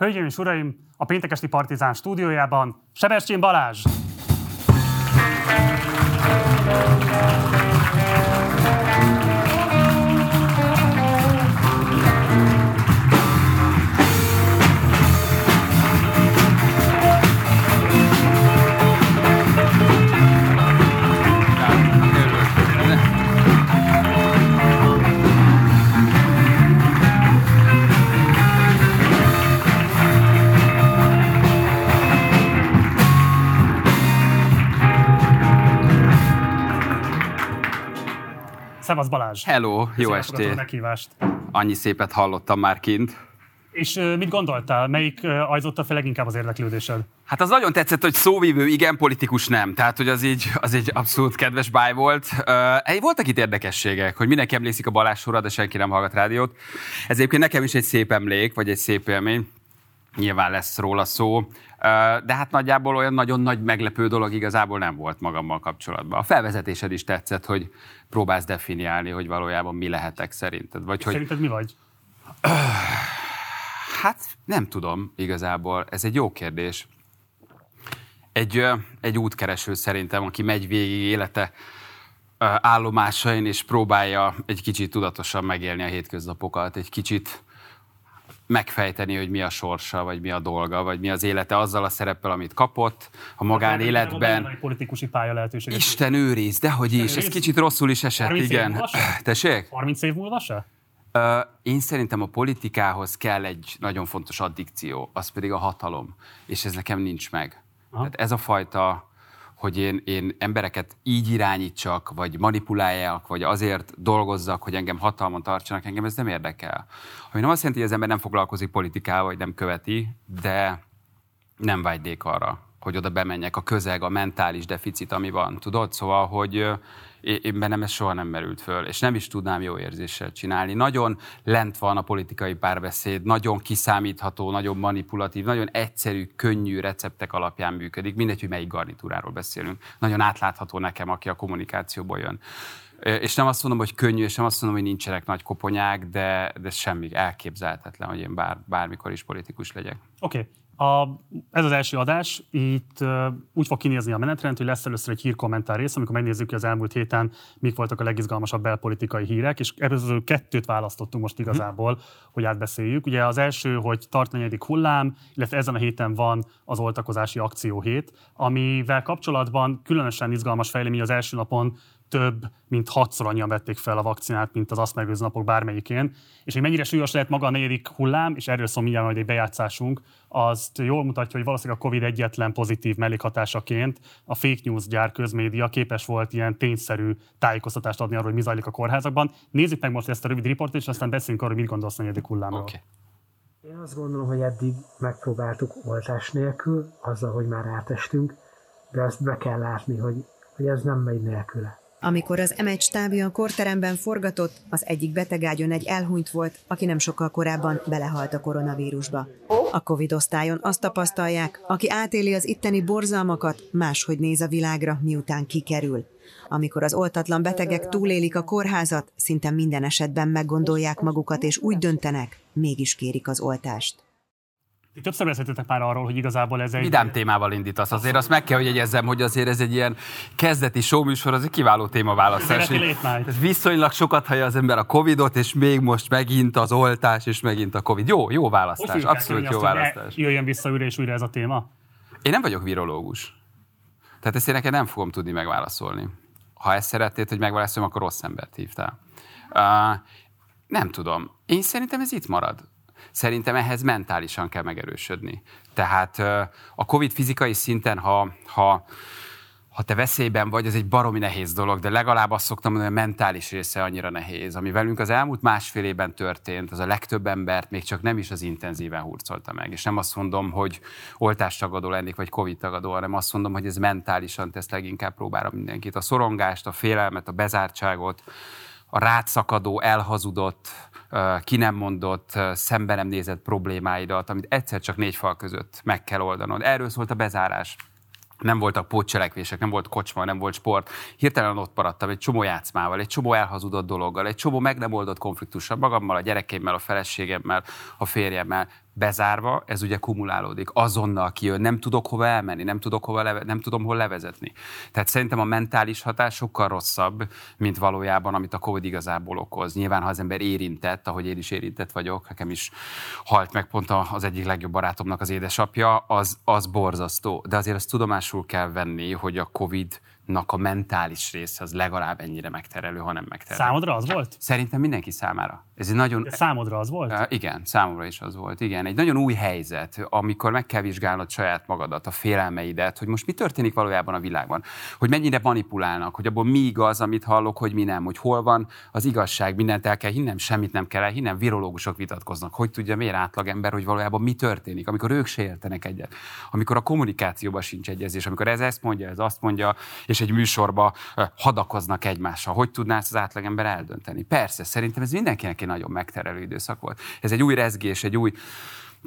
Hölgyeim és uraim, a péntekesti Partizán stúdiójában Sebestyén Balázs! Szevasz Balázs! Hello, jó elfogadtad a estét! meghívást. Annyi szépet hallottam már kint. És mit gondoltál? Melyik ajzotta fel leginkább az érdeklődésed? Hát az nagyon tetszett, hogy szóvívő igen, politikus nem. Tehát, hogy az így, az egy abszolút kedves báj volt. Uh, voltak itt érdekességek, hogy mindenki emlékszik a Balázs sorra, de senki nem hallgat rádiót. Ez egyébként nekem is egy szép emlék, vagy egy szép élmény. Nyilván lesz róla szó. De hát nagyjából olyan nagyon nagy meglepő dolog igazából nem volt magammal kapcsolatban. A felvezetésed is tetszett, hogy próbálsz definiálni, hogy valójában mi lehetek szerinted. Vagy hogy Szerinted mi vagy? Hát nem tudom igazából, ez egy jó kérdés. Egy, egy útkereső szerintem, aki megy végig élete állomásain, és próbálja egy kicsit tudatosan megélni a hétköznapokat, egy kicsit megfejteni, hogy mi a sorsa, vagy mi a dolga, vagy mi az élete azzal a szereppel, amit kapott, a magánéletben. egy politikusi pálya lehetőség. Isten őriz, dehogy is, ez kicsit rosszul is esett, 30 év igen. se? Tessék? 30 év múlva se? Ö, Én szerintem a politikához kell egy nagyon fontos addikció, az pedig a hatalom, és ez nekem nincs meg. Aha. Tehát ez a fajta, hogy én, én embereket így irányítsak, vagy manipuláljak, vagy azért dolgozzak, hogy engem hatalmon tartsanak, engem ez nem érdekel. Ami nem azt jelenti, hogy az ember nem foglalkozik politikával, vagy nem követi, de nem vágynék arra, hogy oda bemenjek, a közeg, a mentális deficit, ami van, tudod? Szóval, hogy én bennem ez soha nem merült föl, és nem is tudnám jó érzéssel csinálni. Nagyon lent van a politikai párbeszéd, nagyon kiszámítható, nagyon manipulatív, nagyon egyszerű, könnyű receptek alapján működik, mindegy, hogy melyik garnitúráról beszélünk. Nagyon átlátható nekem, aki a kommunikációból jön. És nem azt mondom, hogy könnyű, és nem azt mondom, hogy nincsenek nagy koponyák, de, de semmi elképzelhetetlen, hogy én bár, bármikor is politikus legyek. Oké. Okay. A, ez az első adás, itt uh, úgy fog kinézni a menetrend, hogy lesz először egy hírkommentár rész, amikor megnézzük, hogy az elmúlt héten mik voltak a legizgalmasabb belpolitikai hírek, és ebből kettőt választottunk most igazából, hogy átbeszéljük. Ugye az első, hogy tart negyedik hullám, illetve ezen a héten van az oltakozási akcióhét, amivel kapcsolatban különösen izgalmas fejlemény az első napon több, mint hatszor annyian vették fel a vakcinát, mint az azt megelőző napok bármelyikén. És hogy mennyire súlyos lehet maga a negyedik hullám, és erről szól mindjárt majd egy bejátszásunk, azt jól mutatja, hogy valószínűleg a COVID egyetlen pozitív mellékhatásaként a fake news gyár közmédia képes volt ilyen tényszerű tájékoztatást adni arról, hogy mi zajlik a kórházakban. Nézzük meg most ezt a rövid riportot, és aztán beszéljünk arról, hogy mit gondolsz a negyedik hullámról. Oké. Okay. Én azt gondolom, hogy eddig megpróbáltuk oltás nélkül, azzal, hogy már átestünk, de azt be kell látni, hogy, hogy ez nem megy nélküle. Amikor az M1 stábja a korteremben forgatott, az egyik betegágyon egy elhunyt volt, aki nem sokkal korábban belehalt a koronavírusba. A Covid osztályon azt tapasztalják, aki átéli az itteni borzalmakat, máshogy néz a világra, miután kikerül. Amikor az oltatlan betegek túlélik a kórházat, szinte minden esetben meggondolják magukat és úgy döntenek, mégis kérik az oltást. Többször beszéltetek már arról, hogy igazából ez egy... Vidám témával indítasz. Azért azt meg kell, hogy jegyezzem, hogy azért ez egy ilyen kezdeti showműsor, az egy kiváló témaválasztás. Ez viszonylag sokat hallja az ember a Covidot, és még most megint az oltás, és megint a Covid. Jó, jó választás, abszolút jó azt, választás. Jöjjön vissza újra és újra ez a téma. Én nem vagyok virológus. Tehát ezt én neked nem fogom tudni megválaszolni. Ha ezt szeretnéd, hogy megválaszoljam, akkor rossz embert hívtál. Uh, nem tudom. Én szerintem ez itt marad. Szerintem ehhez mentálisan kell megerősödni. Tehát a COVID fizikai szinten, ha, ha ha te veszélyben vagy, ez egy baromi nehéz dolog, de legalább azt szoktam mondani, hogy a mentális része annyira nehéz. Ami velünk az elmúlt másfél évben történt, az a legtöbb embert még csak nem is az intenzíven hurcolta meg. És nem azt mondom, hogy oltástagadó lennék, vagy covid tagadó, hanem azt mondom, hogy ez mentálisan tesz leginkább próbára mindenkit. A szorongást, a félelmet, a bezártságot, a rátszakadó, elhazudott, ki nem mondott, szembe nem nézett problémáidat, amit egyszer csak négy fal között meg kell oldanod. Erről szólt a bezárás nem voltak pótcselekvések, nem volt kocsma, nem volt sport. Hirtelen ott maradtam egy csomó játszmával, egy csomó elhazudott dologgal, egy csomó meg nem oldott konfliktussal magammal, a gyerekeimmel, a feleségemmel, a férjemmel. Bezárva, ez ugye kumulálódik. Azonnal kijön, nem tudok hova elmenni, nem, tudok hova leve, nem tudom hol levezetni. Tehát szerintem a mentális hatás sokkal rosszabb, mint valójában, amit a Covid igazából okoz. Nyilván, ha az ember érintett, ahogy én is érintett vagyok, nekem is halt meg pont az egyik legjobb barátomnak az édesapja, az, az borzasztó. De azért azt tudomásul kell venni, hogy a Covid a mentális része az legalább ennyire megterelő, ha nem megterelő. Számodra az volt? Szerintem mindenki számára. Ez egy nagyon... De számodra az volt? Uh, igen, számomra is az volt. Igen, egy nagyon új helyzet, amikor meg kell vizsgálnod saját magadat, a félelmeidet, hogy most mi történik valójában a világban, hogy mennyire manipulálnak, hogy abból mi igaz, amit hallok, hogy mi nem, hogy hol van az igazság, mindent el kell hinnem, semmit nem kell elhinnem, virológusok vitatkoznak, hogy tudja miért átlagember, hogy valójában mi történik, amikor ők se értenek egyet, amikor a kommunikációban sincs egyezés, amikor ez ezt mondja, ez azt mondja, és egy műsorba hadakoznak egymással. Hogy tudná ezt az átlagember eldönteni? Persze, szerintem ez mindenkinek egy nagyon megterelő időszak volt. Ez egy új rezgés, egy új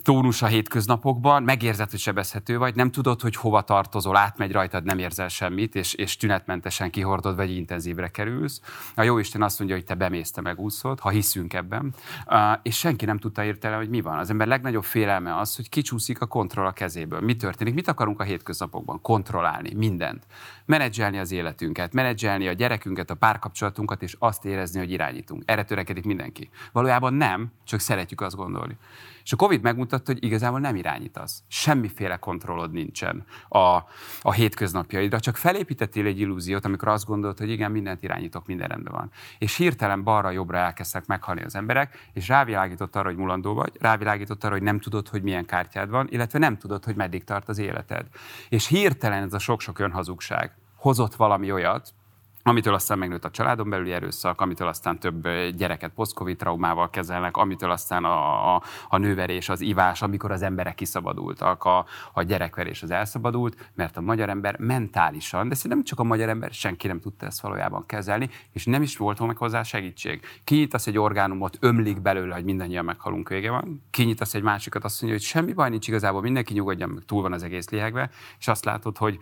tónus a hétköznapokban, megérzed, hogy sebezhető vagy, nem tudod, hogy hova tartozol, átmegy rajtad, nem érzel semmit, és, és tünetmentesen kihordod, vagy intenzívre kerülsz. A jó Isten azt mondja, hogy te bemész, te megúszod, ha hiszünk ebben, uh, és senki nem tudta érteni, hogy mi van. Az ember legnagyobb félelme az, hogy kicsúszik a kontroll a kezéből. Mi történik? Mit akarunk a hétköznapokban? Kontrollálni mindent. Menedzselni az életünket, menedzselni a gyerekünket, a párkapcsolatunkat, és azt érezni, hogy irányítunk. Erre törekedik mindenki. Valójában nem, csak szeretjük azt gondolni. És a Covid megmutatta, hogy igazából nem irányítasz. Semmiféle kontrollod nincsen a, a hétköznapjaidra, csak felépítettél egy illúziót, amikor azt gondolod, hogy igen, mindent irányítok, minden rendben van. És hirtelen balra-jobbra elkezdtek meghalni az emberek, és rávilágított arra, hogy mulandó vagy, rávilágított arra, hogy nem tudod, hogy milyen kártyád van, illetve nem tudod, hogy meddig tart az életed. És hirtelen ez a sok-sok önhazugság hozott valami olyat, amitől aztán megnőtt a családon belüli erőszak, amitől aztán több gyereket post-covid traumával kezelnek, amitől aztán a, a, a nőverés, az ivás, amikor az emberek kiszabadultak, a, a gyerekverés az elszabadult, mert a magyar ember mentálisan, de szerintem csak a magyar ember, senki nem tudta ezt valójában kezelni, és nem is volt meg hozzá segítség. Kinyitasz egy orgánumot, ömlik belőle, hogy mindannyian meghalunk, vége van. Kinyitasz egy másikat, azt mondja, hogy semmi baj nincs igazából, mindenki nyugodjon, túl van az egész lihegve, és azt látod, hogy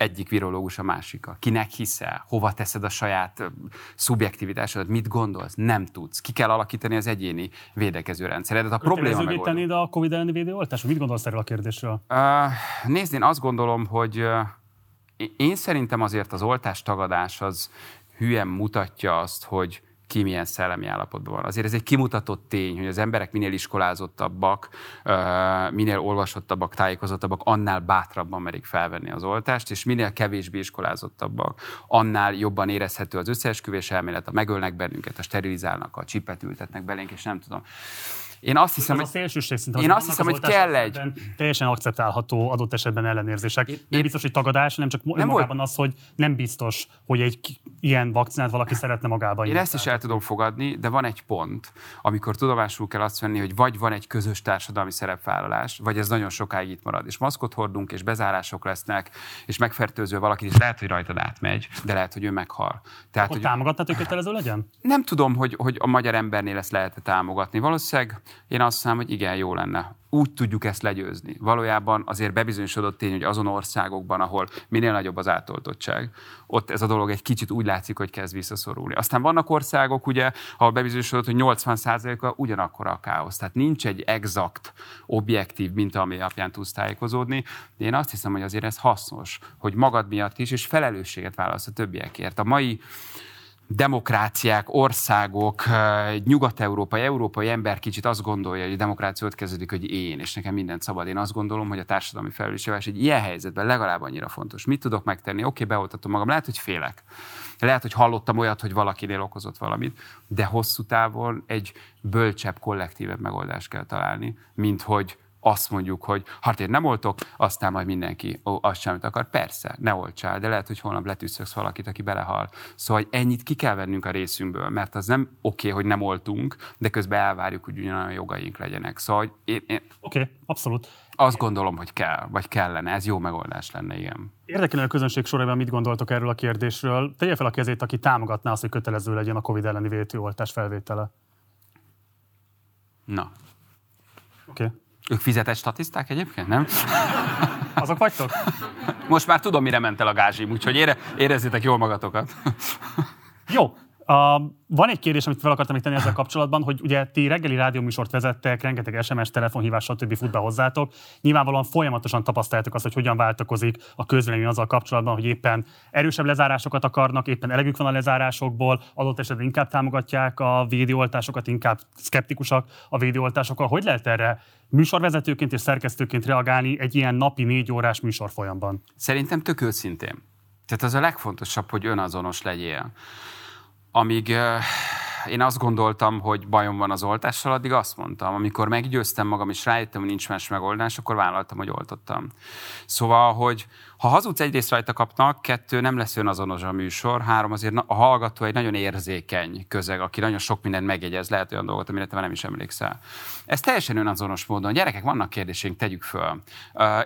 egyik virológus a másika. Kinek hiszel? Hova teszed a saját szubjektivitásodat? Mit gondolsz? Nem tudsz. Ki kell alakítani az egyéni védekező rendszeredet. A probléma megoldó. a COVID elleni védőoltás? Mit gondolsz erről a kérdésről? Uh, nézd, én azt gondolom, hogy uh, én szerintem azért az oltás tagadás az hülyen mutatja azt, hogy ki milyen szellemi állapotban van. Azért ez egy kimutatott tény, hogy az emberek minél iskolázottabbak, minél olvasottabbak, tájékozottabbak, annál bátrabban merik felvenni az oltást, és minél kevésbé iskolázottabbak, annál jobban érezhető az összeesküvés elmélet, a megölnek bennünket, a sterilizálnak, a csipet ültetnek belénk, és nem tudom. Én azt hiszem, az hogy, a szélsőség szinte, én azt hiszem, hogy kell egy... Teljesen akceptálható adott esetben ellenérzések. Én, nem biztos, hogy tagadás, nem csak nem magában volt. az, hogy nem biztos, hogy egy ilyen vakcinát valaki szeretne magában. Én ezt is el tudom fogadni, de van egy pont, amikor tudomásul kell azt venni, hogy vagy van egy közös társadalmi szerepvállalás, vagy ez nagyon sokáig itt marad. És maszkot hordunk, és bezárások lesznek, és megfertőző valaki, és lehet, hogy rajtad átmegy, de lehet, hogy ő meghal. Tehát, hogy... támogatnád, hogy kötelező legyen? Nem tudom, hogy, hogy a magyar embernél ezt lehet támogatni. Valószínűleg én azt hiszem, hogy igen, jó lenne. Úgy tudjuk ezt legyőzni. Valójában azért bebizonyosodott tény, hogy azon országokban, ahol minél nagyobb az átoltottság, ott ez a dolog egy kicsit úgy látszik, hogy kezd visszaszorulni. Aztán vannak országok, ugye, ahol bebizonyosodott, hogy 80%-a ugyanakkor a káosz. Tehát nincs egy exakt, objektív minta, ami alapján tudsz tájékozódni. De én azt hiszem, hogy azért ez hasznos, hogy magad miatt is, és felelősséget válasz a többiekért. A mai demokráciák, országok, nyugat-európai, európai ember kicsit azt gondolja, hogy a demokrácia ott kezdődik, hogy én, és nekem mindent szabad. Én azt gondolom, hogy a társadalmi felelősségvállalás egy ilyen helyzetben legalább annyira fontos. Mit tudok megtenni? Oké, okay, beoltatom magam. Lehet, hogy félek. Lehet, hogy hallottam olyat, hogy valakinél okozott valamit, de hosszú távon egy bölcsebb, kollektívebb megoldást kell találni, mint hogy azt mondjuk, hogy hát én nem oltok, aztán majd mindenki ó, azt sem, akar. Persze, ne oltsál, de lehet, hogy holnap letűzszöksz valakit, aki belehal. Szóval ennyit ki kell vennünk a részünkből, mert az nem oké, okay, hogy nem oltunk, de közben elvárjuk, hogy ugyanolyan jogaink legyenek. Szóval én, én Oké, okay, abszolút. Azt gondolom, hogy kell, vagy kellene. Ez jó megoldás lenne, igen. Érdekelne a közönség sorában mit gondoltok erről a kérdésről. Tegye fel a kezét, aki támogatná azt, hogy kötelező legyen a COVID elleni vétőoltás felvétele. Na. Oké. Okay. Ők fizetett statiszták egyébként, nem? Azok vagytok? Most már tudom, mire ment el a gázsim, úgyhogy ére, érezzétek jól magatokat. Jó, A, van egy kérdés, amit fel akartam még tenni ezzel kapcsolatban, hogy ugye ti reggeli rádióműsort vezettek, rengeteg SMS, telefonhívás, stb. fut be hozzátok. Nyilvánvalóan folyamatosan tapasztaljátok azt, hogy hogyan váltakozik a közvélemény azzal kapcsolatban, hogy éppen erősebb lezárásokat akarnak, éppen elegük van a lezárásokból, adott esetben inkább támogatják a védőoltásokat, inkább szkeptikusak a védőoltásokkal. Hogy lehet erre műsorvezetőként és szerkesztőként reagálni egy ilyen napi négy órás műsorfolyamban? Szerintem tök őszintén. Tehát az a legfontosabb, hogy önazonos legyél amíg én azt gondoltam, hogy bajom van az oltással, addig azt mondtam. Amikor meggyőztem magam, és rájöttem, hogy nincs más megoldás, akkor vállaltam, hogy oltottam. Szóval, hogy ha hazudsz egyrészt rajta kapnak, kettő nem lesz önazonos a műsor, három azért a hallgató egy nagyon érzékeny közeg, aki nagyon sok mindent megjegyez, lehet olyan dolgot, amire te nem is emlékszel. Ez teljesen önazonos módon. Gyerekek, vannak kérdéseink, tegyük föl.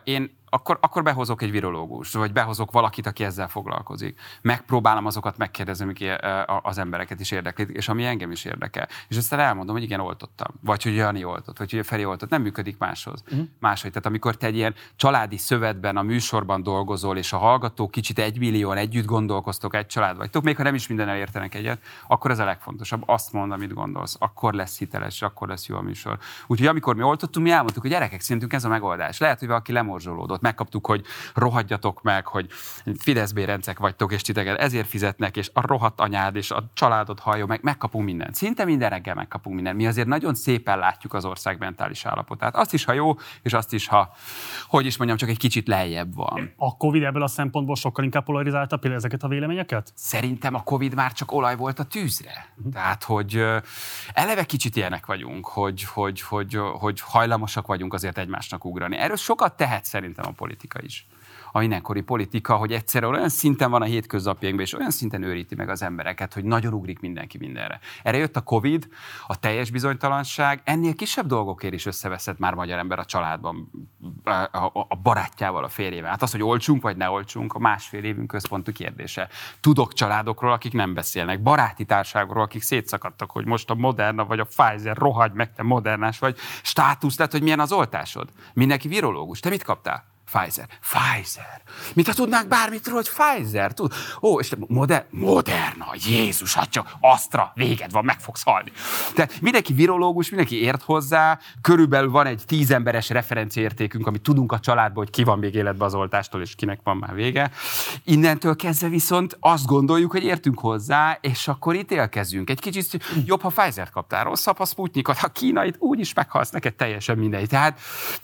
Én akkor, akkor behozok egy virológust, vagy behozok valakit, aki ezzel foglalkozik. Megpróbálom azokat megkérdezni, amik az embereket is érdekli, és ami engem is érdekel. És aztán elmondom, hogy igen, oltottam. Vagy hogy Jani oltott, vagy hogy Feri oltott. Nem működik máshoz. Uh-huh. Máshogy. Tehát amikor te egy ilyen családi szövetben, a műsorban dolgozol, és a hallgatók kicsit egy millióan együtt gondolkoztok, egy család vagytok, még ha nem is minden értenek egyet, akkor ez a legfontosabb. Azt mond, amit gondolsz. Akkor lesz hiteles, akkor lesz jó a műsor. Úgyhogy amikor mi oltottunk, mi elmondtuk, hogy gyerekek, szerintünk ez a megoldás. Lehet, hogy valaki lemorzsolódott megkaptuk, hogy rohadjatok meg, hogy Fidesz bérencek vagytok, és titeket ezért fizetnek, és a rohadt anyád, és a családod hallja meg, megkapunk mindent. Szinte minden reggel megkapunk mindent. Mi azért nagyon szépen látjuk az ország mentális állapotát. Azt is, ha jó, és azt is, ha, hogy is mondjam, csak egy kicsit lejjebb van. A Covid ebből a szempontból sokkal inkább polarizálta például ezeket a véleményeket? Szerintem a Covid már csak olaj volt a tűzre. Uh-huh. Tehát, hogy eleve kicsit ilyenek vagyunk, hogy, hogy, hogy, hogy hajlamosak vagyunk azért egymásnak ugrani. Erről sokat tehet szerintem a politika is a mindenkori politika, hogy egyszerre olyan szinten van a hétköznapjainkban, és olyan szinten őríti meg az embereket, hogy nagyon ugrik mindenki mindenre. Erre jött a Covid, a teljes bizonytalanság, ennél kisebb dolgokért is összeveszett már magyar ember a családban, a barátjával, a férjével. Hát az, hogy olcsunk vagy ne olcsunk, a másfél évünk központú kérdése. Tudok családokról, akik nem beszélnek, baráti társágokról, akik szétszakadtak, hogy most a Moderna vagy a Pfizer, rohagy meg, te modernás vagy, státusz lett, hogy milyen az oltásod. Mindenki virológus. Te mit kaptál? Pfizer. Pfizer. Mit ha tudnánk bármit róla, hogy Pfizer? Tud? Ó, és moder- Moderna, Jézus atya, Astra, véged van, meg fogsz halni. Tehát mindenki virológus, mindenki ért hozzá, körülbelül van egy tíz emberes referenciértékünk, amit tudunk a családból, hogy ki van még életben az oltástól, és kinek van már vége. Innentől kezdve viszont azt gondoljuk, hogy értünk hozzá, és akkor ítélkezünk. Egy kicsit jobb, ha Pfizer-t kaptál, rosszabb, ha Sputnikot, ha kínait, úgyis meghalsz neked teljesen mindegy. Tehát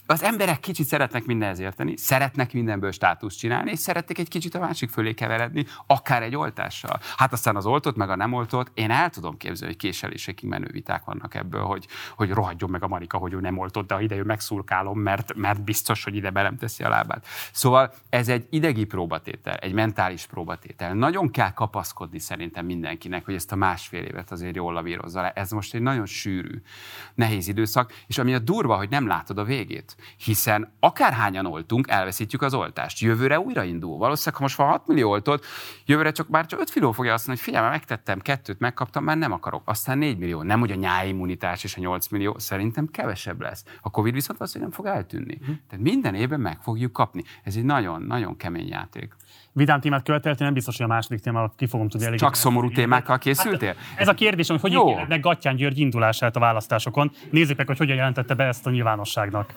az emberek kicsit szeretnek mindenhez érteni, szeretnek mindenből státuszt csinálni, és szeretnék egy kicsit a másik fölé keveredni, akár egy oltással. Hát aztán az oltott, meg a nem oltott, én el tudom képzelni, hogy késelésekig menő viták vannak ebből, hogy, hogy rohadjon meg a Marika, hogy ő nem oltott, de ha ide ő megszurkálom, mert, mert biztos, hogy ide belem teszi a lábát. Szóval ez egy idegi próbatétel, egy mentális próbatétel. Nagyon kell kapaszkodni szerintem mindenkinek, hogy ezt a másfél évet azért jól lavírozza le. Ez most egy nagyon sűrű, nehéz időszak, és ami a durva, hogy nem látod a végét. Hiszen akárhányan oltunk, elveszítjük az oltást. Jövőre újra indul. Valószínűleg, ha most van 6 millió oltott, jövőre csak már csak 5 millió fogja azt mondani, hogy figyelme, megtettem kettőt, megkaptam, már nem akarok. Aztán 4 millió. Nem, hogy a nyáimmunitás és a 8 millió, szerintem kevesebb lesz. A Covid viszont valószínűleg nem fog eltűnni. Uh-huh. Tehát minden évben meg fogjuk kapni. Ez egy nagyon-nagyon kemény játék. Vidám témát követeltél, nem biztos, hogy a második témával ki fogom tudni elég. Csak szomorú témákkal készültél? Hát, ez a kérdés, hogy hogy meg Gattyán György indulását a választásokon. Nézzük meg, hogy hogyan jelentette be ezt a nyilvánosságnak.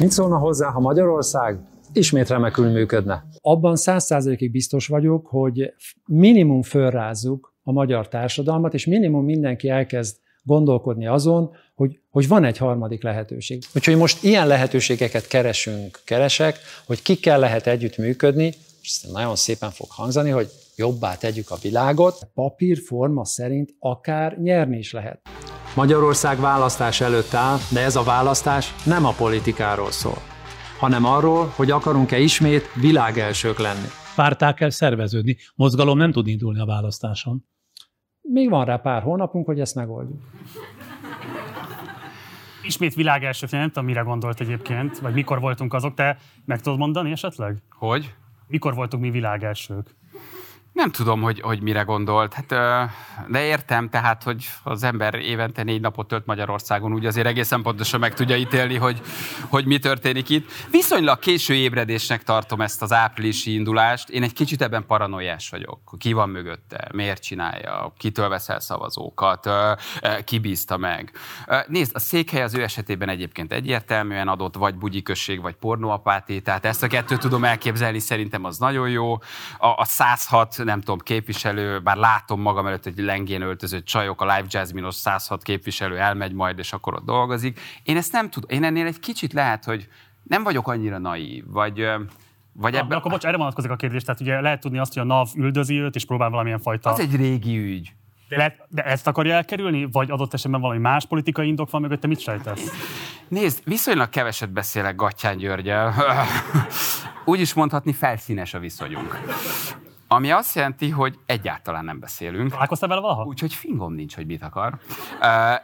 Mit szólna hozzá, ha Magyarország ismét remekül működne? Abban száz százalékig biztos vagyok, hogy minimum fölrázzuk a magyar társadalmat, és minimum mindenki elkezd gondolkodni azon, hogy, hogy van egy harmadik lehetőség. Úgyhogy most ilyen lehetőségeket keresünk, keresek, hogy kikkel lehet együtt működni, és nagyon szépen fog hangzani, hogy jobbá tegyük a világot. Papírforma szerint akár nyerni is lehet. Magyarország választás előtt áll, de ez a választás nem a politikáról szól, hanem arról, hogy akarunk-e ismét világelsők lenni. Párták kell szerveződni, mozgalom nem tud indulni a választáson. Még van rá pár hónapunk, hogy ezt megoldjuk. Ismét világelső, nem tudom, mire gondolt egyébként, vagy mikor voltunk azok, te meg tudod mondani esetleg? Hogy? Mikor voltunk mi világelsők? Nem tudom, hogy, hogy mire gondolt. Hát, de értem, tehát, hogy az ember évente négy napot tölt Magyarországon, úgy azért egészen pontosan meg tudja ítélni, hogy, hogy mi történik itt. Viszonylag késő ébredésnek tartom ezt az áprilisi indulást. Én egy kicsit ebben paranoiás vagyok. Ki van mögötte? Miért csinálja? Kitől veszel szavazókat? Ki bízta meg? Nézd, a székhely az ő esetében egyébként egyértelműen adott, vagy bugyikösség, vagy pornóapáté, tehát ezt a kettőt tudom elképzelni, szerintem az nagyon jó. A, a 106 nem tudom, képviselő, bár látom magam előtt egy lengén öltözött csajok, a Live Jasmine-os 106 képviselő elmegy majd, és akkor ott dolgozik. Én ezt nem tudom, én ennél egy kicsit lehet, hogy nem vagyok annyira naív, vagy, vagy ebben... Akkor bocs, erre vonatkozik a kérdés, tehát ugye lehet tudni azt, hogy a NAV üldözi őt, és próbál valamilyen fajta... Az egy régi ügy. De, lehet, de ezt akarja elkerülni, vagy adott esetben valami más politikai indok van mögötte, mit sejtesz? Nézd, viszonylag keveset beszélek Gattyán Györgyel. Úgy is mondhatni, felszínes a viszonyunk. Ami azt jelenti, hogy egyáltalán nem beszélünk. Találkoztál vele valaha? Úgyhogy fingom nincs, hogy mit akar.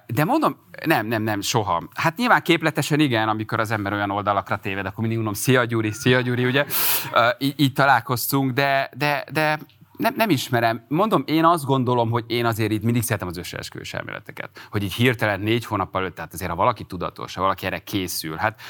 De mondom, nem, nem, nem, soha. Hát nyilván képletesen igen, amikor az ember olyan oldalakra téved, akkor mindig mondom, szia Gyuri, szia Gyuri, ugye? Így, így találkoztunk, de, de, de nem, nem ismerem. Mondom, én azt gondolom, hogy én azért itt mindig szeretem az összeesküvős elméleteket. Hogy így hirtelen négy hónappal előtt, tehát azért ha valaki tudatos, ha valaki erre készül, hát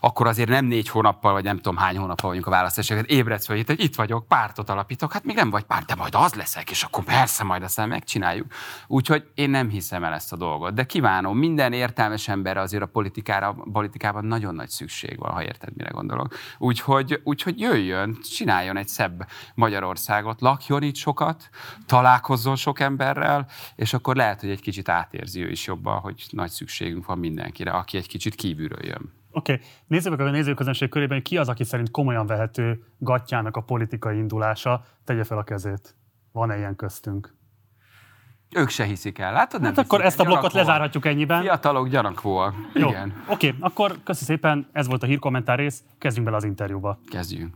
akkor azért nem négy hónappal, vagy nem tudom hány hónappal vagyunk a választásokat, ébredsz fel, hogy itt vagyok, pártot alapítok, hát még nem vagy párt, de majd az leszek, és akkor persze majd aztán megcsináljuk. Úgyhogy én nem hiszem el ezt a dolgot, de kívánom, minden értelmes emberre azért a politikára, a politikában nagyon nagy szükség van, ha érted, mire gondolok. Úgyhogy, úgyhogy jöjjön, csináljon egy szebb Magyarországot, lakjon itt sokat, találkozzon sok emberrel, és akkor lehet, hogy egy kicsit átérzi ő is jobban, hogy nagy szükségünk van mindenkire, aki egy kicsit kívülről jön. Oké, okay. nézzük meg a nézőközönség körében, ki az, aki szerint komolyan vehető gatyának a politikai indulása, tegye fel a kezét. Van-e ilyen köztünk? Ők se hiszik el, látod? Nem hát akkor ezt a blokkot lezárhatjuk ennyiben. Fiatalok gyanakvóak. Igen. Oké, okay. akkor köszi szépen, ez volt a hírkommentár rész, kezdjünk bele az interjúba. Kezdjünk.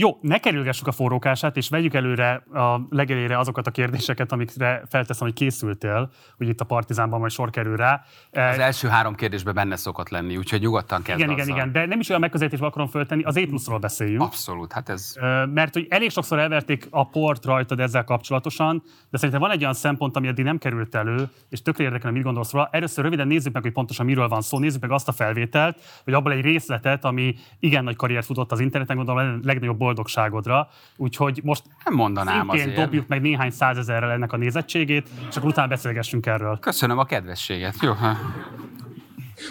Jó, ne kerülgessük a forrókását, és vegyük előre a legelére azokat a kérdéseket, amikre felteszem, hogy készültél, hogy itt a Partizánban majd sor kerül rá. Az első három kérdésben benne szokott lenni, úgyhogy nyugodtan kezd Igen, igen, igen, de nem is olyan megközelítésbe akarom föltenni, az E beszéljünk. Abszolút, hát ez... Mert hogy elég sokszor elverték a port rajtad ezzel kapcsolatosan, de szerintem van egy olyan szempont, ami eddig nem került elő, és tökre érdekel, mit gondolsz róla. Először röviden nézzük meg, hogy pontosan miről van szó, nézzük meg azt a felvételt, vagy abból egy részletet, ami igen nagy karriert futott az interneten, gondolom a legnagyobb boldogságodra. Úgyhogy most nem mondanám azért. dobjuk meg néhány százezerrel ennek a nézettségét, és akkor utána beszélgessünk erről. Köszönöm a kedvességet. Jó, ha.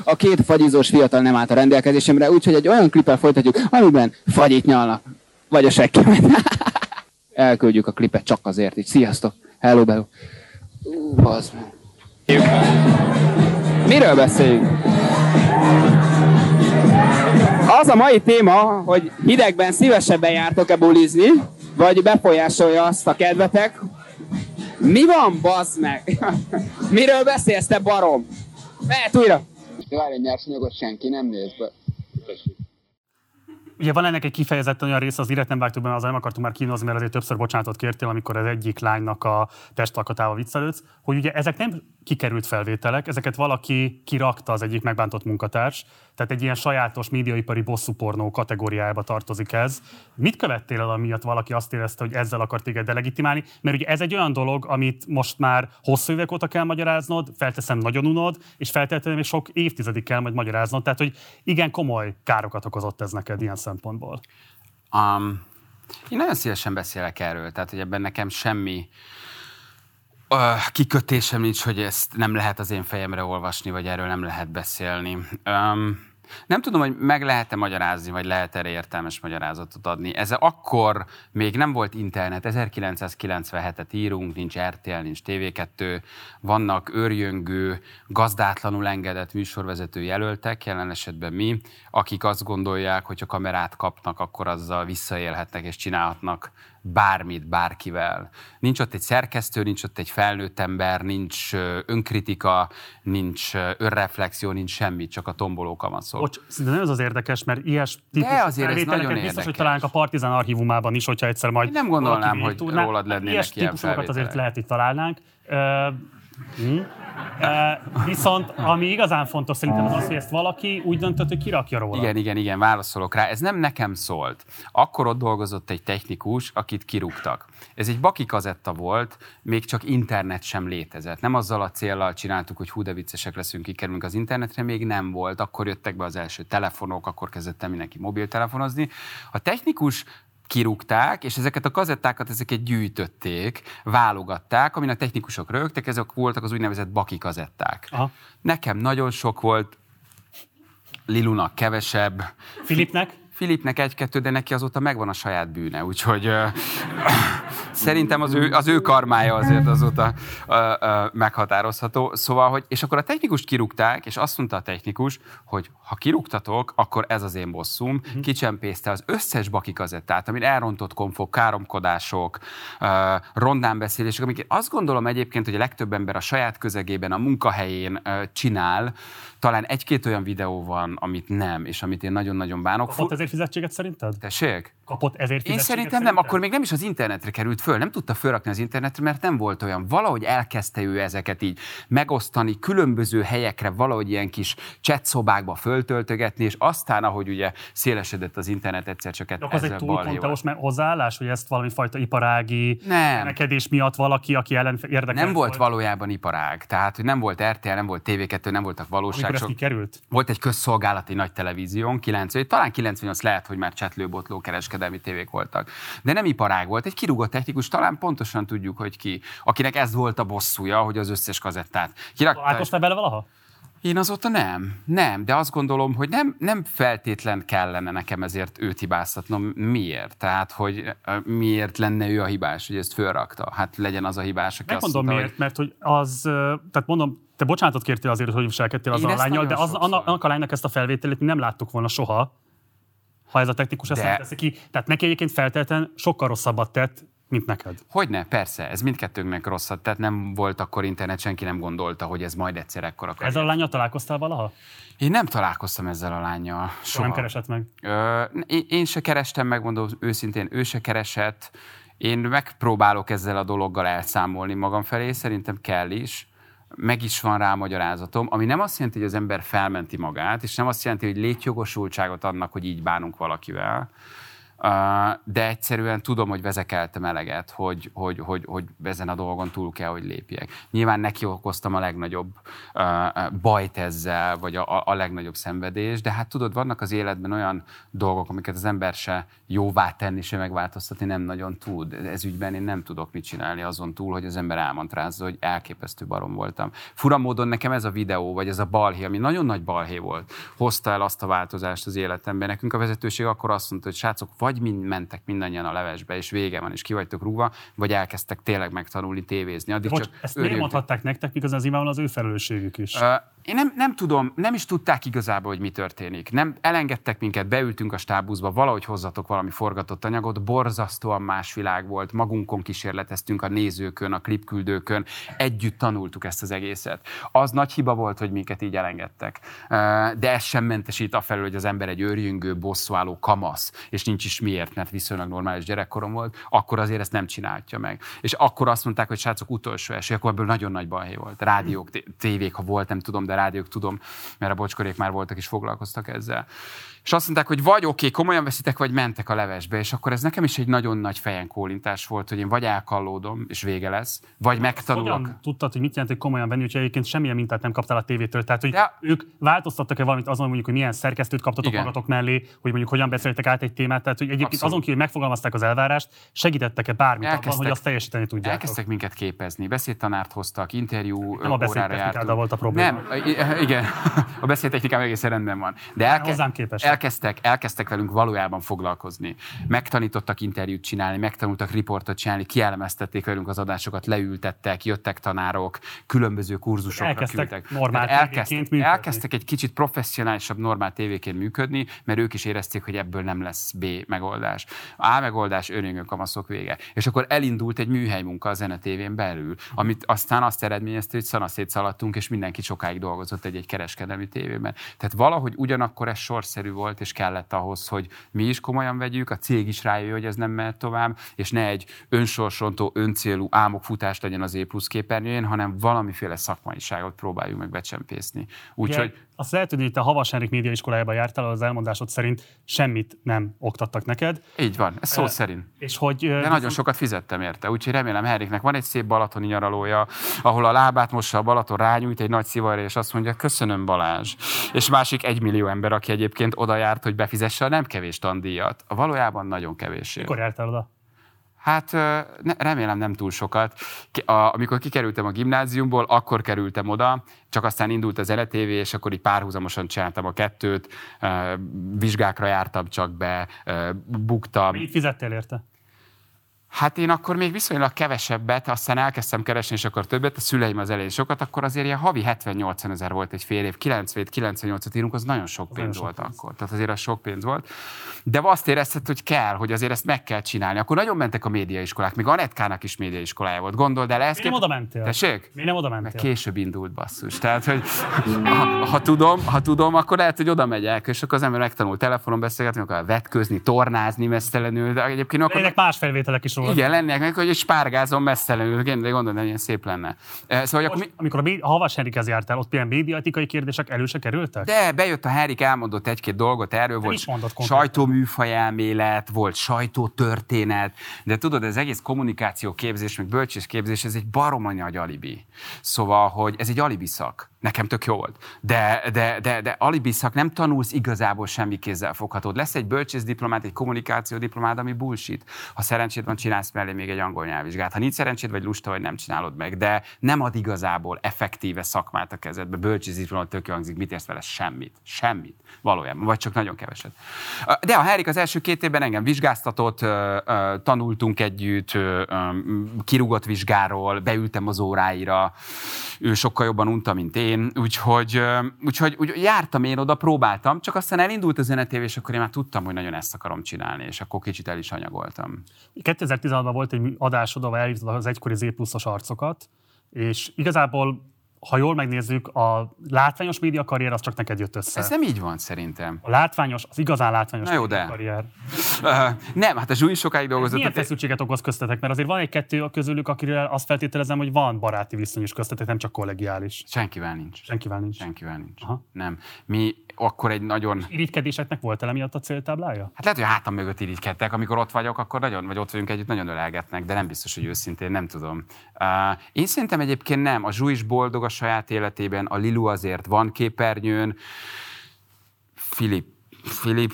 A két fagyizós fiatal nem állt a rendelkezésemre, úgyhogy egy olyan klipel folytatjuk, amiben fagyit nyalnak. Vagy a sekkemet. Elküldjük a klipet csak azért így. Sziasztok! Hello, hello. Bazd meg. Miről beszéljünk? Az a mai téma, hogy hidegben szívesebben jártok-e bulizni, vagy befolyásolja azt a kedvetek. Mi van, bazd meg? Miről beszélsz, te barom? Mehet újra! Várj egy nyersanyagot, senki nem néz be. Ugye van ennek egy kifejezetten olyan része, az direkt nem vágtuk be, az nem akartunk már kínozni, mert azért többször bocsánatot kértél, amikor az egyik lánynak a testalkatával viccelődsz, hogy ugye ezek nem kikerült felvételek, ezeket valaki kirakta az egyik megbántott munkatárs, tehát egy ilyen sajátos médiaipari bosszúpornó kategóriájába tartozik ez. Mit követtél el, amiatt valaki azt érezte, hogy ezzel akart téged delegitimálni? Mert ugye ez egy olyan dolog, amit most már hosszú évek óta kell magyaráznod, felteszem nagyon unod, és feltétlenül még sok évtizedig kell majd magyaráznod. Tehát, hogy igen komoly károkat okozott ez neked ilyen szempontból. Um, én nagyon szívesen beszélek erről, tehát hogy ebben nekem semmi uh, kikötésem nincs, hogy ezt nem lehet az én fejemre olvasni, vagy erről nem lehet beszélni. Um, nem tudom, hogy meg lehet-e magyarázni, vagy lehet erre értelmes magyarázatot adni. Ez akkor még nem volt internet, 1997-et írunk, nincs RTL, nincs TV2, vannak őrjöngő, gazdátlanul engedett műsorvezető jelöltek, jelen esetben mi, akik azt gondolják, hogy ha kamerát kapnak, akkor azzal visszaélhetnek és csinálhatnak bármit, bárkivel. Nincs ott egy szerkesztő, nincs ott egy felnőtt ember, nincs önkritika, nincs önreflexió, nincs semmi, csak a tombolóka van szó. Bocs, szinte nem ez az érdekes, mert ilyes típus De azért ez nagyon biztos, érdekes. hogy találunk a Partizán archívumában is, hogyha egyszer majd Én nem gondolnám, hogy tudná. rólad lennének ilyen azért lehet, hogy találnánk. Ö, hm. Viszont ami igazán fontos szerintem az az, hogy ezt valaki úgy döntött, hogy kirakja róla. Igen, igen, igen, válaszolok rá. Ez nem nekem szólt. Akkor ott dolgozott egy technikus, akit kirúgtak. Ez egy baki kazetta volt, még csak internet sem létezett. Nem azzal a céllal csináltuk, hogy hú, de viccesek leszünk, kikerülünk az internetre, még nem volt. Akkor jöttek be az első telefonok, akkor kezdett el mindenki mobiltelefonozni. A technikus kirúgták, és ezeket a kazettákat ezeket gyűjtötték, válogatták, amin a technikusok rögtek, ezek voltak az úgynevezett baki kazetták. Aha. Nekem nagyon sok volt, Lilunak kevesebb. Filipnek? Filipnek egy-kettő, de neki azóta megvan a saját bűne, úgyhogy uh, szerintem az ő, az ő karmája azért azóta uh, uh, meghatározható. Szóval, hogy, és akkor a technikust kirúgták, és azt mondta a technikus, hogy ha kirúgtatok, akkor ez az én bosszum, uh-huh. kicsempészte az összes baki kazettát, amin elrontott konfok, káromkodások, uh, rondán beszélések, amik azt gondolom egyébként, hogy a legtöbb ember a saját közegében, a munkahelyén uh, csinál, talán egy-két olyan videó van, amit nem, és amit én nagyon-nagyon bánok. Kapott ezért fizetséget szerinted? Tessék? Kapott ezért Én fizetséget szerintem szerinted? nem, akkor még nem is az internetre került föl, nem tudta fölrakni az internetre, mert nem volt olyan. Valahogy elkezdte ő ezeket így megosztani, különböző helyekre, valahogy ilyen kis chatszobákba föltöltögetni, és aztán, ahogy ugye szélesedett az internet, egyszer csak akkor az egy ezzel túl balhéval. konteós me- hozzáállás, hogy ezt valami fajta iparági Nem. emelkedés miatt valaki, aki ellen érdekelt Nem volt valójában iparág, tehát hogy nem volt RTL, nem volt TV2, nem voltak Amikor ez kikerült? Volt egy közszolgálati nagy televízión, 90, talán 98 lehet, hogy már csetlőbotló kereskedelmi tévék voltak. De nem iparág volt, egy kirúgott technikus, talán pontosan tudjuk, hogy ki, akinek ez volt a bosszúja, hogy az összes kazettát kirakta. Találkoztál vele valaha? Én azóta nem, nem, de azt gondolom, hogy nem, nem feltétlen kellene nekem ezért őt hibáztatnom. Miért? Tehát, hogy miért lenne ő a hibás, hogy ezt fölrakta? Hát legyen az a hibás, aki azt Megmondom mondta, miért, mert hogy az, tehát mondom, te bocsánatot kértél azért, hogy viselkedtél az Én a lányjal, de az, annak a lánynak ezt a felvételét mi nem láttuk volna soha, ha ez a technikus ezt De- nem teszi ki. Tehát neki egyébként feltétlenül sokkal rosszabbat tett, mint neked. Hogyne, persze, ez mindkettőnknek rosszat, tehát nem volt akkor internet, senki nem gondolta, hogy ez majd egyszer ekkora karrier. Ezzel a lányjal találkoztál valaha? Én nem találkoztam ezzel a lányjal. Soha nem keresett meg. Ö, én, én se kerestem, megmondom őszintén, ő se keresett. Én megpróbálok ezzel a dologgal elszámolni magam felé, szerintem kell is. Meg is van rá magyarázatom, ami nem azt jelenti, hogy az ember felmenti magát, és nem azt jelenti, hogy létjogosultságot adnak, hogy így bánunk valakivel. De egyszerűen tudom, hogy vezekeltem eleget, hogy, hogy, hogy, hogy ezen a dolgon túl kell, hogy lépjek. Nyilván neki okoztam a legnagyobb bajt ezzel, vagy a, a legnagyobb szenvedést, de hát tudod, vannak az életben olyan dolgok, amiket az ember se jóvá tenni, se megváltoztatni nem nagyon tud. Ez ügyben én nem tudok mit csinálni azon túl, hogy az ember elmantrázza, hogy elképesztő barom voltam. Fura módon nekem ez a videó, vagy ez a balhé, ami nagyon nagy balhé volt, hozta el azt a változást az életemben. Nekünk a vezetőség akkor azt mondta, hogy srácok, vagy mind mentek mindannyian a levesbe, és vége van, és ki vagytok rúgva, vagy elkezdtek tényleg megtanulni tévézni. Addig Bocs, csak ezt miért örültünk. mondhatták nektek, miközben az nyilvánvalóan az ő felelősségük is. Ö, Én nem, nem tudom, nem is tudták igazából, hogy mi történik. Nem elengedtek minket, beültünk a stábuszba, valahogy hozzatok valami forgatott anyagot, borzasztóan más világ volt, magunkon kísérleteztünk a nézőkön, a klipküldőkön, együtt tanultuk ezt az egészet. Az nagy hiba volt, hogy minket így elengedtek. De ez sem mentesít afelől, hogy az ember egy őrjöngő, bosszúálló kamasz, és nincs is miért, mert viszonylag normális gyerekkorom volt, akkor azért ezt nem csinálja meg. És akkor azt mondták, hogy srácok, utolsó esély, akkor ebből nagyon nagy balhé volt. Rádiók, té- tévék, ha volt, nem tudom, de rádiók tudom, mert a bocskorék már voltak és foglalkoztak ezzel. És azt mondták, hogy vagy oké, okay, komolyan veszitek, vagy mentek a levesbe, és akkor ez nekem is egy nagyon nagy fejen kólintás volt, hogy én vagy elkallódom, és vége lesz, vagy megtanulok. Hogyan tudtad, hogy mit jelent, hogy komolyan venni, hogyha egyébként semmilyen mintát nem kaptál a tévétől? Tehát, hogy De- ők változtattak-e valamit azon, mondjuk, hogy milyen szerkesztőt kaptatok Igen. magatok mellé, hogy mondjuk hogyan beszéltek át egy témát? Tehát, hogy egyébként Abszolút. azon kívül, hogy megfogalmazták az elvárást, segítettek-e bármit abban, Elkezdtek- hogy azt teljesíteni tudjátok? Elkezdtek minket képezni, beszédtanárt hoztak, interjú Nem a beszédtechnikáddal volt a probléma. Nem, igen, a beszédtechnikám egészen rendben van. De elke- hozzám képest. Elkezdtek, elkezdtek velünk valójában foglalkozni. Megtanítottak interjút csinálni, megtanultak riportot csinálni, kielemeztették velünk az adásokat, leültettek, jöttek tanárok, különböző kurzusokra Elkezdtek küldtek. normál elkezdtek, működni. elkezdtek egy kicsit professzionálisabb, normál tévéként működni, mert ők is érezték, hogy ebből nem lesz B megoldás. A megoldás önöngő kamaszok vége. És akkor elindult egy műhely munka a Zene tévén belül, amit aztán azt eredményezte, hogy szanaszét szaladtunk, és mindenki sokáig dolgozott dolgozott egy-egy kereskedelmi tévében. Tehát valahogy ugyanakkor ez sorszerű volt, és kellett ahhoz, hogy mi is komolyan vegyük, a cég is rájöjjön, hogy ez nem mehet tovább, és ne egy önsorsontó, öncélú álmokfutás legyen az E plusz képernyőjén, hanem valamiféle szakmaiságot próbáljuk meg becsempészni. Úgyhogy azt lehet hogy te Havas Henrik média iskolájába jártál, az elmondásod szerint semmit nem oktattak neked. Így van, ez szó E, szerint. És hogy, De nagyon sokat fizettem érte, úgyhogy remélem Henriknek van egy szép balatoni nyaralója, ahol a lábát mossa a Balaton rányújt egy nagy szivarra, és azt mondja, köszönöm Balázs. És másik egy millió ember, aki egyébként oda járt, hogy befizesse a nem kevés tandíjat. Valójában nagyon kevés. Mikor jártál oda? Hát remélem nem túl sokat. Amikor kikerültem a gimnáziumból, akkor kerültem oda, csak aztán indult az LTV, és akkor így párhuzamosan csináltam a kettőt, vizsgákra jártam csak be, buktam. Mit fizettél érte? Hát én akkor még viszonylag kevesebbet, aztán elkezdtem keresni, és akkor többet, a szüleim az elején sokat, akkor azért ilyen havi 70-80 ezer volt egy fél év, 97-98-at írunk, az nagyon sok pénz sok volt pénz. akkor. Tehát azért az sok pénz volt. De azt érezted, hogy kell, hogy azért ezt meg kell csinálni. Akkor nagyon mentek a médiaiskolák, még Anetkának is médiaiskolája volt. Gondold el, ezt Miért nem oda mentél? Tessék? Miért nem oda Mert mentél? később indult basszus. Tehát, hogy ha, ha, tudom, ha tudom, akkor lehet, hogy oda megyek, és akkor az ember megtanul telefonon beszélgetni, akkor vetközni, tornázni mesztelenül, de egyébként akkor Ennek más felvételek is róla. Igen, lennék meg, hogy egy spárgázom messzelenül, de gondolom, hogy ilyen szép lenne. Szóval, akkor mi... Most, amikor a, Havas Henrikhez jártál, ott például médiatikai kérdések elő se kerültek? De bejött a Henrik, elmondott egy-két dolgot, erről volt is mondott konkrétan? sajtóműfaj elmélet, volt sajtótörténet, de tudod, ez egész kommunikáció képzés, meg bölcsés képzés, ez egy baromi nagy alibi. Szóval, hogy ez egy alibi szak. Nekem tök jó volt. De, de, de, de alibi szak nem tanulsz igazából semmi kézzel foghatót. Lesz egy bölcsész diplomát, egy kommunikáció diplomát, ami bullshit. Ha szerencséd van, csinálsz mellé még egy angol nyelvvizsgát. Ha nincs szerencséd, vagy lusta, vagy nem csinálod meg. De nem ad igazából effektíve szakmát a kezedbe. Bölcsész diplomát tök jó hangzik, mit érsz vele? Semmit. Semmit. Valójában. Vagy csak nagyon keveset. De a Henrik az első két évben engem vizsgáztatott, tanultunk együtt, kirúgott vizsgáról, beültem az óráira, ő sokkal jobban unta, mint én, úgyhogy, ö, úgyhogy úgy, jártam én oda, próbáltam, csak aztán elindult a zenetév, és akkor én már tudtam, hogy nagyon ezt akarom csinálni, és akkor kicsit el is anyagoltam. 2016-ban volt egy adásod, ahol elhívtad az egykori Z pluszos arcokat, és igazából, ha jól megnézzük, a látványos média karrier az csak neked jött össze. Ez nem így van szerintem. A látványos, az igazán látványos Na jó, de. karrier. Uh, nem, hát a Zsúly sokáig dolgozott. Milyen feszültséget okoz köztetek? Mert azért van egy-kettő a közülük, akiről azt feltételezem, hogy van baráti viszony is köztetek, nem csak kollegiális. Senkivel nincs. Senkivel nincs. Senkivel nincs. Aha. Nem. Mi akkor egy nagyon Irigykedéseknek volt el emiatt a céltáblája? Hát lehet, hogy hátam mögött irigykedtek, amikor ott vagyok, akkor nagyon, vagy ott vagyunk együtt, nagyon ölelgetnek, de nem biztos, hogy őszintén, nem tudom. Uh, én szerintem egyébként nem. A Zsú is boldog a saját életében, a Lilu azért van képernyőn, Filip Filip,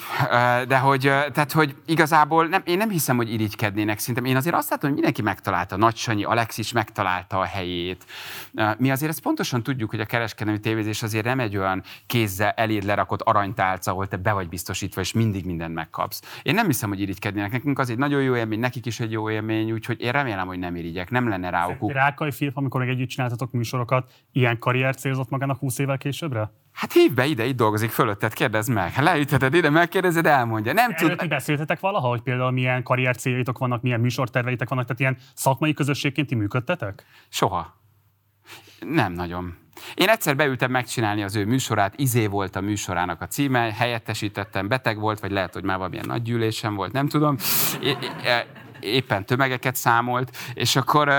de hogy, tehát, hogy igazából nem, én nem hiszem, hogy irigykednének szerintem. Én azért azt látom, hogy mindenki megtalálta. Nagy Sanyi, Alex is megtalálta a helyét. Mi azért ezt pontosan tudjuk, hogy a kereskedelmi tévézés azért nem egy olyan kézzel eléd lerakott aranytálca, ahol te be vagy biztosítva, és mindig mindent megkapsz. Én nem hiszem, hogy irigykednének. Nekünk az egy nagyon jó élmény, nekik is egy jó élmény, úgyhogy én remélem, hogy nem irigyek, nem lenne ráuk. Rákai Filip, amikor még együtt csináltatok műsorokat, ilyen karrier célzott magának 20 évvel későbbre? Hát hívd be ide, itt dolgozik fölötted, kérdezd meg. Leütheted ide, megkérdezed, elmondja. Nem Erről tud. ti beszéltetek valaha, hogy például milyen karrier céljaitok vannak, milyen műsorterveitek vannak, tehát ilyen szakmai közösségként ti működtetek? Soha. Nem nagyon. Én egyszer beültem megcsinálni az ő műsorát, Izé volt a műsorának a címe, helyettesítettem, beteg volt, vagy lehet, hogy már valamilyen nagy gyűlésem volt, nem tudom. É- é- éppen tömegeket számolt, és akkor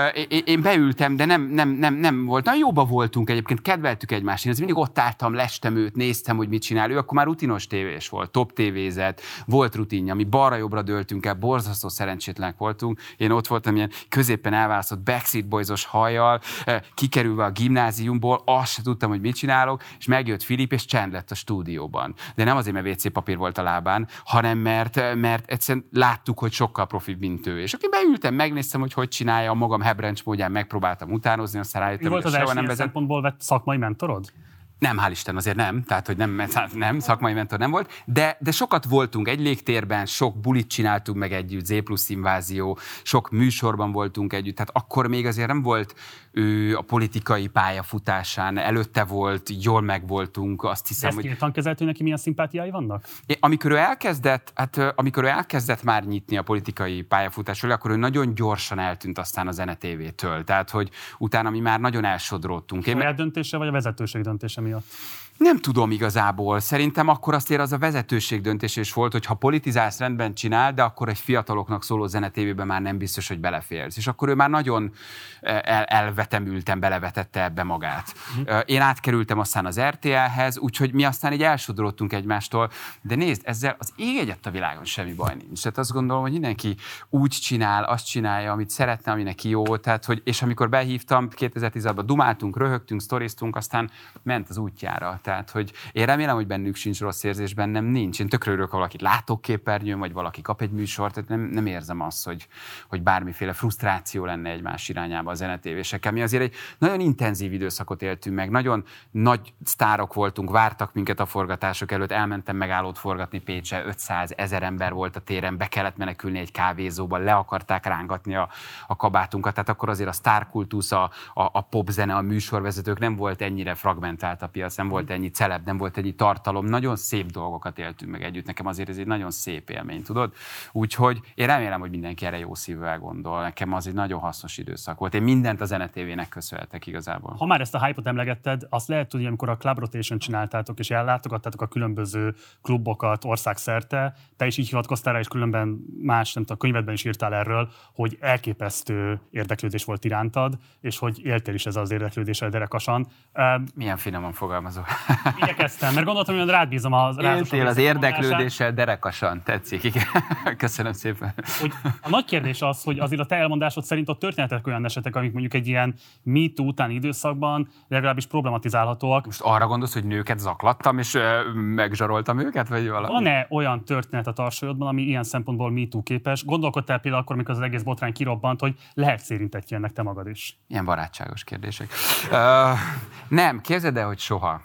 én beültem, de nem, nem, nem, nem volt. Nagyon jóba voltunk egyébként, kedveltük egymást. Én mindig ott álltam, lestem őt, néztem, hogy mit csinál. Ő akkor már rutinos tévés volt, top tévézet, volt rutinja, mi balra-jobbra döltünk el, borzasztó szerencsétlenek voltunk. Én ott voltam ilyen középen elválasztott Backstreet Boys-os hajjal, kikerülve a gimnáziumból, azt se tudtam, hogy mit csinálok, és megjött Filip, és csend lett a stúdióban. De nem azért, mert WC papír volt a lábán, hanem mert, mert egyszerűen láttuk, hogy sokkal profibb, mint ő. És akkor beültem, megnéztem, hogy hogy csinálja, a magam hebrencs módján megpróbáltam utánozni, aztán rájöttem, volt hogy az első nem vezet. szempontból vett szakmai mentorod? Nem, hál' Isten, azért nem, tehát hogy nem, nem szakmai mentor nem volt, de, de sokat voltunk egy légtérben, sok bulit csináltunk meg együtt, Z plusz invázió, sok műsorban voltunk együtt, tehát akkor még azért nem volt ő a politikai pályafutásán előtte volt, jól megvoltunk, azt hiszem, Ezt hogy... kezeltő, neki milyen szimpátiái vannak? É, amikor ő elkezdett, hát amikor ő elkezdett már nyitni a politikai pályafutásról, akkor ő nagyon gyorsan eltűnt aztán a zenetévétől. Tehát, hogy utána mi már nagyon elsodródtunk. Én... A döntése, vagy a vezetőség döntése miatt? Nem tudom igazából. Szerintem akkor azért az a vezetőség döntés is volt, hogy ha politizálsz, rendben csinál, de akkor egy fiataloknak szóló zenetévében már nem biztos, hogy beleférsz. És akkor ő már nagyon eh, el, elvetemülten belevetette ebbe magát. Uh-huh. Én átkerültem aztán az RTL-hez, úgyhogy mi aztán így elsodródtunk egymástól. De nézd, ezzel az ég egyet a világon semmi baj nincs. Tehát azt gondolom, hogy mindenki úgy csinál, azt csinálja, amit szeretne, ami neki jó. Tehát, hogy, és amikor behívtam, 2016-ban dumáltunk, röhögtünk, sztoriztunk, aztán ment az útjára. Tehát, hogy én remélem, hogy bennük sincs rossz érzés, bennem nincs. Én tökre örülök, ha valakit látok képernyőn, vagy valaki kap egy műsort, tehát nem, nem érzem azt, hogy, hogy bármiféle frusztráció lenne egymás irányába a zenetévésekkel. Mi azért egy nagyon intenzív időszakot éltünk meg, nagyon nagy sztárok voltunk, vártak minket a forgatások előtt, elmentem megállót forgatni Pécse, 500 ezer ember volt a téren, be kellett menekülni egy kávézóba, le akarták rángatni a, a kabátunkat, tehát akkor azért a sztárkultusz, a, a, a popzene, a műsorvezetők nem volt ennyire fragmentált a piac, nem volt ennyi celeb, nem volt ennyi tartalom, nagyon szép dolgokat éltünk meg együtt. Nekem azért ez egy nagyon szép élmény, tudod? Úgyhogy én remélem, hogy mindenki erre jó szívvel gondol. Nekem az egy nagyon hasznos időszak volt. Én mindent a zenetévének köszönhetek igazából. Ha már ezt a hype-ot emlegetted, azt lehet tudni, amikor a Club Rotation csináltátok, és ellátogattátok a különböző klubokat országszerte, te is így hivatkoztál rá, és különben más, nem tudom, a könyvedben is írtál erről, hogy elképesztő érdeklődés volt irántad, és hogy éltél is ez az érdeklődéssel derekasan. Milyen finoman fogalmazol. Igyekeztem, mert gondoltam, hogy rád bízom az Éltél az érdeklődéssel derekasan, tetszik. Igen. Köszönöm szépen. Hogy a nagy kérdés az, hogy azért a te elmondásod szerint a történetek olyan esetek, amik mondjuk egy ilyen MeToo utáni időszakban legalábbis problematizálhatóak. Most arra gondolsz, hogy nőket zaklattam, és megzsaroltam őket, vagy valami? Van-e olyan történet a tarsajodban, ami ilyen szempontból MeToo képes? Gondolkodtál például akkor, amikor az egész botrány kirobbant, hogy lehet érintettje ennek te magad is? Ilyen barátságos kérdések. Uh, nem, képzeld el, hogy soha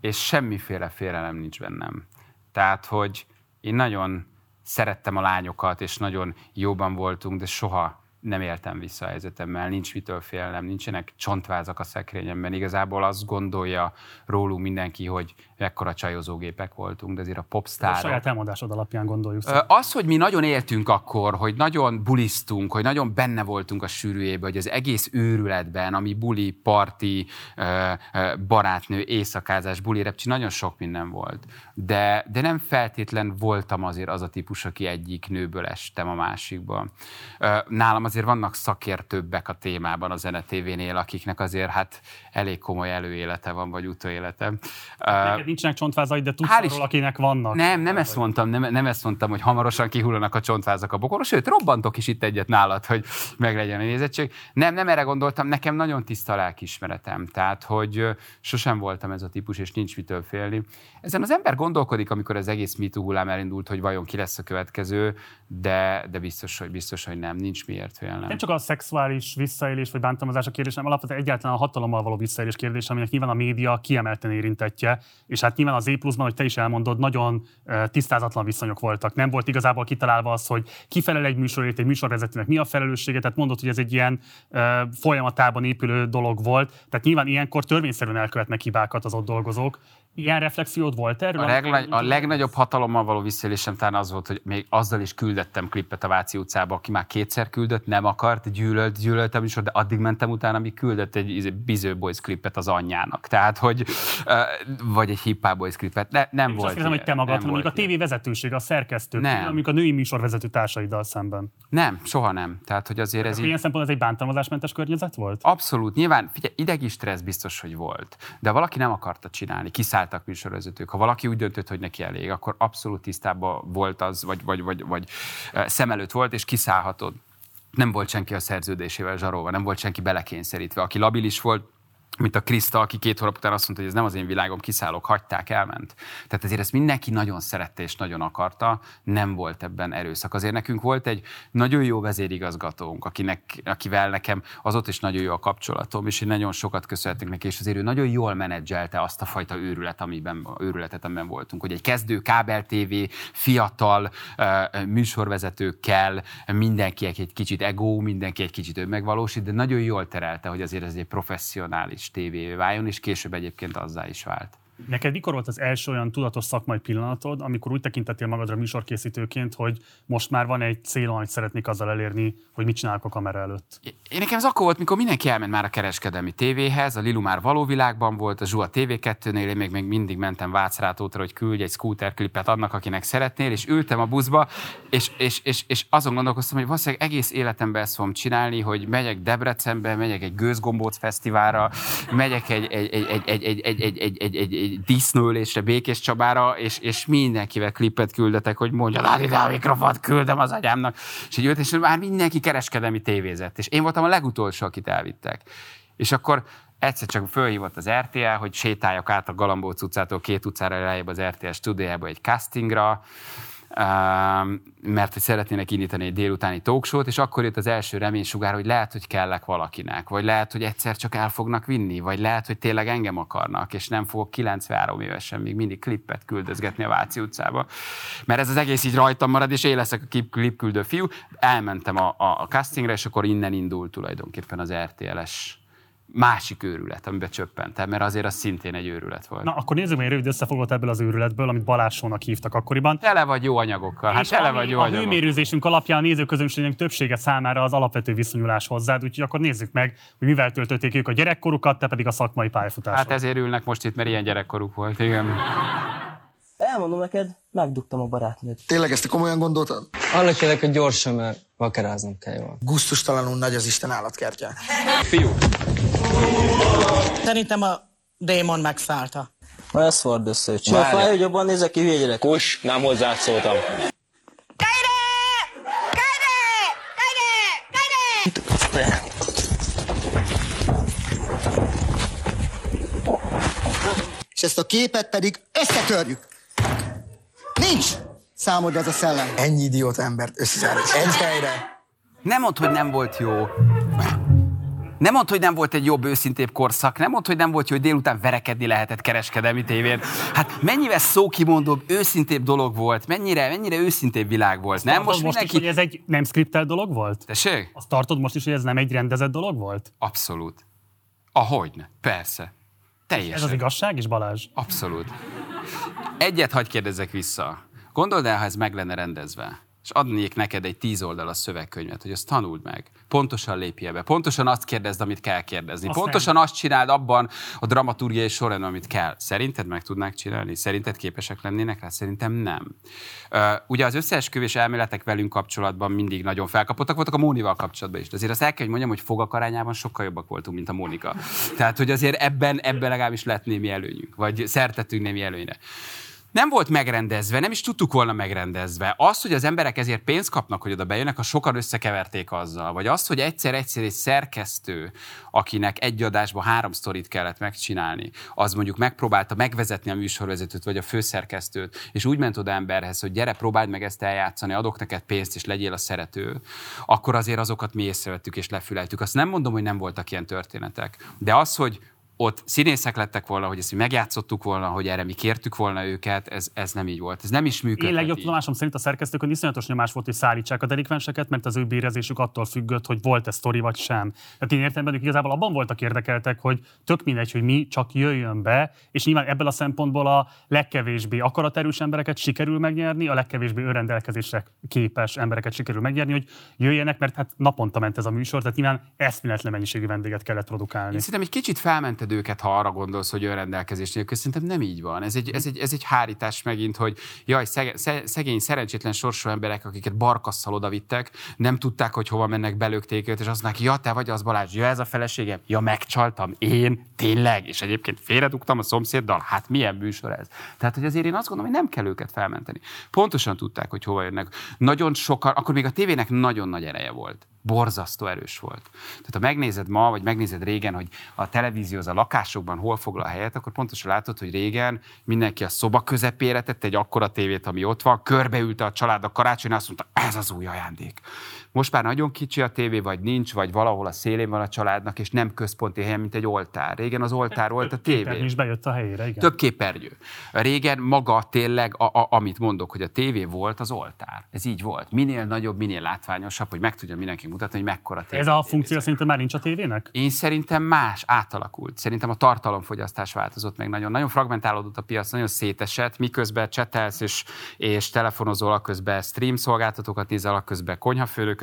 és semmiféle félelem nincs bennem. Tehát, hogy én nagyon szerettem a lányokat, és nagyon jóban voltunk, de soha nem éltem vissza a helyzetemmel, nincs mitől félnem, nincsenek csontvázak a szekrényemben. Igazából azt gondolja rólunk mindenki, hogy mekkora csajozógépek voltunk, de azért a popstar. A saját elmondásod alapján gondoljuk. Az, hogy mi nagyon éltünk akkor, hogy nagyon bulisztunk, hogy nagyon benne voltunk a sűrűjében, hogy az egész őrületben, ami buli, parti, barátnő, éjszakázás, buli, repcsi, nagyon sok minden volt. De, de nem feltétlen voltam azért az a típus, aki egyik nőből estem a másikba. Nálam azért vannak szakértőbbek a témában a zenetévénél, akiknek azért hát elég komoly előélete van, vagy utóélete. Nincsenek csontvázaid, de tudsz arról, akinek vannak. Nem, nem ezt mondtam, nem, nem ezt mondtam, hogy hamarosan kihullanak a csontvázak a bokorról, sőt, robbantok is itt egyet nálad, hogy meglegyen a nézettség. Nem, nem erre gondoltam, nekem nagyon tiszta a tehát, hogy sosem voltam ez a típus, és nincs mitől félni. Ezen az ember gondolkodik, amikor az egész MeToo hullám elindult, hogy vajon ki lesz a következő, de, de biztos, hogy biztos, hogy nem, nincs miért félnem. Nem csak a szexuális visszaélés vagy bántalmazás a kérdés, hanem alapvetően egyáltalán a hatalommal való visszaélés kérdés, aminek nyilván a média kiemelten érintetje, és hát nyilván az E pluszban, hogy te is elmondod, nagyon tisztázatlan viszonyok voltak. Nem volt igazából kitalálva az, hogy kifelel egy műsorért, egy műsorvezetőnek mi a felelőssége, tehát mondod, hogy ez egy ilyen folyamatában épülő dolog volt. Tehát nyilván ilyenkor törvényszerűen elkövetnek hibákat az ott dolgozók, Ilyen reflexiód volt erről? A, legnagy, a legnagyobb hatalommal való visszaélésem talán az volt, hogy még azzal is küldettem klippet a Váci utcába, aki már kétszer küldött, nem akart, gyűlölt, gyűlöltem is, de addig mentem utána, amíg küldött egy izé, Biző Boys klippet az anyjának. Tehát, hogy, vagy egy Hip Boys klippet. Ne, nem Én volt. Azt hiszem, hogy te magad, hanem a tévé vezetőség, a szerkesztő, nem. mondjuk a női műsorvezető társaiddal szemben. Nem, soha nem. Tehát, hogy azért ez így... Ilyen szempontból ez egy bántalmazásmentes környezet volt? Abszolút. Nyilván, figyelj, idegi stressz biztos, hogy volt. De valaki nem akarta csinálni, kiszállt álltak műsorvezetők. Ha valaki úgy döntött, hogy neki elég, akkor abszolút tisztában volt az, vagy, vagy, vagy, vagy szem előtt volt, és kiszállhatod. Nem volt senki a szerződésével zsarolva, nem volt senki belekényszerítve. Aki labilis volt, mint a Krista, aki két hónap után azt mondta, hogy ez nem az én világom, kiszállok, hagyták, elment. Tehát ezért ezt mindenki nagyon szerette és nagyon akarta, nem volt ebben erőszak. Azért nekünk volt egy nagyon jó vezérigazgatónk, akinek, akivel nekem az ott is nagyon jó a kapcsolatom, és én nagyon sokat köszönhetünk neki, és azért ő nagyon jól menedzselte azt a fajta őrület, amiben, őrületet, amiben voltunk. Hogy egy kezdő kábel TV, fiatal műsorvezetőkkel, mindenki egy kicsit ego, mindenki egy kicsit önmegvalósít, de nagyon jól terelte, hogy azért ez egy professzionális tévévé váljon, és később egyébként azzá is vált. Neked mikor volt az első olyan tudatos szakmai pillanatod, amikor úgy tekintettél magadra műsorkészítőként, hogy most már van egy cél, amit szeretnék azzal elérni, hogy mit csinálok a kamera előtt? Én nekem ez akkor volt, mikor mindenki elment már a kereskedelmi tévéhez, a Lilu már való világban volt, a Zsua TV2-nél, én még, még mindig mentem Vácrátótra, hogy küldj egy scooter klipet annak, akinek szeretnél, és ültem a buszba, és, és, és, és azon gondolkoztam, hogy valószínűleg egész életemben ezt fogom csinálni, hogy megyek Debrecenbe, megyek egy gőzgombóc fesztiválra, megyek egy, egy, egy, egy, egy, egy, egy, egy, egy, egy, egy, egy disznőlésre, Békés Csabára, és, és mindenkivel klipet küldetek, hogy mondja, lád ide a mikrofont, küldem az agyámnak. És így és már mindenki kereskedelmi tévézett. És én voltam a legutolsó, akit elvittek. És akkor egyszer csak fölhívott az RTL, hogy sétáljak át a Galambóc utcától két utcára lejjebb az RTL stúdiójába egy castingra, mert hogy szeretnének indítani egy délutáni talkshow és akkor jött az első reménysugár, hogy lehet, hogy kellek valakinek, vagy lehet, hogy egyszer csak el fognak vinni, vagy lehet, hogy tényleg engem akarnak, és nem fogok 93 évesen még mindig klippet küldözgetni a Váci utcába. Mert ez az egész így rajtam marad, és én leszek a klippküldő fiú. Elmentem a, a, a castingre, és akkor innen indult tulajdonképpen az RTL-es másik őrület, amiben csöppentem, mert azért az szintén egy őrület volt. Na, akkor nézzük meg egy rövid összefoglalót ebből az őrületből, amit Balázsónak hívtak akkoriban. Tele vagy jó anyagokkal. Hát tele vagy jó a anyagokkal. hőmérőzésünk alapján a nézőközönségnek többsége számára az alapvető viszonyulás hozzád, úgyhogy akkor nézzük meg, hogy mivel töltötték ők a gyerekkorukat, te pedig a szakmai pályafutást. Hát ezért ülnek most itt, mert ilyen gyerekkoruk volt, igen. Elmondom neked, megdugtam a barátnőt. Tényleg ezt te komolyan gondoltad? Arra kérlek, hogy gyorsan, mert vakeráznom kell jól. Gusztustalanul nagy az Isten állatkertje. Fiú. Szerintem a démon megszállta. Na ez ford össze, hogy Csak fáj, hogy jobban nézek ki, hülye gyerek. Kus, nem hozzád szóltam. És ezt a képet pedig összetörjük. Nincs! Számodra ez a szellem. Ennyi idiót embert összeállít. Egy helyre. Nem mondd, hogy nem volt jó. Nem mondd, hogy nem volt egy jobb, őszintébb korszak, nem mondd, hogy nem volt jó, hogy délután verekedni lehetett kereskedelmi tévén. Hát mennyivel szókimondóbb, őszintébb dolog volt, mennyire, mennyire őszintébb világ volt. Nem most, most mindenki... is, hogy ez egy nem skriptelt dolog volt? Tessék? Azt tartod most is, hogy ez nem egy rendezett dolog volt? Abszolút. Ahogyne, persze. Teljesen. Ez az igazság is, Balázs? Abszolút. Egyet hagy kérdezzek vissza. Gondold el, ha ez meg lenne rendezve, és adnék neked egy tíz oldalas szövegkönyvet, hogy azt tanuld meg. Pontosan lépje be. Pontosan azt kérdezd, amit kell kérdezni. Azt Pontosan azt csináld abban a dramaturgiai során, amit kell. Szerinted meg tudnák csinálni? Szerinted képesek lennének rá? Szerintem nem. Ugye az összeesküvés elméletek velünk kapcsolatban mindig nagyon felkapottak voltak a Mónival kapcsolatban is. De azért azt el kell, hogy mondjam, hogy fogakarányában sokkal jobbak voltunk, mint a Mónika. Tehát, hogy azért ebben, ebben legalábbis lett némi előnyünk, vagy szertettünk némi előnyre nem volt megrendezve, nem is tudtuk volna megrendezve. Az, hogy az emberek ezért pénzt kapnak, hogy oda bejönnek, a sokan összekeverték azzal. Vagy az, hogy egyszer-egyszer egy szerkesztő, akinek egy adásban három sztorit kellett megcsinálni, az mondjuk megpróbálta megvezetni a műsorvezetőt, vagy a főszerkesztőt, és úgy ment oda emberhez, hogy gyere, próbáld meg ezt eljátszani, adok neked pénzt, és legyél a szerető, akkor azért azokat mi észrevettük és lefüleltük. Azt nem mondom, hogy nem voltak ilyen történetek. De az, hogy ott színészek lettek volna, hogy ezt mi megjátszottuk volna, hogy erre mi kértük volna őket, ez, ez nem így volt. Ez nem is működött. Én legjobb tudomásom szerint a szerkesztőkön iszonyatos nyomás volt, hogy szállítsák a delikvenseket, mert az ő bérezésük attól függött, hogy volt-e sztori vagy sem. Tehát én értem bennük, igazából abban voltak érdekeltek, hogy tök mindegy, hogy mi csak jöjjön be, és nyilván ebből a szempontból a legkevésbé akaraterős embereket sikerül megnyerni, a legkevésbé önrendelkezésre képes embereket sikerül megnyerni, hogy jöjjenek, mert hát naponta ment ez a műsor, tehát nyilván eszméletlen mennyiségű vendéget kellett produkálni. Én szerintem egy kicsit felment érted őket, ha arra gondolsz, hogy önrendelkezés nélkül. Szerintem nem így van. Ez egy, ez egy, ez egy hárítás megint, hogy jaj, szegény, szerencsétlen sorsú emberek, akiket barkasszal odavittek, nem tudták, hogy hova mennek, belőkték őt, és azt mondják, ja, te vagy az Balázs, ja, ez a feleségem, ja, megcsaltam, én, Tényleg? És egyébként félredugtam a szomszéddal? Hát milyen műsor ez? Tehát, hogy azért én azt gondolom, hogy nem kell őket felmenteni. Pontosan tudták, hogy hova jönnek. Nagyon sokan, akkor még a tévének nagyon nagy ereje volt borzasztó erős volt. Tehát ha megnézed ma, vagy megnézed régen, hogy a televízió az a lakásokban hol foglal helyet, akkor pontosan látod, hogy régen mindenki a szoba közepére tette egy akkora tévét, ami ott van, körbeülte a család a karácsony, azt mondta, ez az új ajándék. Most már nagyon kicsi a tévé, vagy nincs, vagy valahol a szélén van a családnak, és nem központi helyen, mint egy oltár. Régen az oltár volt a tévé. is bejött a helyére, igen. Több képernyő. Régen maga tényleg, a, a, amit mondok, hogy a tévé volt az oltár. Ez így volt. Minél nagyobb, minél látványosabb, hogy meg tudja mindenki mutatni, hogy mekkora tévé. Ez a funkció szerintem már nincs a tévének? Én szerintem más, átalakult. Szerintem a tartalomfogyasztás változott meg nagyon. Nagyon fragmentálódott a piac, nagyon szétesett, miközben csetelsz és, és telefonozol, a közben stream szolgáltatókat nézel, a közben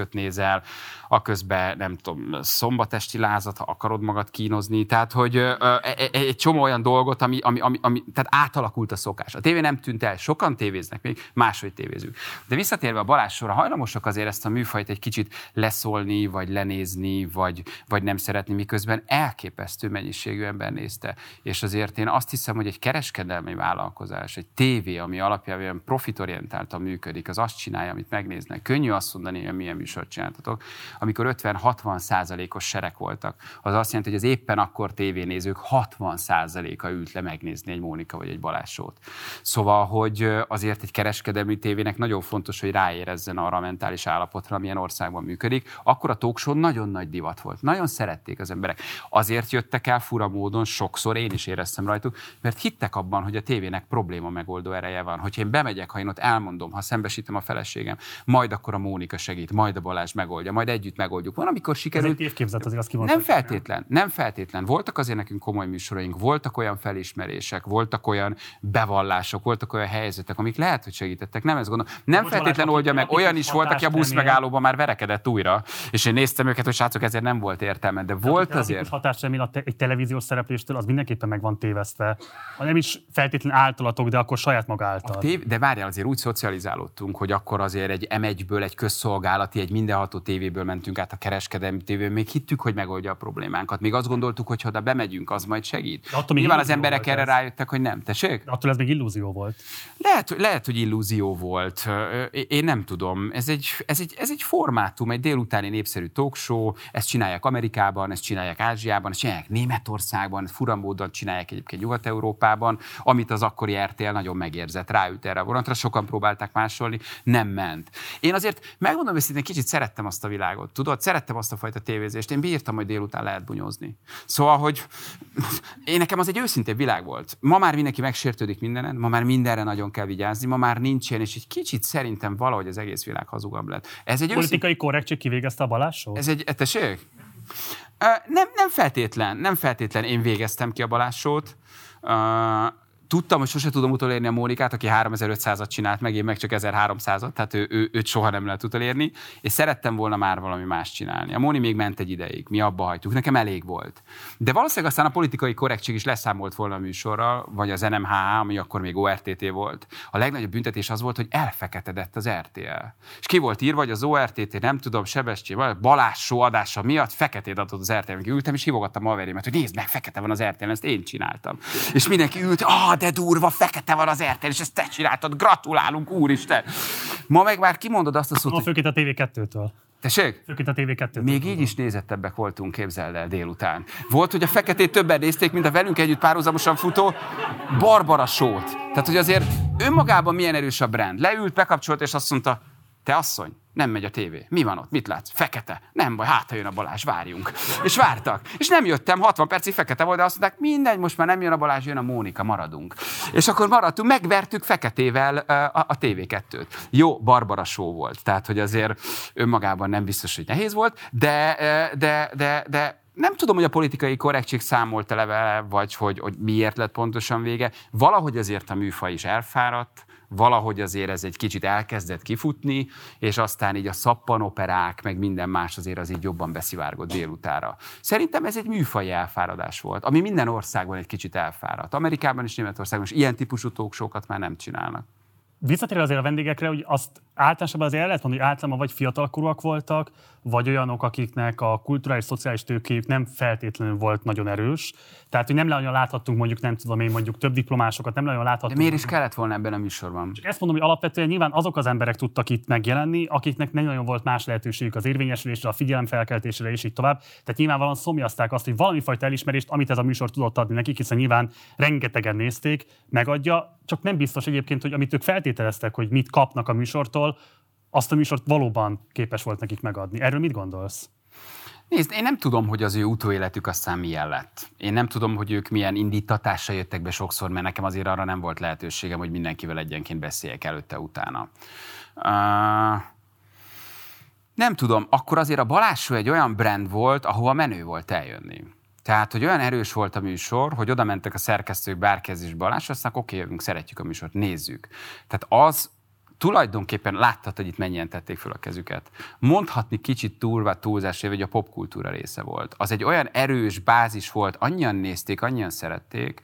konyhafőrököt nézel, a közben nem tudom, szombatesti lázat, ha akarod magad kínozni. Tehát, hogy ö, ö, egy csomó olyan dolgot, ami, ami, ami, ami, tehát átalakult a szokás. A tévé nem tűnt el, sokan tévéznek még, máshogy tévézünk. De visszatérve a Balázs sorra, hajlamosak azért ezt a műfajt egy kicsit leszólni, vagy lenézni, vagy, vagy nem szeretni, miközben elképesztő mennyiségű ember nézte. És azért én azt hiszem, hogy egy kereskedelmi vállalkozás, egy tévé, ami alapjában profitorientáltan működik, az azt csinálja, amit megnéznek. Könnyű azt mondani, hogy milyen műsort csináltatok. Amikor 50-60 százalékos serek voltak, az azt jelenti, hogy az éppen akkor tévénézők 60 százaléka ült le megnézni egy Mónika vagy egy Balázsót. Szóval, hogy azért egy kereskedelmi tévének nagyon fontos, hogy ráérezzen arra a mentális állapotra, amilyen országban működik. Akkor a talk show nagyon nagy divat volt. Nagyon szerették az emberek. Azért jöttek el fura módon, sokszor én is éreztem rajtuk, mert hittek abban, hogy a tévének probléma megoldó ereje van. Hogy én bemegyek, ha én ott elmondom, ha szembesítem a feleségem, majd akkor a Mónika segít, majd a Balázs megoldja, majd együtt megoldjuk. Van, amikor sikerült. Ez egy azért azt Nem feltétlen, nem feltétlen. Voltak azért nekünk komoly műsoraink, voltak olyan felismerések, voltak olyan bevallások, voltak olyan helyzetek, amik lehet, hogy segítettek. Nem ez gondolom. Nem feltétlen oldja meg. Olyan is volt, aki a busz megállóban már verekedett újra, és én néztem őket, hogy srácok, ezért nem volt értelme, de volt de azért. hatás remél egy televíziós szerepléstől, az mindenképpen meg van tévesztve. Ha nem is feltétlenül általatok, de akkor saját maga által. Tév, de várjál, azért úgy szocializálódtunk, hogy akkor azért egy M1-ből, egy közszolgálati, egy mindenható tévéből mentünk át a kereskedelmi tévéből, még hittük, hogy megoldja a problémánkat. Még azt gondoltuk, hogy ha oda bemegyünk, az majd segít. De attól Nyilván az emberek erre ez. rájöttek, hogy nem. Tessék? De attól ez még illúzió volt. Lehet, lehet, hogy illúzió volt. Én nem tudom. Ez egy, ez egy, ez egy formátum, egy délutáni népszerű talk show, ezt csinálják Amerikában, ezt csinálják Ázsiában, ezt csinálják Németországban, furamódon csinálják egyébként Nyugat-Európában, amit az akkori RTL nagyon megérzett, ráült erre a vonatra, sokan próbálták másolni, nem ment. Én azért megmondom őszintén, kicsit szerettem azt a világot, tudod, szerettem azt a fajta tévézést, én bírtam, hogy délután lehet bunyózni. Szóval, hogy én nekem az egy őszintén világ volt. Ma már mindenki megsértődik mindenen, ma már mindenre nagyon kell vigyázni, ma már nincsen, és egy kicsit szerintem valahogy az egész világ hazugabb lett. Ez egy Politikai őszint... korrektség kivégezte a Balázsot? Ez egy, tessék? Nem, nem feltétlen, nem feltétlen én végeztem ki a Balázsót. Tudtam, hogy sose tudom utolérni a Mónikát, aki 3500-at csinált meg, én meg csak 1300-at, tehát ő, ő, őt soha nem lehet utolérni, és szerettem volna már valami más csinálni. A Móni még ment egy ideig, mi abba hagytuk, nekem elég volt. De valószínűleg aztán a politikai korrektség is leszámolt volna a műsorral, vagy az NMHH, ami akkor még ORTT volt. A legnagyobb büntetés az volt, hogy elfeketedett az RTL. És ki volt írva, hogy az ORTT, nem tudom, Sebestyén, vagy Balázs adása miatt feketét adott az RTL. Ültem és hívogattam a verémet, hogy nézd meg, fekete van az RTL, ezt én csináltam. És mindenki ült, ah, de durva, fekete van az RTL, és ezt te csináltad, gratulálunk, úristen. Ma meg már kimondod azt a szót, A főként a TV2-től. Tessék? Főként a TV2. Még így is nézettebbek voltunk, képzeld el délután. Volt, hogy a feketét többen nézték, mint a velünk együtt párhuzamosan futó Barbara sót. Tehát, hogy azért önmagában milyen erős a brand. Leült, bekapcsolt, és azt mondta, te asszony, nem megy a tévé. Mi van ott? Mit látsz? Fekete. Nem baj, hát jön a Balázs, várjunk. És vártak. És nem jöttem, 60 percig fekete volt, de azt mondták, mindegy, most már nem jön a Balázs, jön a Mónika, maradunk. És akkor maradtunk, megvertük feketével a, a TV2-t. Jó, Barbara show volt, tehát hogy azért önmagában nem biztos, hogy nehéz volt, de, de, de, de nem tudom, hogy a politikai korrektség számolt le vele, vagy hogy, hogy miért lett pontosan vége. Valahogy azért a műfaj is elfáradt, valahogy azért ez egy kicsit elkezdett kifutni, és aztán így a szappanoperák, meg minden más azért az így jobban beszivárgott délutára. Szerintem ez egy műfai elfáradás volt, ami minden országban egy kicsit elfáradt. Amerikában és Németországban is ilyen típusú tóksókat már nem csinálnak. Visszatérve azért a vendégekre, hogy azt általában azért el lehet mondani, hogy általában vagy fiatalkorúak voltak, vagy olyanok, akiknek a kulturális, szociális tőkéjük nem feltétlenül volt nagyon erős. Tehát, hogy nem nagyon láthattunk mondjuk, nem tudom én, mondjuk több diplomásokat, nem nagyon láthattunk. De miért is kellett volna ebben a műsorban? Csak ezt mondom, hogy alapvetően nyilván azok az emberek tudtak itt megjelenni, akiknek nem nagyon volt más lehetőségük az érvényesülésre, a figyelemfelkeltésre és így tovább. Tehát nyilvánvalóan szomjazták azt, hogy valami fajta elismerést, amit ez a műsor tudott adni nekik, hiszen nyilván rengetegen nézték, megadja. Csak nem biztos egyébként, hogy amit ők feltételeztek, hogy mit kapnak a műsortól, azt a műsort valóban képes volt nekik megadni. Erről mit gondolsz? Nézd, én nem tudom, hogy az ő utóéletük aztán milyen lett. Én nem tudom, hogy ők milyen indítatással jöttek be sokszor, mert nekem azért arra nem volt lehetőségem, hogy mindenkivel egyenként beszéljek előtte-utána. Uh, nem tudom, akkor azért a Balázsó egy olyan brand volt, ahova menő volt eljönni. Tehát, hogy olyan erős volt a műsor, hogy oda mentek a szerkesztők Bárkez és Balázs, aztán oké, okay, jövünk, szeretjük a műsort, nézzük. Tehát az tulajdonképpen láttad, hogy itt mennyien tették fel a kezüket. Mondhatni kicsit túlva túlzás, hogy a popkultúra része volt. Az egy olyan erős bázis volt, annyian nézték, annyian szerették,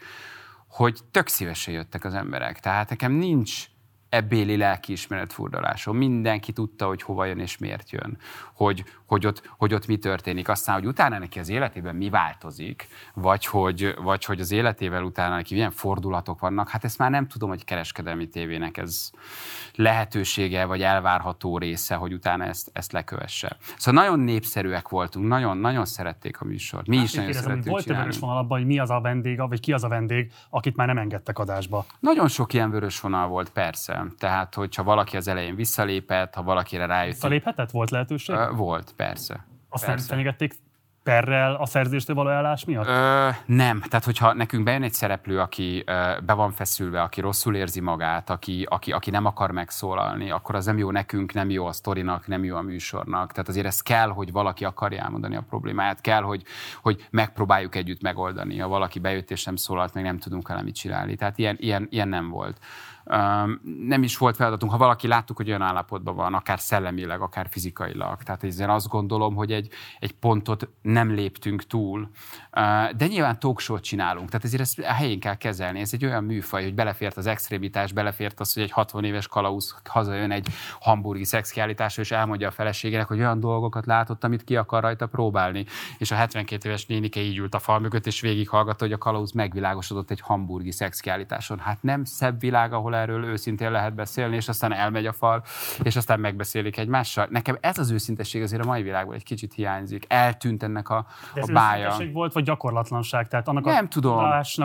hogy tök szívesen jöttek az emberek. Tehát nekem nincs ebbéli lelkiismeret furdalásom. Mindenki tudta, hogy hova jön és miért jön, hogy, hogy, ott, hogy ott mi történik. Aztán, hogy utána neki az életében mi változik, vagy hogy, vagy hogy az életével utána neki milyen fordulatok vannak, hát ezt már nem tudom, hogy kereskedelmi tévének ez lehetősége, vagy elvárható része, hogy utána ezt, ezt lekövesse. Szóval nagyon népszerűek voltunk, nagyon, nagyon szerették a műsort. Mi hát, is nagyon szerettük Volt-e vörös vonal abban, hogy mi az a vendég, vagy ki az a vendég, akit már nem engedtek adásba? Nagyon sok ilyen vörös vonal volt, persze. Tehát, hogyha valaki az elején visszalépett, ha valakire rájött. Visszaléphetett? Volt lehetőség? Volt, persze. Azt persze. fenyegették perrel a szerződéstől való elállás miatt? Ö, nem. Tehát, hogyha nekünk bejön egy szereplő, aki ö, be van feszülve, aki rosszul érzi magát, aki, aki, aki nem akar megszólalni, akkor az nem jó nekünk, nem jó a sztorinak, nem jó a műsornak. Tehát azért ez kell, hogy valaki akarja elmondani a problémáját, kell, hogy, hogy megpróbáljuk együtt megoldani. Ha valaki bejött és nem szólalt, meg nem tudunk vele mit csinálni. Tehát ilyen, ilyen, ilyen nem volt nem is volt feladatunk, ha valaki láttuk, hogy olyan állapotban van, akár szellemileg, akár fizikailag. Tehát ezzel azt gondolom, hogy egy, egy pontot nem léptünk túl. De nyilván talkshow csinálunk, tehát ezért ezt a helyén kell kezelni. Ez egy olyan műfaj, hogy belefért az extrémitás, belefért az, hogy egy 60 éves kalauz hazajön egy hamburgi szexkiállításra, és elmondja a feleségének, hogy olyan dolgokat látott, amit ki akar rajta próbálni. És a 72 éves nénike így ült a fal mögött, és végighallgatta, hogy a kalauz megvilágosodott egy hamburgi szexkiállításon. Hát nem szebb világ, ahol erről őszintén lehet beszélni, és aztán elmegy a fal, és aztán megbeszélik egymással. Nekem ez az őszintesség azért a mai világban egy kicsit hiányzik. Eltűnt ennek a, De ez a bája. volt, vagy gyakorlatlanság? Tehát annak nem a tudom.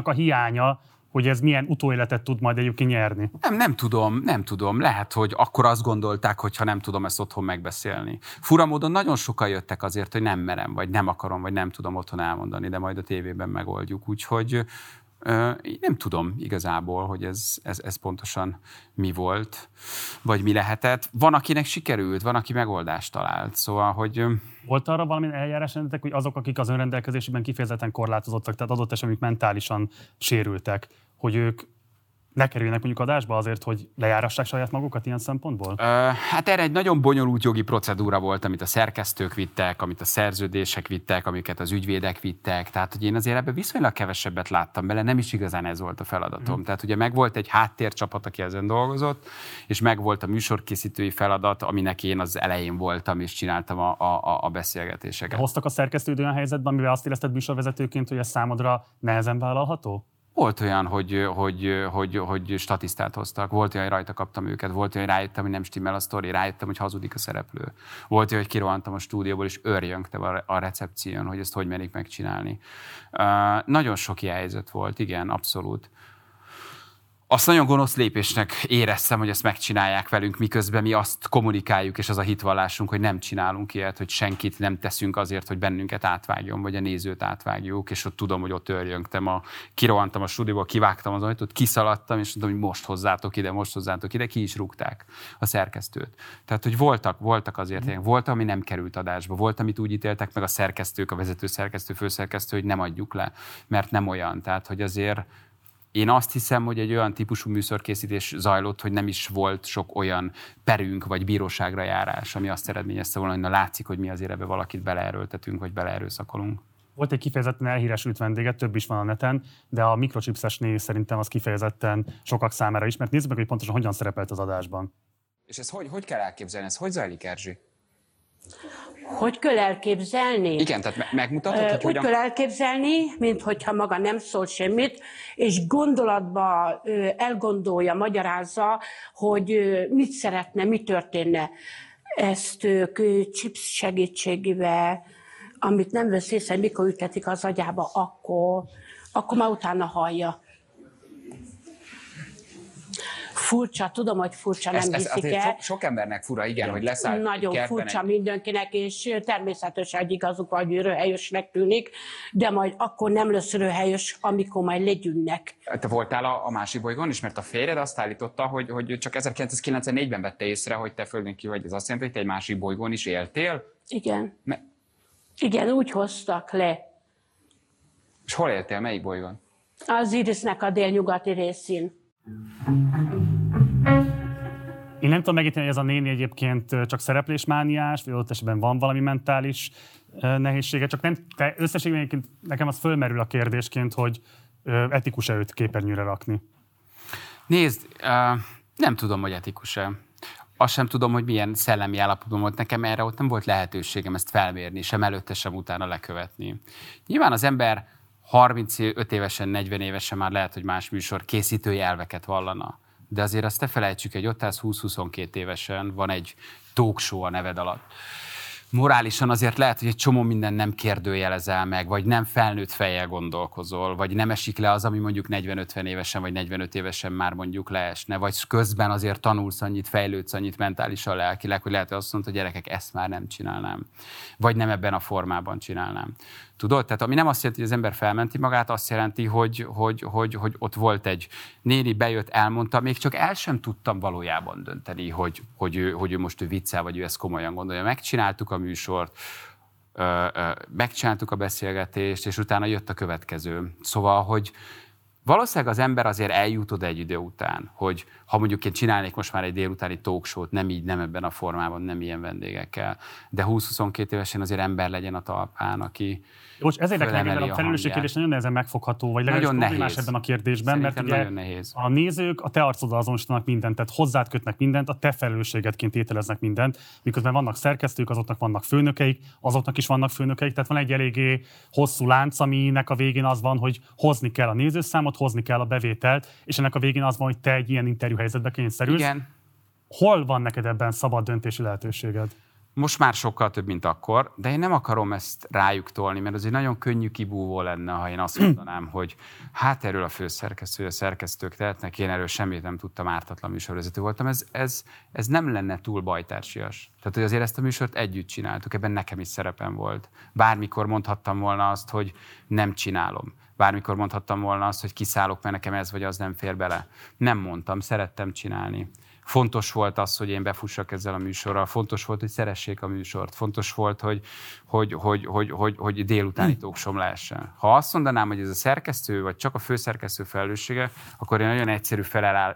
a hiánya, hogy ez milyen utóéletet tud majd egyébként nyerni? Nem, nem tudom, nem tudom. Lehet, hogy akkor azt gondolták, hogy ha nem tudom ezt otthon megbeszélni. Fura módon nagyon sokan jöttek azért, hogy nem merem, vagy nem akarom, vagy nem tudom otthon elmondani, de majd a tévében megoldjuk. Úgyhogy én nem tudom igazából, hogy ez, ez, ez pontosan mi volt, vagy mi lehetett. Van, akinek sikerült, van, aki megoldást talált. Szóval, hogy... Volt arra valami eljárás rendetek, hogy azok, akik az önrendelkezésében kifejezetten korlátozottak, tehát adott esetben mentálisan sérültek, hogy ők ne kerüljenek mondjuk adásba azért, hogy lejárassák saját magukat ilyen szempontból? Ö, hát erre egy nagyon bonyolult jogi procedúra volt, amit a szerkesztők vittek, amit a szerződések vittek, amiket az ügyvédek vittek. Tehát, hogy én azért ebbe viszonylag kevesebbet láttam bele, nem is igazán ez volt a feladatom. Mm. Tehát ugye megvolt egy háttércsapat, aki ezen dolgozott, és megvolt a műsorkészítői feladat, aminek én az elején voltam, és csináltam a, a, a beszélgetéseket. Hoztak a szerkesztőd olyan helyzetben, amivel azt érezted műsorvezetőként, hogy ez számodra nehezen vállalható? Volt olyan, hogy, hogy, hogy, hogy statisztát hoztak, volt olyan, hogy rajta kaptam őket, volt olyan, hogy rájöttem, hogy nem stimmel a sztori, rájöttem, hogy hazudik a szereplő. Volt olyan, hogy kirohantam a stúdióból, és örjöngtem a recepción, hogy ezt hogy merik megcsinálni. Uh, nagyon sok ilyen helyzet volt, igen, abszolút azt nagyon gonosz lépésnek éreztem, hogy ezt megcsinálják velünk, miközben mi azt kommunikáljuk, és az a hitvallásunk, hogy nem csinálunk ilyet, hogy senkit nem teszünk azért, hogy bennünket átvágjon, vagy a nézőt átvágjuk, és ott tudom, hogy ott örjöngtem, a, kirohantam a stúdióból, kivágtam az ajtót, kiszaladtam, és mondtam, hogy most hozzátok ide, most hozzátok ide, ki is rúgták a szerkesztőt. Tehát, hogy voltak, voltak azért ilyen, volt, ami nem került adásba, volt, amit úgy ítéltek meg a szerkesztők, a vezető szerkesztő, főszerkesztő, hogy nem adjuk le, mert nem olyan. Tehát, hogy azért én azt hiszem, hogy egy olyan típusú műsorkészítés zajlott, hogy nem is volt sok olyan perünk vagy bíróságra járás, ami azt eredményezte volna, hogy na látszik, hogy mi azért ebbe valakit beleerőltetünk, vagy beleerőszakolunk. Volt egy kifejezetten elhíresült vendége, több is van a neten, de a mikrochipses név szerintem az kifejezetten sokak számára is, mert nézzük meg, hogy pontosan hogyan szerepelt az adásban. És ez hogy, hogy kell elképzelni? Ez hogy zajlik, Erzsi? Hogy kell elképzelni? Igen, tehát me- megmutatod, hogy Úgy hogyan... kell elképzelni, mint hogyha maga nem szól semmit, és gondolatba elgondolja, magyarázza, hogy mit szeretne, mi történne. Ezt ők chips segítségével, amit nem vesz észre, mikor ültetik az agyába, akkor, akkor már utána hallja. Furcsa, tudom, hogy furcsa, nem Ez, ez hiszik el. sok, sok embernek fura, igen, hogy leszáll Nagyon kertben furcsa egy... mindenkinek, és természetesen egy igazuk vagy röhelyösnek tűnik, de majd akkor nem lesz röhelyös, amikor majd legyűnnek. Te voltál a, a másik bolygón is, mert a férjed azt állította, hogy, hogy csak 1994-ben vette észre, hogy te földön ki vagy. Ez azt jelenti, hogy te egy másik bolygón is éltél? Igen. Ne- Igen, úgy hoztak le. És hol éltél? Melyik bolygón? Az Irisnek a délnyugati részén. Én nem tudom megítélni, hogy ez a néni egyébként csak szereplésmániás, vagy ott esetben van valami mentális nehézsége, csak nem, te összességében nekem az fölmerül a kérdésként, hogy etikus-e őt képernyőre rakni. Nézd, uh, nem tudom, hogy etikus-e. Azt sem tudom, hogy milyen szellemi állapotban volt nekem, erre ott nem volt lehetőségem ezt felmérni, sem előtte, sem utána lekövetni. Nyilván az ember 35 évesen, 40 évesen már lehet, hogy más műsor készítői elveket vallana. De azért azt ne felejtsük, hogy ott állsz 20-22 évesen, van egy talk a neved alatt. Morálisan azért lehet, hogy egy csomó minden nem kérdőjelezel meg, vagy nem felnőtt fejjel gondolkozol, vagy nem esik le az, ami mondjuk 40-50 évesen, vagy 45 évesen már mondjuk leesne, vagy közben azért tanulsz annyit, fejlődsz annyit mentálisan, lelkileg, hogy lehet, hogy azt mondod, hogy gyerekek, ezt már nem csinálnám. Vagy nem ebben a formában csinálnám. Tudod? Tehát ami nem azt jelenti, hogy az ember felmenti magát, azt jelenti, hogy, hogy, hogy, hogy ott volt egy néni, bejött, elmondta, még csak el sem tudtam valójában dönteni, hogy, hogy, ő, hogy ő most ő viccel, vagy ő ezt komolyan gondolja. Megcsináltuk a műsort, ö, ö, megcsináltuk a beszélgetést, és utána jött a következő. Szóval, hogy valószínűleg az ember azért eljut oda egy idő után, hogy ha mondjuk én csinálnék most már egy délutáni talkshow nem így, nem ebben a formában, nem ilyen vendégekkel, de 20-22 évesen azért ember legyen a talpán, aki Most ez érdekel mert a a felelősség hangját. kérdés nagyon nehezen megfogható, vagy legalábbis Nagyon problémás nehéz. ebben a kérdésben, mert Szerintem ugye nagyon nehéz. a nézők a te arcoddal azonosítanak mindent, tehát hozzád kötnek mindent, a te felelősségedként ételeznek mindent, miközben vannak szerkesztők, azoknak vannak főnökeik, azoknak is vannak főnökeik, tehát van egy eléggé hosszú lánc, aminek a végén az van, hogy hozni kell a nézőszámot, hozni kell a bevételt, és ennek a végén az van, hogy te egy ilyen interjú helyzetbe kényszerülsz. Igen. Hol van neked ebben szabad döntési lehetőséged? Most már sokkal több, mint akkor, de én nem akarom ezt rájuk tolni, mert az egy nagyon könnyű kibúvó lenne, ha én azt mondanám, hogy hát erről a főszerkesztő, a szerkesztők tehetnek, én erről semmit nem tudtam, ártatlan műsorvezető voltam. Ez, ez, ez nem lenne túl bajtársias. Tehát, hogy azért ezt a műsort együtt csináltuk, ebben nekem is szerepem volt. Bármikor mondhattam volna azt, hogy nem csinálom. Bármikor mondhattam volna azt, hogy kiszállok, mert nekem ez vagy az nem fér bele. Nem mondtam, szerettem csinálni. Fontos volt az, hogy én befussak ezzel a műsorral, fontos volt, hogy szeressék a műsort, fontos volt, hogy, hogy, hogy, hogy, hogy, hogy délutáni tóksom lehessen. Ha azt mondanám, hogy ez a szerkesztő, vagy csak a főszerkesztő felelőssége, akkor én nagyon egyszerű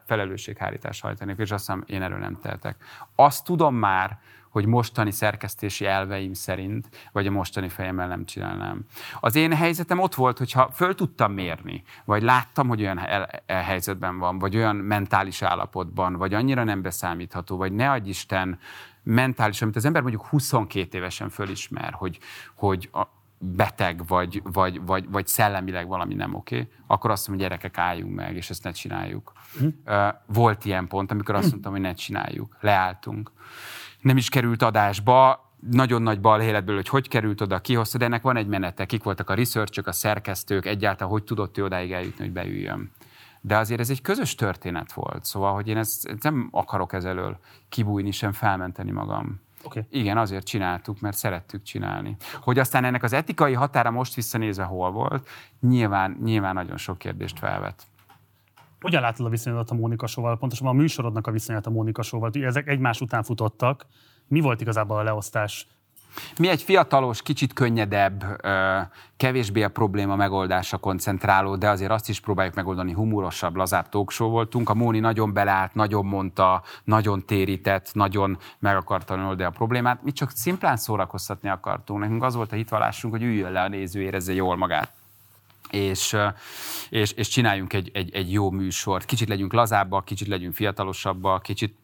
felelősséghárítást hajtanék, és azt mondom, én erről nem tehetek. Azt tudom már, hogy mostani szerkesztési elveim szerint, vagy a mostani fejemmel nem csinálnám. Az én helyzetem ott volt, hogyha föl tudtam mérni, vagy láttam, hogy olyan el, el helyzetben van, vagy olyan mentális állapotban, vagy annyira nem beszámítható, vagy ne adj Isten, mentálisan, amit az ember mondjuk 22 évesen fölismer, hogy, hogy a, beteg, vagy, vagy, vagy, vagy szellemileg valami nem oké, akkor azt mondom, hogy gyerekek, álljunk meg, és ezt ne csináljuk. Ö, Volt ilyen pont, amikor azt mondtam, hogy ne csináljuk. Leálltunk. Nem is került adásba, nagyon nagy balhé lett belőle, hogy hogy került oda, kihozta, de ennek van egy menete. Kik voltak a researchök, a szerkesztők, egyáltalán hogy tudott ő odáig eljutni, hogy beüljön. De azért ez egy közös történet volt, szóval, hogy én ezt, ezt nem akarok ezelől kibújni, sem felmenteni magam. Okay. Igen, azért csináltuk, mert szerettük csinálni. Hogy aztán ennek az etikai határa most visszanézve hol volt, nyilván, nyilván nagyon sok kérdést felvet. Hogyan látod a viszonyodat a Mónika Sóval? Pontosabban a műsorodnak a viszonyát a Mónika Sóval. Ezek egymás után futottak. Mi volt igazából a leosztás? Mi egy fiatalos, kicsit könnyedebb, kevésbé a probléma megoldása koncentráló, de azért azt is próbáljuk megoldani, humorosabb, lazább talkshow voltunk. A Móni nagyon beleállt, nagyon mondta, nagyon térített, nagyon meg akarta oldani a problémát. Mi csak szimplán szórakoztatni akartunk. Nekünk az volt a hitvallásunk, hogy üljön le a néző, érezze jól magát és, és, és csináljunk egy, egy, egy jó műsort. Kicsit legyünk lazábbak, kicsit legyünk fiatalosabbak, kicsit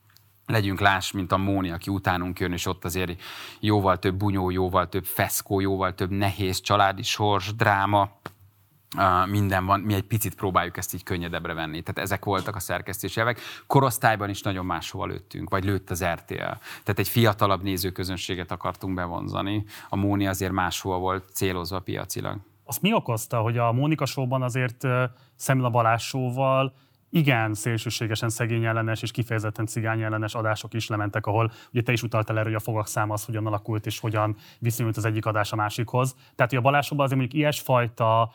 legyünk láss, mint a Móni, aki utánunk jön, és ott azért jóval több bunyó, jóval több feszkó, jóval több nehéz családi sors, dráma, minden van, mi egy picit próbáljuk ezt így könnyedebbre venni. Tehát ezek voltak a szerkesztési elvek. Korosztályban is nagyon máshova lőttünk, vagy lőtt az RTL. Tehát egy fiatalabb nézőközönséget akartunk bevonzani. A Móni azért máshova volt célozva piacilag. Azt mi okozta, hogy a Mónika Show-ban azért Szemla Balázs show igen szélsőségesen szegény ellenes és kifejezetten cigány ellenes adások is lementek, ahol ugye te is utaltál erre, hogy a fogak száma az hogyan alakult és hogyan viszonyult az egyik adás a másikhoz. Tehát, hogy a balásokban azért mondjuk ilyesfajta,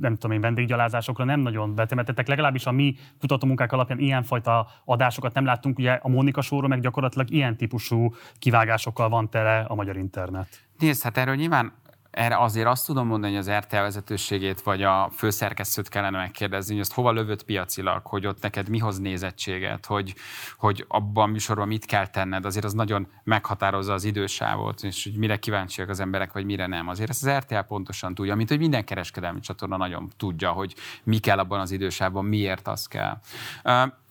nem tudom én, vendéggyalázásokra nem nagyon betemetettek, legalábbis a mi kutatómunkák alapján ilyenfajta adásokat nem láttunk, ugye a Mónika sóra meg gyakorlatilag ilyen típusú kivágásokkal van tele a magyar internet. Nézd, hát erről nyilván erre azért azt tudom mondani, hogy az RTL vezetőségét vagy a főszerkesztőt kellene megkérdezni, hogy ezt hova lövött piacilag, hogy ott neked mi hoz nézettséget, hogy, hogy abban a műsorban mit kell tenned, azért az nagyon meghatározza az idősávot, és hogy mire kíváncsiak az emberek, vagy mire nem. Azért ezt az RTL pontosan tudja, mint hogy minden kereskedelmi csatorna nagyon tudja, hogy mi kell abban az idősávban, miért az kell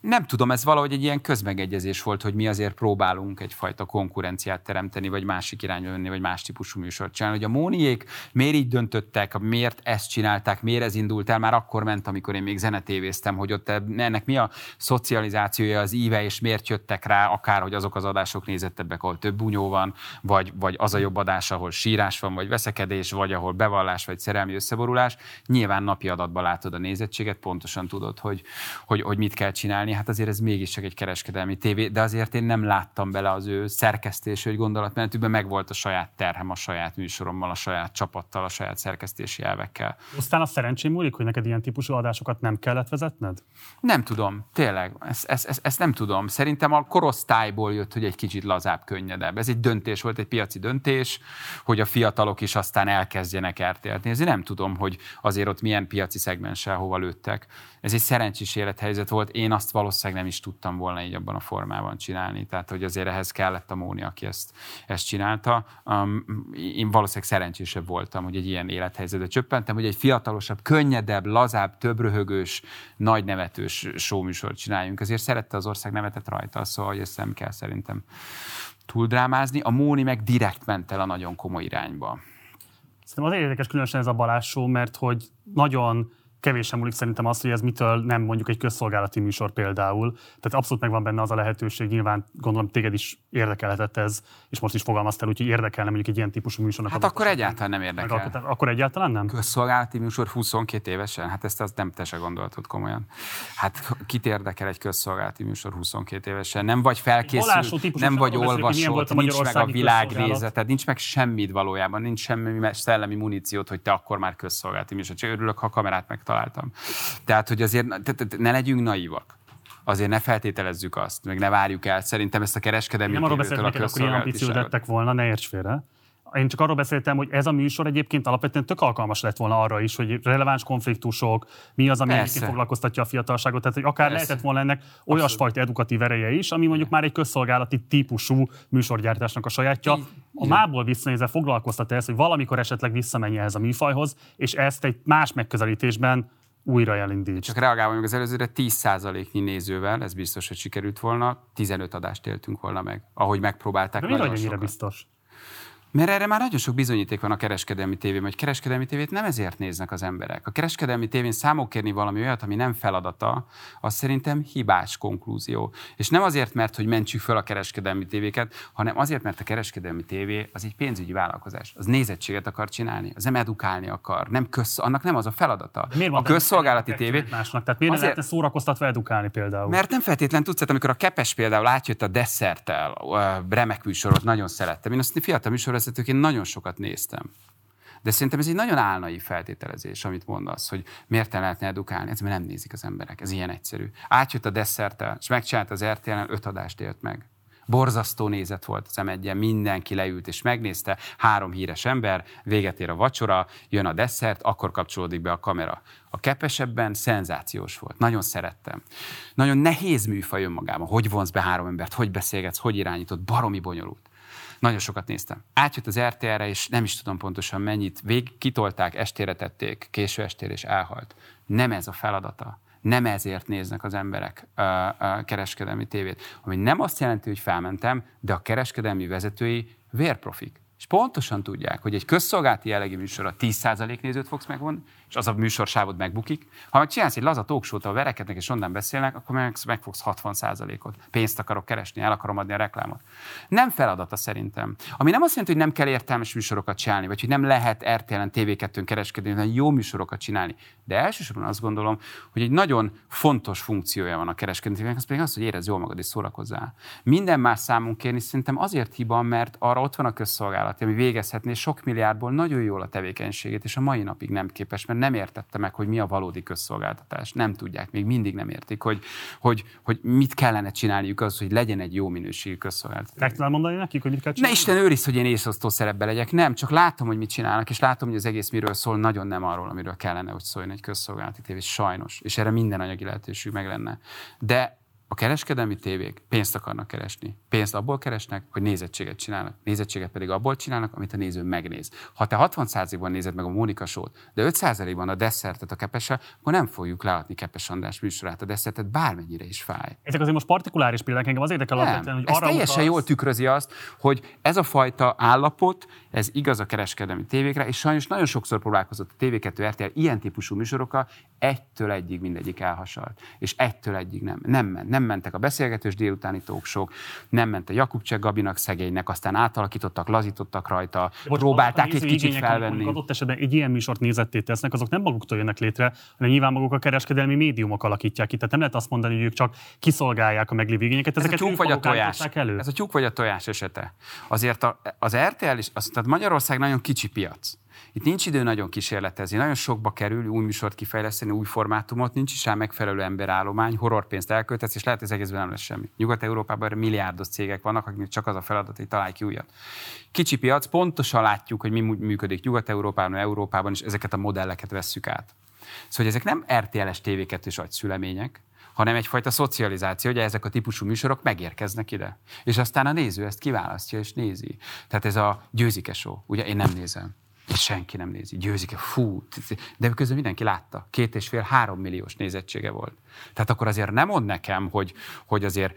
nem tudom, ez valahogy egy ilyen közmegegyezés volt, hogy mi azért próbálunk egyfajta konkurenciát teremteni, vagy másik irányba menni, vagy más típusú műsort csinálni. Hogy a Móniék miért így döntöttek, miért ezt csinálták, miért ez indult el, már akkor ment, amikor én még zenetévéztem, hogy ott ennek mi a szocializációja, az íve, és miért jöttek rá, akár, hogy azok az adások nézettebbek, ahol több bunyó van, vagy, vagy az a jobb adás, ahol sírás van, vagy veszekedés, vagy ahol bevallás, vagy szerelmi összeborulás. Nyilván napi adatban látod a nézettséget, pontosan tudod, hogy, hogy, hogy mit kell csinálni hát azért ez mégiscsak egy kereskedelmi tévé, de azért én nem láttam bele az ő szerkesztés, hogy gondolatmenetükben meg volt a saját terhem, a saját műsorommal, a saját csapattal, a saját szerkesztési elvekkel. Aztán a szerencsém múlik, hogy neked ilyen típusú adásokat nem kellett vezetned? Nem tudom, tényleg, ezt, ezt, ezt, ezt nem tudom. Szerintem a korosztályból jött, hogy egy kicsit lazább, könnyedebb. Ez egy döntés volt, egy piaci döntés, hogy a fiatalok is aztán elkezdjenek RTL-t nézni. Nem tudom, hogy azért ott milyen piaci szegmenssel hova lőttek. Ez egy szerencsés élethelyzet volt. Én azt valószínűleg nem is tudtam volna így abban a formában csinálni. Tehát, hogy azért ehhez kellett a Móni, aki ezt, ezt csinálta. Um, én valószínűleg szerencsésebb voltam, hogy egy ilyen élethelyzetbe csöppentem, hogy egy fiatalosabb, könnyedebb, lazább, több röhögős, nagy nevetős showműsort csináljunk. Ezért szerette az ország nevetett rajta, szóval hogy ezt nem kell szerintem túldrámázni. A Móni meg direkt ment el a nagyon komoly irányba. Szerintem az érdekes különösen ez a Balázs mert hogy nagyon kevésen múlik szerintem az, hogy ez mitől nem mondjuk egy közszolgálati műsor például. Tehát abszolút megvan benne az a lehetőség, nyilván gondolom téged is érdekelhetett ez, és most is fogalmaztál, úgyhogy érdekelne mondjuk egy ilyen típusú műsornak. Hát akkor egyáltalán nem érdekel. Meg, akkor egyáltalán nem? Közszolgálati műsor 22 évesen? Hát ezt az nem te se gondoltad komolyan. Hát kit érdekel egy közszolgálati műsor 22 évesen? Nem vagy felkészült, nem vagy olvasott, nincs meg a világnézeted, nincs meg semmit valójában, nincs semmi szellemi muníciót, hogy te akkor már közszolgálati műsor. Csak örülök, ha kamerát meg találtam. Tehát, hogy azért ne legyünk naívak azért ne feltételezzük azt, meg ne várjuk el. Szerintem ezt a kereskedelmi Nem arról beszéltem, hogy akkor ilyen ambíciót lettek volna, ne érts félre. Én csak arról beszéltem, hogy ez a műsor egyébként alapvetően tök alkalmas lett volna arra is, hogy releváns konfliktusok, mi az, ami egyébként foglalkoztatja a fiatalságot. Tehát, hogy akár Persze. lehetett volna ennek olyasfajta edukatív ereje is, ami mondjuk már egy közszolgálati típusú műsorgyártásnak a sajátja. A mából visszanézve foglalkoztat ez, hogy valamikor esetleg visszamenje ez a műfajhoz, és ezt egy más megközelítésben újra elindít. Csak reagálva még az előzőre, 10%-nyi nézővel, ez biztos, hogy sikerült volna, 15 adást éltünk volna meg, ahogy megpróbálták. De mi vagy ennyire biztos? Mert erre már nagyon sok bizonyíték van a kereskedelmi tévében, hogy kereskedelmi tévét nem ezért néznek az emberek. A kereskedelmi tévén számok kérni valami olyat, ami nem feladata, az szerintem hibás konklúzió. És nem azért, mert hogy mentsük föl a kereskedelmi tévéket, hanem azért, mert a kereskedelmi tévé az egy pénzügyi vállalkozás. Az nézettséget akar csinálni, az nem edukálni akar, nem köz, annak nem az a feladata. Miért a közszolgálati tévé. Másnak? Tehát miért azért, lehetne szórakoztatva edukálni például? Mert nem feltétlen tudsz, amikor a kepes például átjött a desszerttel, remek műsorot, nagyon szerettem. Én azt fiatal műsor vezetőként nagyon sokat néztem. De szerintem ez egy nagyon álnai feltételezés, amit mondasz, hogy miért nem lehetne edukálni. Ez mert nem nézik az emberek. Ez ilyen egyszerű. Átjött a desszerttel, és megcsinált az RTL-en, öt adást élt meg. Borzasztó nézet volt az m mindenki leült és megnézte, három híres ember, véget ér a vacsora, jön a desszert, akkor kapcsolódik be a kamera. A kepesebben szenzációs volt, nagyon szerettem. Nagyon nehéz műfaj önmagában, hogy vonz be három embert, hogy beszélgetsz, hogy irányítod, baromi bonyolult. Nagyon sokat néztem. Átjött az RTL-re, és nem is tudom pontosan mennyit. Vég kitolták, estére tették, késő estére, és elhalt. Nem ez a feladata. Nem ezért néznek az emberek uh, uh, kereskedelmi tévét. Ami nem azt jelenti, hogy felmentem, de a kereskedelmi vezetői vérprofik. És pontosan tudják, hogy egy közszolgálati jellegű műsorra 10% nézőt fogsz megvonni, és az a műsorsávod megbukik. Ha meg csinálsz egy laza talkshow ahol verekednek és onnan beszélnek, akkor meg, megfogsz 60%-ot. Pénzt akarok keresni, el akarom adni a reklámot. Nem feladata szerintem. Ami nem azt jelenti, hogy nem kell értelmes műsorokat csinálni, vagy hogy nem lehet RTL-en, TV2-n kereskedni, hanem jó műsorokat csinálni. De elsősorban azt gondolom, hogy egy nagyon fontos funkciója van a kereskedőnek, az pedig az, hogy érez jól magad és szórakozzál. Minden más számon kérni szerintem azért hiba, mert arra ott van a közszolgálat, ami végezhetné sok milliárdból nagyon jól a tevékenységét, és a mai napig nem képes, mert nem értette meg, hogy mi a valódi közszolgáltatás. Nem tudják, még mindig nem értik, hogy, hogy, hogy mit kellene csinálniuk az, hogy legyen egy jó minőségű közszolgáltatás. Meg tudnál mondani nekik, hogy mit kell csinálni? Ne Isten őriz, hogy én észosztó szerepbe legyek. Nem, csak látom, hogy mit csinálnak, és látom, hogy az egész miről szól, nagyon nem arról, amiről kellene, hogy szóljon egy közszolgálati tévé. Sajnos. És erre minden anyagi lehetőség meg lenne. De a kereskedelmi tévék pénzt akarnak keresni. Pénzt abból keresnek, hogy nézettséget csinálnak. Nézettséget pedig abból csinálnak, amit a néző megnéz. Ha te 60%-ban nézed meg a Mónika sót, de 5%-ban a desszertet a kepese, akkor nem fogjuk leadni Kepes András műsorát a desszertet, bármennyire is fáj. Ezek azért most partikuláris példák, engem az érdekel alapvetően, hogy ez arra teljesen utalsz- jól tükrözi azt, hogy ez a fajta állapot, ez igaz a kereskedelmi tévékre, és sajnos nagyon sokszor próbálkozott a TV2 RTL ilyen típusú műsorokkal, egytől egyig mindegyik elhasalt. És egytől egyig nem, nem ment. Nem mentek a beszélgetős délutáni talkshow nem ment a Jakubcsek Gabinak szegénynek, aztán átalakítottak, lazítottak rajta, Bocs, próbálták egy kicsit felvenni. Adott esetben egy ilyen műsort nézetté tesznek, azok nem maguktól jönnek létre, hanem nyilván maguk a kereskedelmi médiumok alakítják ki. Tehát nem lehet azt mondani, hogy ők csak kiszolgálják a meglévő igényeket. Ez a Ezeket tyúk vagy a tojás. Elő. Ez a tyúk vagy a tojás esete. Azért a, az RTL is, az, tehát Magyarország nagyon kicsi piac. Itt nincs idő nagyon kísérletezni, nagyon sokba kerül új műsort kifejleszteni, új formátumot, nincs is rá megfelelő emberállomány, horrorpénzt elköltesz, és lehet, hogy az egészben nem lesz semmi. Nyugat-Európában milliárdos cégek vannak, akiknek csak az a feladat, hogy találj ki újat. Kicsi piac, pontosan látjuk, hogy mi működik Nyugat-Európában, Európában, és ezeket a modelleket vesszük át. Szóval hogy ezek nem RTL-es tévéket és agyszülemények, hanem egyfajta szocializáció, hogy ezek a típusú műsorok megérkeznek ide. És aztán a néző ezt kiválasztja és nézi. Tehát ez a győzike show, ugye én nem nézem. Senki nem nézi. Győzike, fú. De közben mindenki látta. Két és fél, három milliós nézettsége volt. Tehát akkor azért nem mond nekem, hogy, hogy azért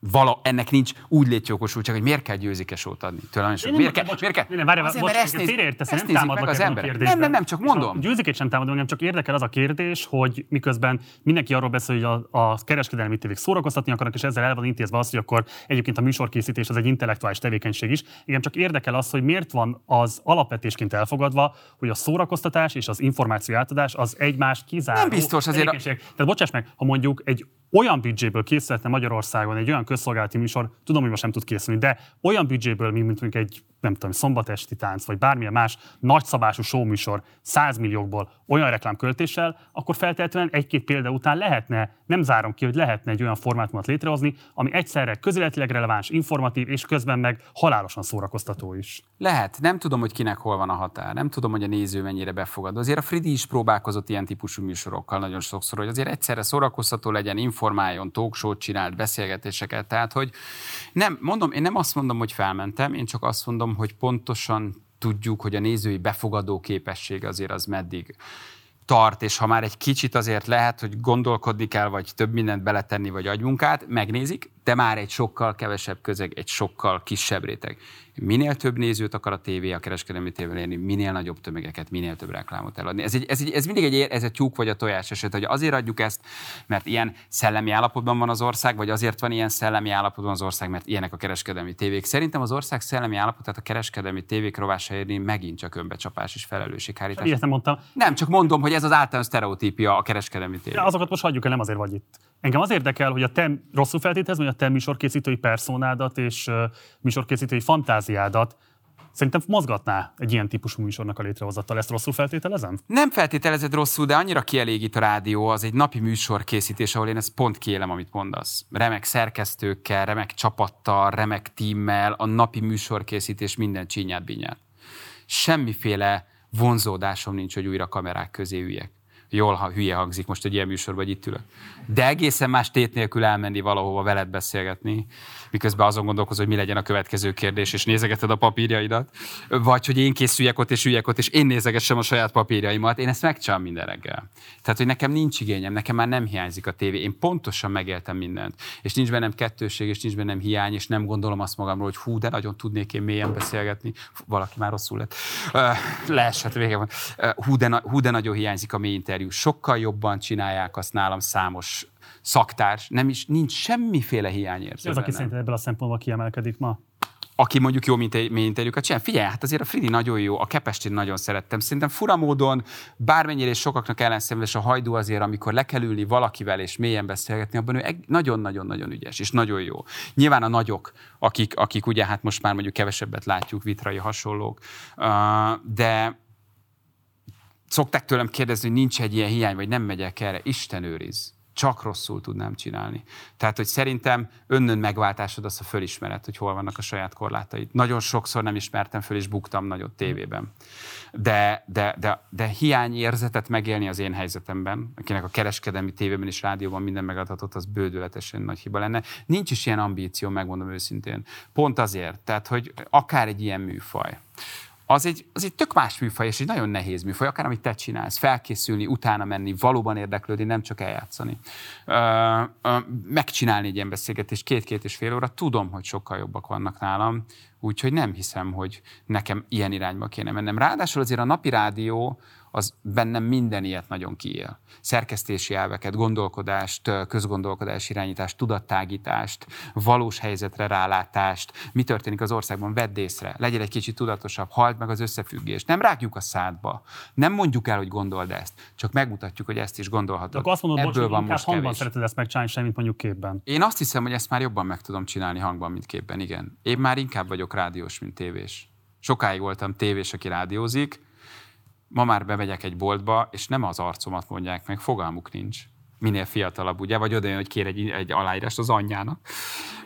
vala, ennek nincs úgy létjogosultság, hogy miért kell győzikesót adni. Tőlem is. Nem Miért kell? Miért kell? nem, várj, Azért, bocs, ezt, néz, félreértesz, ezt nem nézik meg támadlak az kérdésben. Nem, nem, nem, csak mondom. Győzikét sem támadom, engem csak érdekel az a kérdés, hogy miközben mindenki arról beszél, hogy a, a kereskedelmi tévék szórakoztatni akarnak, és ezzel el van intézve az, hogy akkor egyébként a műsorkészítés az egy intellektuális tevékenység is. Igen, csak érdekel az, hogy miért van az alapvetésként elfogadva, hogy a szórakoztatás és az információ átadás az egymást kizáró. Nem biztos, azért a-. Tehát bocsáss meg, ha mondjuk egy olyan büdzséből készülhetne Magyarországon egy olyan közszolgálati műsor, tudom, hogy most nem tud készülni, de olyan büdzséből, mint mondjuk egy nem tudom, szombatesti tánc, vagy bármilyen más nagyszabású showműsor 100 milliókból olyan reklámköltéssel, akkor feltétlenül egy-két példa után lehetne, nem zárom ki, hogy lehetne egy olyan formátumot létrehozni, ami egyszerre közéletileg releváns, informatív, és közben meg halálosan szórakoztató is. Lehet, nem tudom, hogy kinek hol van a határ, nem tudom, hogy a néző mennyire befogadó. Azért a Fridi is próbálkozott ilyen típusú műsorokkal nagyon sokszor, hogy azért egyszerre szórakoztató legyen, informáljon, talkshow csinált, beszélgetéseket. Tehát, hogy nem, mondom, én nem azt mondom, hogy felmentem, én csak azt mondom, hogy pontosan tudjuk, hogy a nézői befogadó képessége azért az meddig tart, és ha már egy kicsit azért lehet, hogy gondolkodni kell, vagy több mindent beletenni, vagy agymunkát, megnézik, de már egy sokkal kevesebb közeg, egy sokkal kisebb réteg. Minél több nézőt akar a tévé, a kereskedelmi tévé érni, minél nagyobb tömegeket, minél több reklámot eladni. Ez, egy, ez, egy, ez mindig egy, ez egy tyúk vagy a tojás eset, hogy azért adjuk ezt, mert ilyen szellemi állapotban van az ország, vagy azért van ilyen szellemi állapotban az ország, mert ilyenek a kereskedelmi tévék. Szerintem az ország szellemi állapotát a kereskedelmi tévék rovása érni megint csak önbecsapás és felelősséghárítás. Ilyet nem mondtam. Nem, csak mondom, hogy ez az általános sztereotípia a kereskedelmi tévé. Ja, azokat most hagyjuk el, nem azért vagy itt. Engem az érdekel, hogy a te rosszul feltételezem, hogy a te műsorkészítői personádat és műsorkészítői fantáziádat szerintem mozgatná egy ilyen típusú műsornak a létrehozattal. Ezt rosszul feltételezem? Nem feltételezed rosszul, de annyira kielégít a rádió, az egy napi műsor készítés, ahol én ezt pont kiélem, amit mondasz. Remek szerkesztőkkel, remek csapattal, remek tímmel, a napi műsorkészítés minden csínyát binyát. Semmiféle vonzódásom nincs, hogy újra kamerák közé üljek. Jól, ha hülye hangzik most egy ilyen műsor, vagy itt ülök. De egészen más tét nélkül elmenni valahova veled beszélgetni, miközben azon gondolkozol, hogy mi legyen a következő kérdés, és nézegeted a papírjaidat, vagy hogy én készüljek ott, és üljek ott, és én nézegessem a saját papírjaimat. Én ezt megcsinálom minden reggel. Tehát, hogy nekem nincs igényem, nekem már nem hiányzik a tévé. Én pontosan megéltem mindent. És nincs bennem kettőség, és nincs bennem hiány, és nem gondolom azt magamról, hogy hú, de nagyon tudnék én mélyen beszélgetni. Valaki már rosszul lett. Leesett vége van. Hú, de, hú, de nagyon hiányzik a mély interjú. Sokkal jobban csinálják azt nálam számos szaktárs, nem is, nincs semmiféle hiányérzet. Az, aki szerintem ebből a szempontból kiemelkedik ma? aki mondjuk jó mint egy interjúkat csinál. Figyelj, hát azért a Fridi nagyon jó, a Kepestin nagyon szerettem. Szerintem fura módon, bármennyire és sokaknak ellenszenves a hajdú azért, amikor le kell ülni valakivel és mélyen beszélgetni, abban ő nagyon-nagyon-nagyon ügyes, és nagyon jó. Nyilván a nagyok, akik, akik ugye hát most már mondjuk kevesebbet látjuk, vitrai hasonlók, de szokták tőlem kérdezni, hogy nincs egy ilyen hiány, vagy nem megyek erre. Isten őriz csak rosszul tudnám csinálni. Tehát, hogy szerintem önnön megváltásod az a fölismeret, hogy hol vannak a saját korlátaid. Nagyon sokszor nem ismertem föl, és buktam nagyot tévében. De, de, de, de hiányérzetet megélni az én helyzetemben, akinek a kereskedelmi tévében és rádióban minden megadhatott, az bődületesen nagy hiba lenne. Nincs is ilyen ambíció, megmondom őszintén. Pont azért, tehát, hogy akár egy ilyen műfaj, az egy, az egy tök más műfaj, és egy nagyon nehéz műfaj, akár amit te csinálsz, felkészülni, utána menni, valóban érdeklődni, nem csak eljátszani. Ö, ö, megcsinálni egy ilyen beszélgetést két-két és fél óra, tudom, hogy sokkal jobbak vannak nálam, úgyhogy nem hiszem, hogy nekem ilyen irányba kéne mennem. Ráadásul azért a napi rádió, az bennem minden ilyet nagyon kiél. Szerkesztési elveket, gondolkodást, közgondolkodás irányítást, tudattágítást, valós helyzetre rálátást, mi történik az országban, vedd észre, legyél egy kicsit tudatosabb, halld meg az összefüggést. Nem rágjuk a szádba, nem mondjuk el, hogy gondold ezt, csak megmutatjuk, hogy ezt is gondolhatod. De azt mondod, Ebből bocs, van most hangban kevés. szereted ezt megcsinálni, semmit mondjuk képben. Én azt hiszem, hogy ezt már jobban meg tudom csinálni hangban, mint képben, igen. Én már inkább vagyok rádiós, mint tévés. Sokáig voltam tévés, aki rádiózik, ma már bemegyek egy boltba, és nem az arcomat mondják meg, fogalmuk nincs. Minél fiatalabb, ugye? Vagy oda hogy kér egy, egy aláírást az anyjának,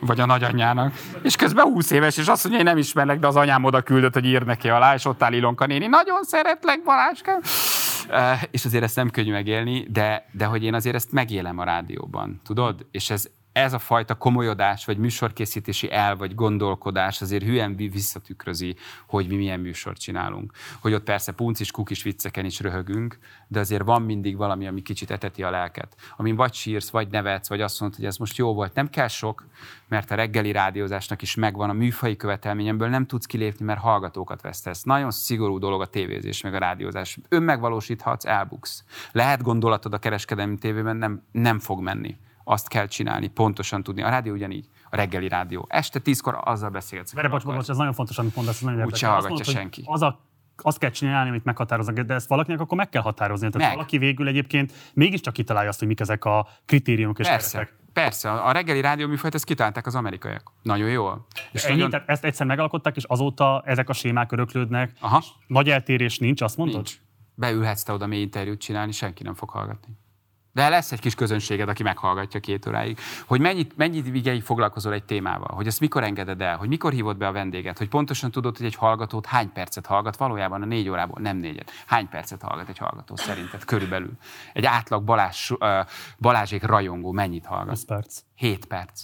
vagy a nagyanyjának. És közben 20 éves, és azt mondja, én nem ismerlek, de az anyám oda küldött, hogy ír neki alá, és ott áll Ilonka néni, nagyon szeretlek, Balázskám. És azért ezt nem könnyű megélni, de, de hogy én azért ezt megélem a rádióban, tudod? És ez, ez a fajta komolyodás, vagy műsorkészítési el, vagy gondolkodás azért hülyen visszatükrözi, hogy mi milyen műsort csinálunk. Hogy ott persze puncis kukis vicceken is röhögünk, de azért van mindig valami, ami kicsit eteti a lelket. Amin vagy sírsz, vagy nevetsz, vagy azt mondod, hogy ez most jó volt. Nem kell sok, mert a reggeli rádiózásnak is megvan a műfai követelményemből, nem tudsz kilépni, mert hallgatókat vesztesz. Nagyon szigorú dolog a tévézés, meg a rádiózás. Önmegvalósíthatsz, elbuksz. Lehet gondolatod a kereskedelmi tévében, nem, nem fog menni azt kell csinálni, pontosan tudni. A rádió ugyanígy, a reggeli rádió. Este tízkor azzal beszélsz. Vere, bocs, bocs, ez nagyon fontos, amit mondasz. Nagyon Úgy se hallgatja mondod, senki. Az a azt kell csinálni, amit meghatároznak, de ezt valakinek akkor meg kell határozni. Tehát meg. valaki végül egyébként mégiscsak kitalálja azt, hogy mik ezek a kritériumok és Persze. Keretek. Persze, a reggeli rádió műfajt ezt kitalálták az amerikaiak. Nagyon jól. És Ennyi, nagyon... tehát ezt egyszer megalkották, és azóta ezek a sémák öröklődnek. Aha. Nagy eltérés nincs, azt mondod? Nincs. Beülhetsz te oda mély interjút csinálni, senki nem fog hallgatni. De lesz egy kis közönséged, aki meghallgatja két óráig. Hogy mennyit, mennyit vigyei foglalkozol egy témával, hogy ezt mikor engeded el, hogy mikor hívod be a vendéget, hogy pontosan tudod, hogy egy hallgatót hány percet hallgat, valójában a négy órából, nem négyet. Hány percet hallgat egy hallgató szerinted körülbelül? Egy átlag Balázs, Balázsék rajongó mennyit hallgat? 10 perc. 7 perc.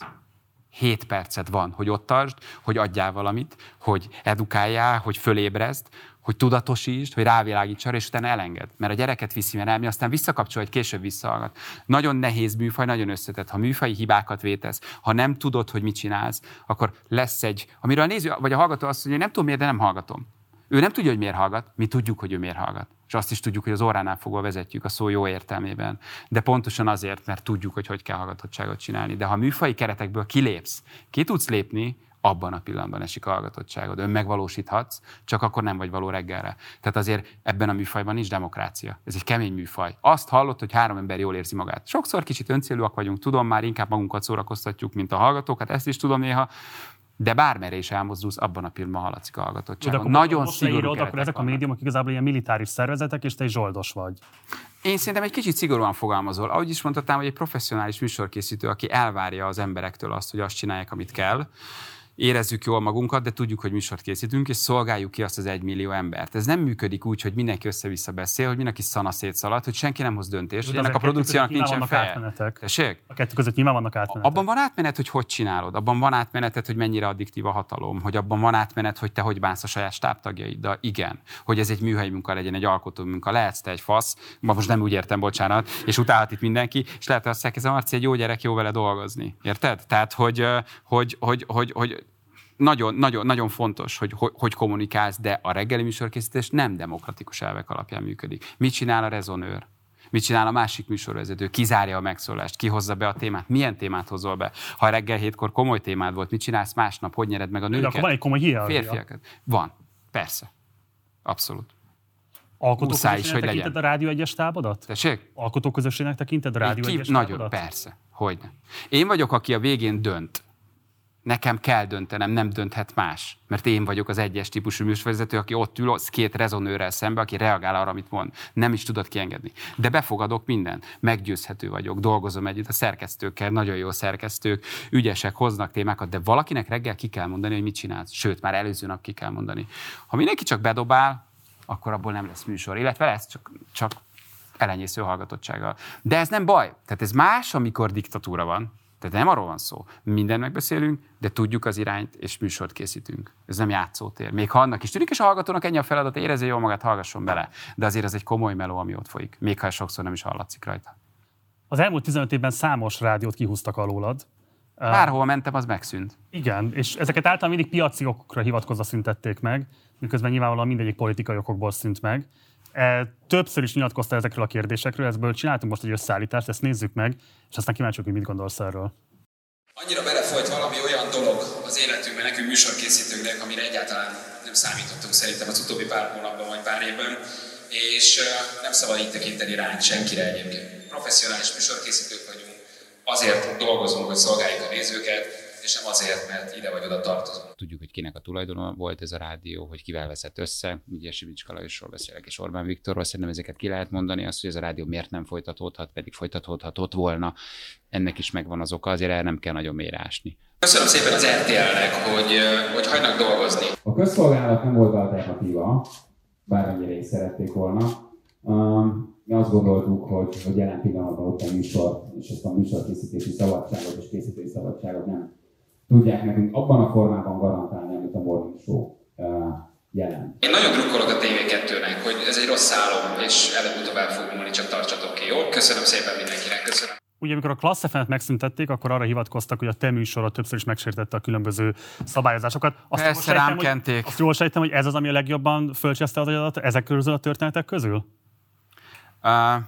7 percet van, hogy ott tartsd, hogy adjál valamit, hogy edukáljál, hogy fölébrezd, hogy tudatosítsd, hogy rávilágíts arra, és utána elenged. Mert a gyereket viszi, mert elmi, aztán visszakapcsol, hogy később visszahallgat. Nagyon nehéz műfaj, nagyon összetett. Ha műfai hibákat vétesz, ha nem tudod, hogy mit csinálsz, akkor lesz egy, amiről a néző, vagy a hallgató azt mondja, hogy nem tudom miért, de nem hallgatom. Ő nem tudja, hogy miért hallgat, mi tudjuk, hogy ő miért hallgat. És azt is tudjuk, hogy az óránál fogva vezetjük a szó jó értelmében. De pontosan azért, mert tudjuk, hogy hogy kell hallgatottságot csinálni. De ha műfai keretekből kilépsz, ki tudsz lépni, abban a pillanatban esik a hallgatottságod. Ön megvalósíthatsz, csak akkor nem vagy való reggelre. Tehát azért ebben a műfajban nincs demokrácia. Ez egy kemény műfaj. Azt hallott, hogy három ember jól érzi magát. Sokszor kicsit öncélúak vagyunk, tudom, már inkább magunkat szórakoztatjuk, mint a hallgatókat, ezt is tudom néha, de bármerre is elmozdulsz, abban a pillanatban hallatszik a hallgatottság. Nagyon szigorú írod, akkor ezek a médiumok igazából ilyen militáris szervezetek, és te is zsoldos vagy. Én szerintem egy kicsit szigorúan fogalmazol. Ahogy is mondhatnám, hogy egy professzionális műsorkészítő, aki elvárja az emberektől azt, hogy azt csinálják, amit kell, érezzük jól magunkat, de tudjuk, hogy műsort készítünk, és szolgáljuk ki azt az egymillió embert. Ez nem működik úgy, hogy mindenki össze-vissza beszél, hogy mindenki szana szétszalad, hogy senki nem hoz döntést, hogy ennek a produkciónak nincsen feje. Tessék? A kettő között nyilván vannak átmenetek. Abban van átmenet, hogy hogy csinálod, abban van átmenet, hogy mennyire addiktív a hatalom, hogy abban van átmenet, hogy te hogy bánsz a saját stábtagjaiddal. Igen, hogy ez egy műhelyi munka legyen, egy alkotó munka. Lehetsz te egy fasz, ma most nem úgy értem, bocsánat, és utálhat itt mindenki, és lehet, hogy azt mondják, ez a Marci egy jó gyerek, jó vele dolgozni. Érted? Tehát, hogy, hogy, hogy, hogy, hogy nagyon, nagyon, nagyon fontos, hogy, hogy hogy kommunikálsz, de a reggeli műsorkészítés nem demokratikus elvek alapján működik. Mit csinál a rezonőr? Mit csinál a másik műsorvezető? Kizárja a megszólást, kihozza be a témát, milyen témát hozol be? Ha reggel hétkor komoly témád volt, mit csinálsz másnap, hogy nyered meg a nőket? De akkor van egy komoly hierarchia. Férfiakat. Van, persze. Abszolút. Alkotóközösségnek is, hogy tekinted legyen. a Rádió egyes tábodat? Tessék? Alkotóközösségnek tekinted a Rádió egyes Nagyon, persze. Hogyne. Én vagyok, aki a végén dönt. Nekem kell döntenem, nem dönthet más. Mert én vagyok az egyes típusú műsorvezető, aki ott ül az két rezonőrrel szembe, aki reagál arra, amit mond. Nem is tudod kiengedni. De befogadok mindent. Meggyőzhető vagyok, dolgozom együtt a szerkesztőkkel, nagyon jó szerkesztők, ügyesek, hoznak témákat, de valakinek reggel ki kell mondani, hogy mit csinálsz. Sőt, már előző nap ki kell mondani. Ha mindenki csak bedobál, akkor abból nem lesz műsor. Illetve lesz, csak, csak elenyésző hallgatottsággal. De ez nem baj. Tehát ez más, amikor diktatúra van. Tehát nem arról van szó. Minden megbeszélünk, de tudjuk az irányt, és műsort készítünk. Ez nem játszótér. Még ha annak is tűnik, és a hallgatónak ennyi a feladat, érezze jól magát, hallgasson bele. De azért ez egy komoly meló, ami ott folyik. Még ha sokszor nem is hallatszik rajta. Az elmúlt 15 évben számos rádiót kihúztak alólad. Bárhol mentem, az megszűnt. Igen, és ezeket általában mindig piaci okokra hivatkozva szüntették meg, miközben nyilvánvalóan mindegyik politikai okokból szűnt meg. E, többször is nyilatkozta ezekről a kérdésekről, ezből csináltunk most egy összeállítást, ezt nézzük meg, és aztán kíváncsiak, hogy mit gondolsz erről. Annyira belefolyt valami olyan dolog az életünkben, nekünk műsorkészítőknek, amire egyáltalán nem számítottunk szerintem az utóbbi pár hónapban vagy pár évben, és nem szabad így tekinteni ránk senkire egyébként. Professzionális műsorkészítők vagyunk, azért dolgozunk, hogy szolgáljuk a nézőket, és nem azért, mert ide vagy oda tartozunk. Tudjuk, hogy kinek a tulajdona volt ez a rádió, hogy kivel veszett össze. Ugye Sibics Kalajosról beszélek, és Orbán Viktorról. Szerintem ezeket ki lehet mondani, azt, hogy ez a rádió miért nem folytatódhat, pedig folytatódhatott volna. Ennek is megvan az oka, azért erre nem kell nagyon mélyre ásni. Köszönöm szépen az RTL-nek, hogy, hogy hagynak dolgozni. A közszolgálat nem volt alternatíva, bármennyire is szerették volna. Um, mi azt gondoltuk, hogy, hogy jelen pillanatban ott a műsor, és ezt a műsorkészítési szabadságot és készítési szabadságot nem tudják nekünk abban a formában garantálni, amit a Morning Show jelent. Én nagyon drukkolok a TV2-nek, hogy ez egy rossz álom, és előbb-utóbb el fog múlni, csak tartsatok ki, jó? Köszönöm szépen mindenkinek, köszönöm. Ugye, amikor a Klassz fm megszüntették, akkor arra hivatkoztak, hogy a te műsorod többször is megsértette a különböző szabályozásokat. Azt Persze, rám kenték. Azt jól sejtem, hogy ez az, ami a legjobban fölcseszte az agyadat ezek közül a történetek közül? Uh,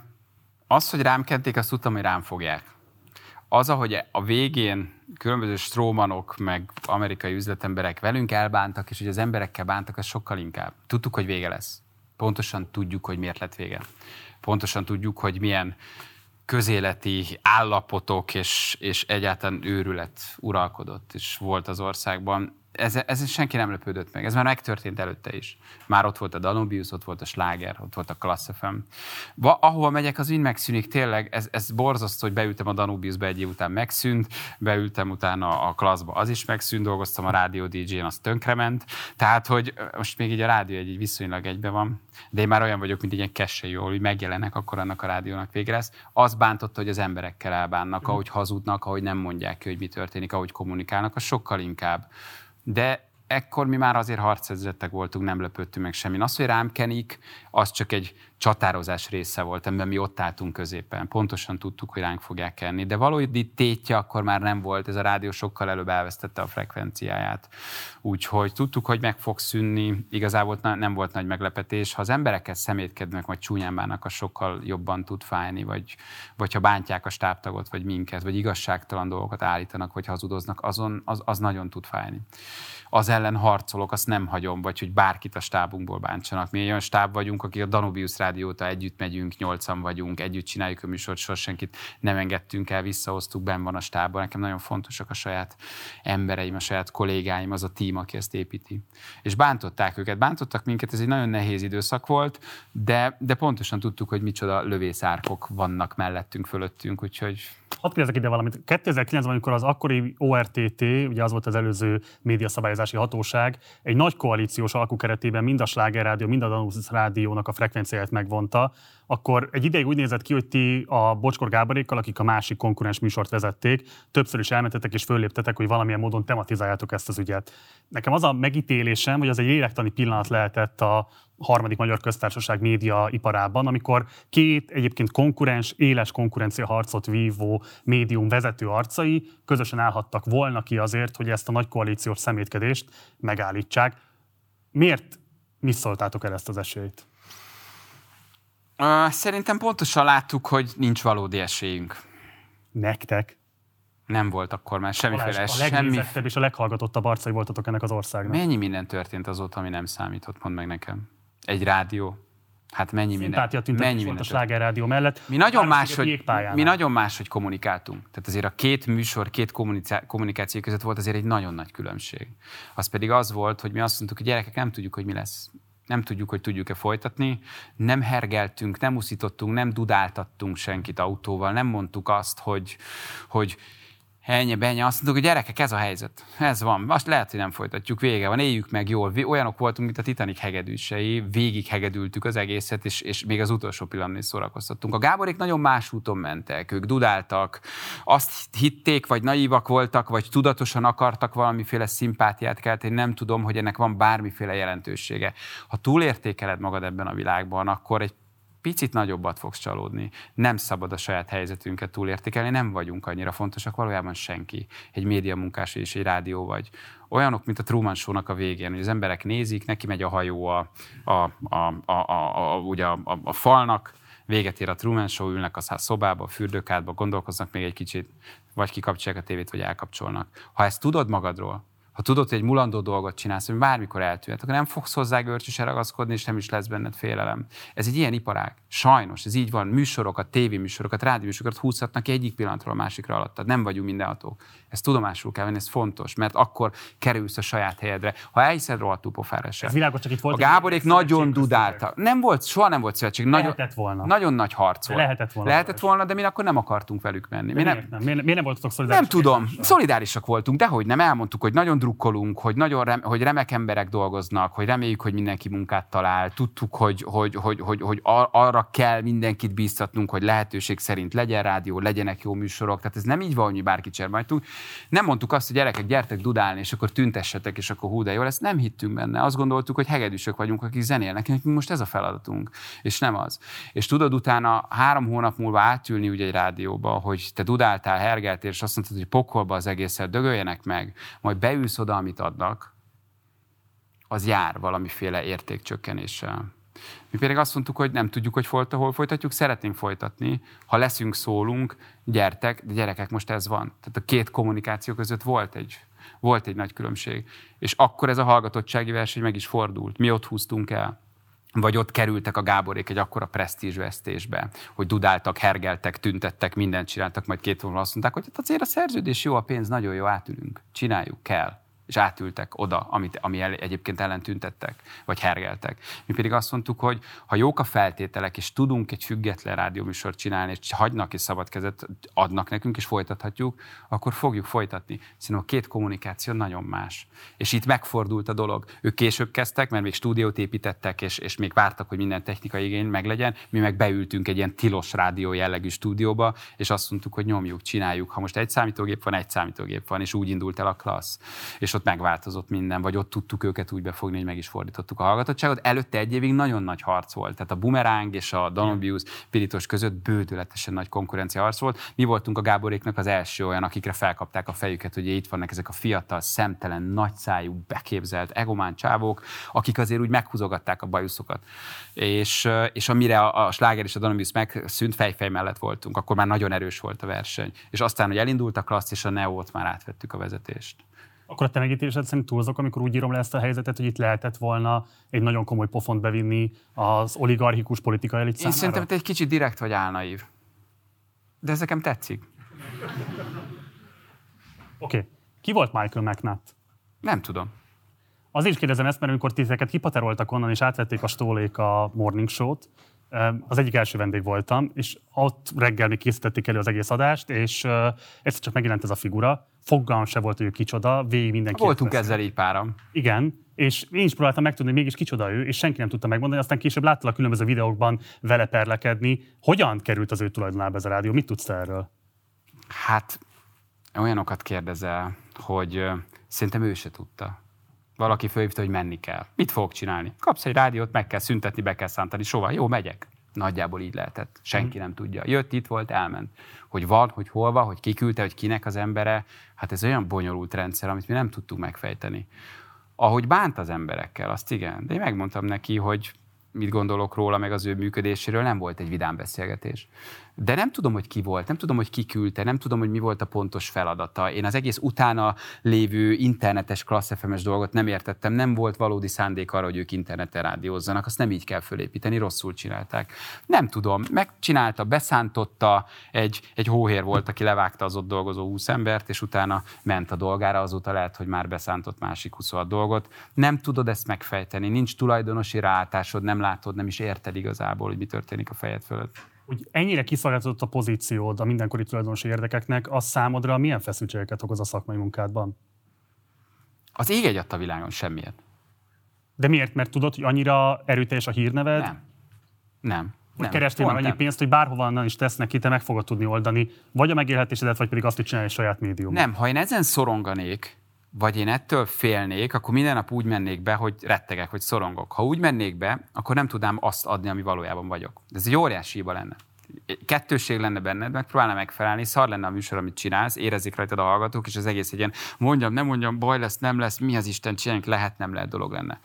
az, hogy rám kenték, azt tudtam, hogy rám fogják az, ahogy a végén különböző strómanok, meg amerikai üzletemberek velünk elbántak, és hogy az emberekkel bántak, az sokkal inkább. Tudtuk, hogy vége lesz. Pontosan tudjuk, hogy miért lett vége. Pontosan tudjuk, hogy milyen közéleti állapotok és, és egyáltalán őrület uralkodott, és volt az országban ez, ez senki nem lepődött meg. Ez már megtörtént előtte is. Már ott volt a Danubius, ott volt a Sláger, ott volt a Class FM. Va, ahova megyek, az mind megszűnik. Tényleg, ez, ez borzasztó, hogy beültem a Danubiusba egy év után megszűnt, beültem utána a Classba, az is megszűnt, dolgoztam a rádió DJ-n, az tönkrement. Tehát, hogy most még így a rádió egy, egy viszonylag egybe van, de én már olyan vagyok, mint egy ilyen kessei, hogy megjelenek, akkor annak a rádiónak vége lesz. Az bántotta, hogy az emberekkel elbánnak, ahogy hazudnak, ahogy nem mondják ki, hogy mi történik, ahogy kommunikálnak, az sokkal inkább de ekkor mi már azért harcezrettek voltunk, nem lepődtünk meg semmi. Az, hogy rám kenik, az csak egy csatározás része volt, amiben mi ott álltunk középen. Pontosan tudtuk, hogy ránk fogják kenni, de valódi tétje akkor már nem volt, ez a rádió sokkal előbb elvesztette a frekvenciáját. Úgyhogy tudtuk, hogy meg fog szűnni, igazából nem volt nagy meglepetés. Ha az embereket szemétkednek, vagy csúnyán bánnak, az sokkal jobban tud fájni, vagy, vagy ha bántják a stábtagot, vagy minket, vagy igazságtalan dolgokat állítanak, vagy hazudoznak, azon az, az nagyon tud fájni az ellen harcolok, azt nem hagyom, vagy hogy bárkit a stábunkból bántsanak. Mi egy olyan stáb vagyunk, akik a Danubius rádióta együtt megyünk, nyolcan vagyunk, együtt csináljuk a műsort, soha senkit nem engedtünk el, visszahoztuk, ben van a stábban. Nekem nagyon fontosak a saját embereim, a saját kollégáim, az a tím, aki ezt építi. És bántották őket, bántottak minket, ez egy nagyon nehéz időszak volt, de, de pontosan tudtuk, hogy micsoda lövészárkok vannak mellettünk, fölöttünk, úgyhogy Hadd kérdezek ide valamit. 2009-ben, amikor az akkori ORTT, ugye az volt az előző médiaszabályozási hatóság, egy nagy koalíciós alkú keretében mind a Sláger Rádió, mind a Danusz Rádiónak a frekvenciáját megvonta, akkor egy ideig úgy nézett ki, hogy ti a Bocskor Gáborékkal, akik a másik konkurens műsort vezették, többször is elmentetek és fölléptetek, hogy valamilyen módon tematizáljátok ezt az ügyet. Nekem az a megítélésem, hogy az egy lélektani pillanat lehetett a harmadik magyar köztársaság média iparában, amikor két egyébként konkurens, éles konkurencia harcot vívó médium vezető arcai közösen állhattak volna ki azért, hogy ezt a nagy koalíciós szemétkedést megállítsák. Miért misszoltátok el ezt az esélyt? Uh, szerintem pontosan láttuk, hogy nincs valódi esélyünk. Nektek? Nem volt akkor már semmiféle Balázs, a legnézettebb semmi... és a leghallgatottabb arcai voltatok ennek az országnak. Mennyi minden történt azóta, ami nem számított, mond meg nekem. Egy rádió. Hát mennyi minden. Mennyi minden a Sláger Rádió mellett. Mi nagyon, más, hogy, mi nagyon más, hogy kommunikáltunk. Tehát azért a két műsor, két kommunikáció között volt azért egy nagyon nagy különbség. Az pedig az volt, hogy mi azt mondtuk, hogy gyerekek, nem tudjuk, hogy mi lesz nem tudjuk, hogy tudjuk-e folytatni. Nem hergeltünk, nem uszítottunk, nem dudáltattunk senkit autóval, nem mondtuk azt, hogy, hogy Ennyi, ennyi. Azt mondtuk, hogy gyerekek, ez a helyzet. Ez van. Azt lehet, hogy nem folytatjuk. Vége van. Éljük meg jól. Olyanok voltunk, mint a Titanic hegedűsei. Végig hegedültük az egészet, és, és még az utolsó pillanatban is szórakoztattunk. A Gáborék nagyon más úton mentek. Ők dudáltak. Azt hitték, vagy naívak voltak, vagy tudatosan akartak valamiféle szimpátiát kelteni. Nem tudom, hogy ennek van bármiféle jelentősége. Ha túlértékeled magad ebben a világban, akkor egy picit nagyobbat fogsz csalódni. Nem szabad a saját helyzetünket túlértékelni, nem vagyunk annyira fontosak, valójában senki. Egy média munkás és egy rádió vagy. Olyanok, mint a Truman Show-nak a végén, hogy az emberek nézik, neki megy a hajó a, a, a, a, a, a, ugye a, a, a falnak, véget ér a Truman Show, ülnek a szobába, a fürdőkádba, gondolkoznak még egy kicsit, vagy kikapcsolják a tévét, vagy elkapcsolnak. Ha ezt tudod magadról, ha tudod, hogy egy mulandó dolgot csinálsz, hogy bármikor eltűnhet, akkor nem fogsz hozzá görcsösen ragaszkodni, és nem is lesz benned félelem. Ez egy ilyen iparág. Sajnos, ez így van. Műsorokat, tévéműsorokat, rádióműsorokat húzhatnak egyik pillanatról a másikra alatt. Nem vagyunk mindenhatók. Ez tudomásul kell venni, ez fontos, mert akkor kerülsz a saját helyedre. Ha elhiszed rohadtul pofára sem. Ez világos, csak itt volt. A Gáborék nagyon dudáltak. Nem volt, soha nem volt szövetség. Nagyon, lehetett volna. Nagyon nagy harc volt. Lehetett volna. Lehetett volna, de mi akkor nem akartunk velük menni. Mi nem, nem. Miért, miért nem voltatok szolidárisak? Nem tudom. Szolidárisak voltunk, de hogy nem elmondtuk, hogy nagyon drukkolunk, hogy nagyon rem, hogy remek emberek dolgoznak, hogy reméljük, hogy mindenki munkát talál. Tudtuk, hogy, hogy, hogy, hogy, hogy arra kell mindenkit bíztatnunk, hogy lehetőség szerint legyen rádió, legyenek jó műsorok. Tehát ez nem így van, hogy mi bárkit csermajtunk. Nem mondtuk azt, hogy gyerekek, gyertek dudálni, és akkor tüntessetek, és akkor hú, de jó lesz. Nem hittünk benne. Azt gondoltuk, hogy hegedűsök vagyunk, akik zenélnek, hogy most ez a feladatunk, és nem az. És tudod utána három hónap múlva átülni ugye egy rádióba, hogy te dudáltál, hergeltél, és azt mondtad, hogy pokolba az egészet, dögöljenek meg, majd beülsz oda, amit adnak, az jár valamiféle értékcsökkenéssel. Mi pedig azt mondtuk, hogy nem tudjuk, hogy folyt, hol folytatjuk, szeretnénk folytatni. Ha leszünk, szólunk, gyertek, de gyerekek, most ez van. Tehát a két kommunikáció között volt egy, volt egy nagy különbség. És akkor ez a hallgatottsági verseny meg is fordult. Mi ott húztunk el vagy ott kerültek a Gáborék egy akkora presztízsvesztésbe, hogy dudáltak, hergeltek, tüntettek, mindent csináltak, majd két vonal azt mondták, hogy hát azért a szerződés jó, a pénz nagyon jó, átülünk, csináljuk, kell és átültek oda, amit, ami el, egyébként ellen tüntettek, vagy hergeltek. Mi pedig azt mondtuk, hogy ha jók a feltételek, és tudunk egy független rádióműsort csinálni, és hagynak és szabad kezet adnak nekünk, és folytathatjuk, akkor fogjuk folytatni. Szerintem a két kommunikáció nagyon más. És itt megfordult a dolog. Ők később kezdtek, mert még stúdiót építettek, és, és még vártak, hogy minden technikai igény meglegyen. Mi meg beültünk egy ilyen tilos rádió jellegű stúdióba, és azt mondtuk, hogy nyomjuk, csináljuk. Ha most egy számítógép van, egy számítógép van, és úgy indult el a klassz. És ott ott megváltozott minden, vagy ott tudtuk őket úgy befogni, hogy meg is fordítottuk a hallgatottságot. Előtte egy évig nagyon nagy harc volt. Tehát a Bumerang és a Danubius Piritos között bődületesen nagy konkurencia harc volt. Mi voltunk a Gáboréknak az első olyan, akikre felkapták a fejüket, hogy itt vannak ezek a fiatal, szemtelen, nagyszájú, beképzelt, egomán csávók, akik azért úgy meghúzogatták a bajuszokat. És, és amire a, a sláger és a Danubius megszűnt, fejfej mellett voltunk, akkor már nagyon erős volt a verseny. És aztán, hogy elindult a klassz, és a Neót már átvettük a vezetést. Akkor a te megítélésed szerint túlzok, amikor úgy írom le ezt a helyzetet, hogy itt lehetett volna egy nagyon komoly pofont bevinni az oligarchikus politikai elit Én szerintem te egy kicsit direkt vagy álnaív. De ez nekem tetszik. Oké. Okay. Ki volt Michael McNutt? Nem tudom. Azért is kérdezem ezt, mert amikor titeket kipateroltak onnan, és átvették a stólék a Morning Show-t, Az egyik első vendég voltam, és ott reggel még készítették elő az egész adást, és egyszer csak megjelent ez a figura, fogalmam se volt, hogy ő kicsoda, végig mindenki. Voltunk ezzel így páram. Igen, és én is próbáltam megtudni, hogy mégis kicsoda ő, és senki nem tudta megmondani, aztán később láttal a különböző videókban vele perlekedni. Hogyan került az ő tulajdonába ez a rádió? Mit tudsz erről? Hát olyanokat kérdezel, hogy szerintem ő se tudta. Valaki fölhívta, hogy menni kell. Mit fogok csinálni? Kapsz egy rádiót, meg kell szüntetni, be kell szántani. Sova, jó, megyek. Nagyjából így lehetett. Senki nem tudja. Jött, itt volt, elment. Hogy van, hogy hol van, hogy kiküldte, hogy kinek az embere. Hát ez olyan bonyolult rendszer, amit mi nem tudtuk megfejteni. Ahogy bánt az emberekkel, azt igen. De én megmondtam neki, hogy mit gondolok róla, meg az ő működéséről, nem volt egy vidám beszélgetés. De nem tudom, hogy ki volt, nem tudom, hogy ki küldte, nem tudom, hogy mi volt a pontos feladata. Én az egész utána lévő internetes klassz fm dolgot nem értettem, nem volt valódi szándék arra, hogy ők interneten rádiózzanak, azt nem így kell fölépíteni, rosszul csinálták. Nem tudom, megcsinálta, beszántotta, egy, egy hóhér volt, aki levágta az ott dolgozó 20 embert, és utána ment a dolgára, azóta lehet, hogy már beszántott másik 26 dolgot. Nem tudod ezt megfejteni, nincs tulajdonosi ráállásod, nem látod, nem is érted igazából, hogy mi történik a fejed fölött hogy ennyire kiszolgáltatott a pozíciód a mindenkori tulajdonosi érdekeknek, az számodra milyen feszültségeket okoz a szakmai munkádban? Az ég egy a világon semmiért. De miért? Mert tudod, hogy annyira erőteljes a hírneved? Nem. Nem. Hogy kerestél már annyi pénzt, hogy bárhova is tesznek ki, te meg fogod tudni oldani, vagy a megélhetésedet, vagy pedig azt, hogy csinálj egy saját médium. Nem, ha én ezen szoronganék, vagy én ettől félnék, akkor minden nap úgy mennék be, hogy rettegek, hogy szorongok. Ha úgy mennék be, akkor nem tudnám azt adni, ami valójában vagyok. Ez egy óriási hiba lenne. Kettősség lenne benned, megpróbálna megfelelni, szar lenne a műsor, amit csinálsz, érezik rajtad a hallgatók, és az egész egy ilyen mondjam, nem mondjam, baj lesz, nem lesz, mi az Isten csináljunk, lehet, nem lehet dolog lenne.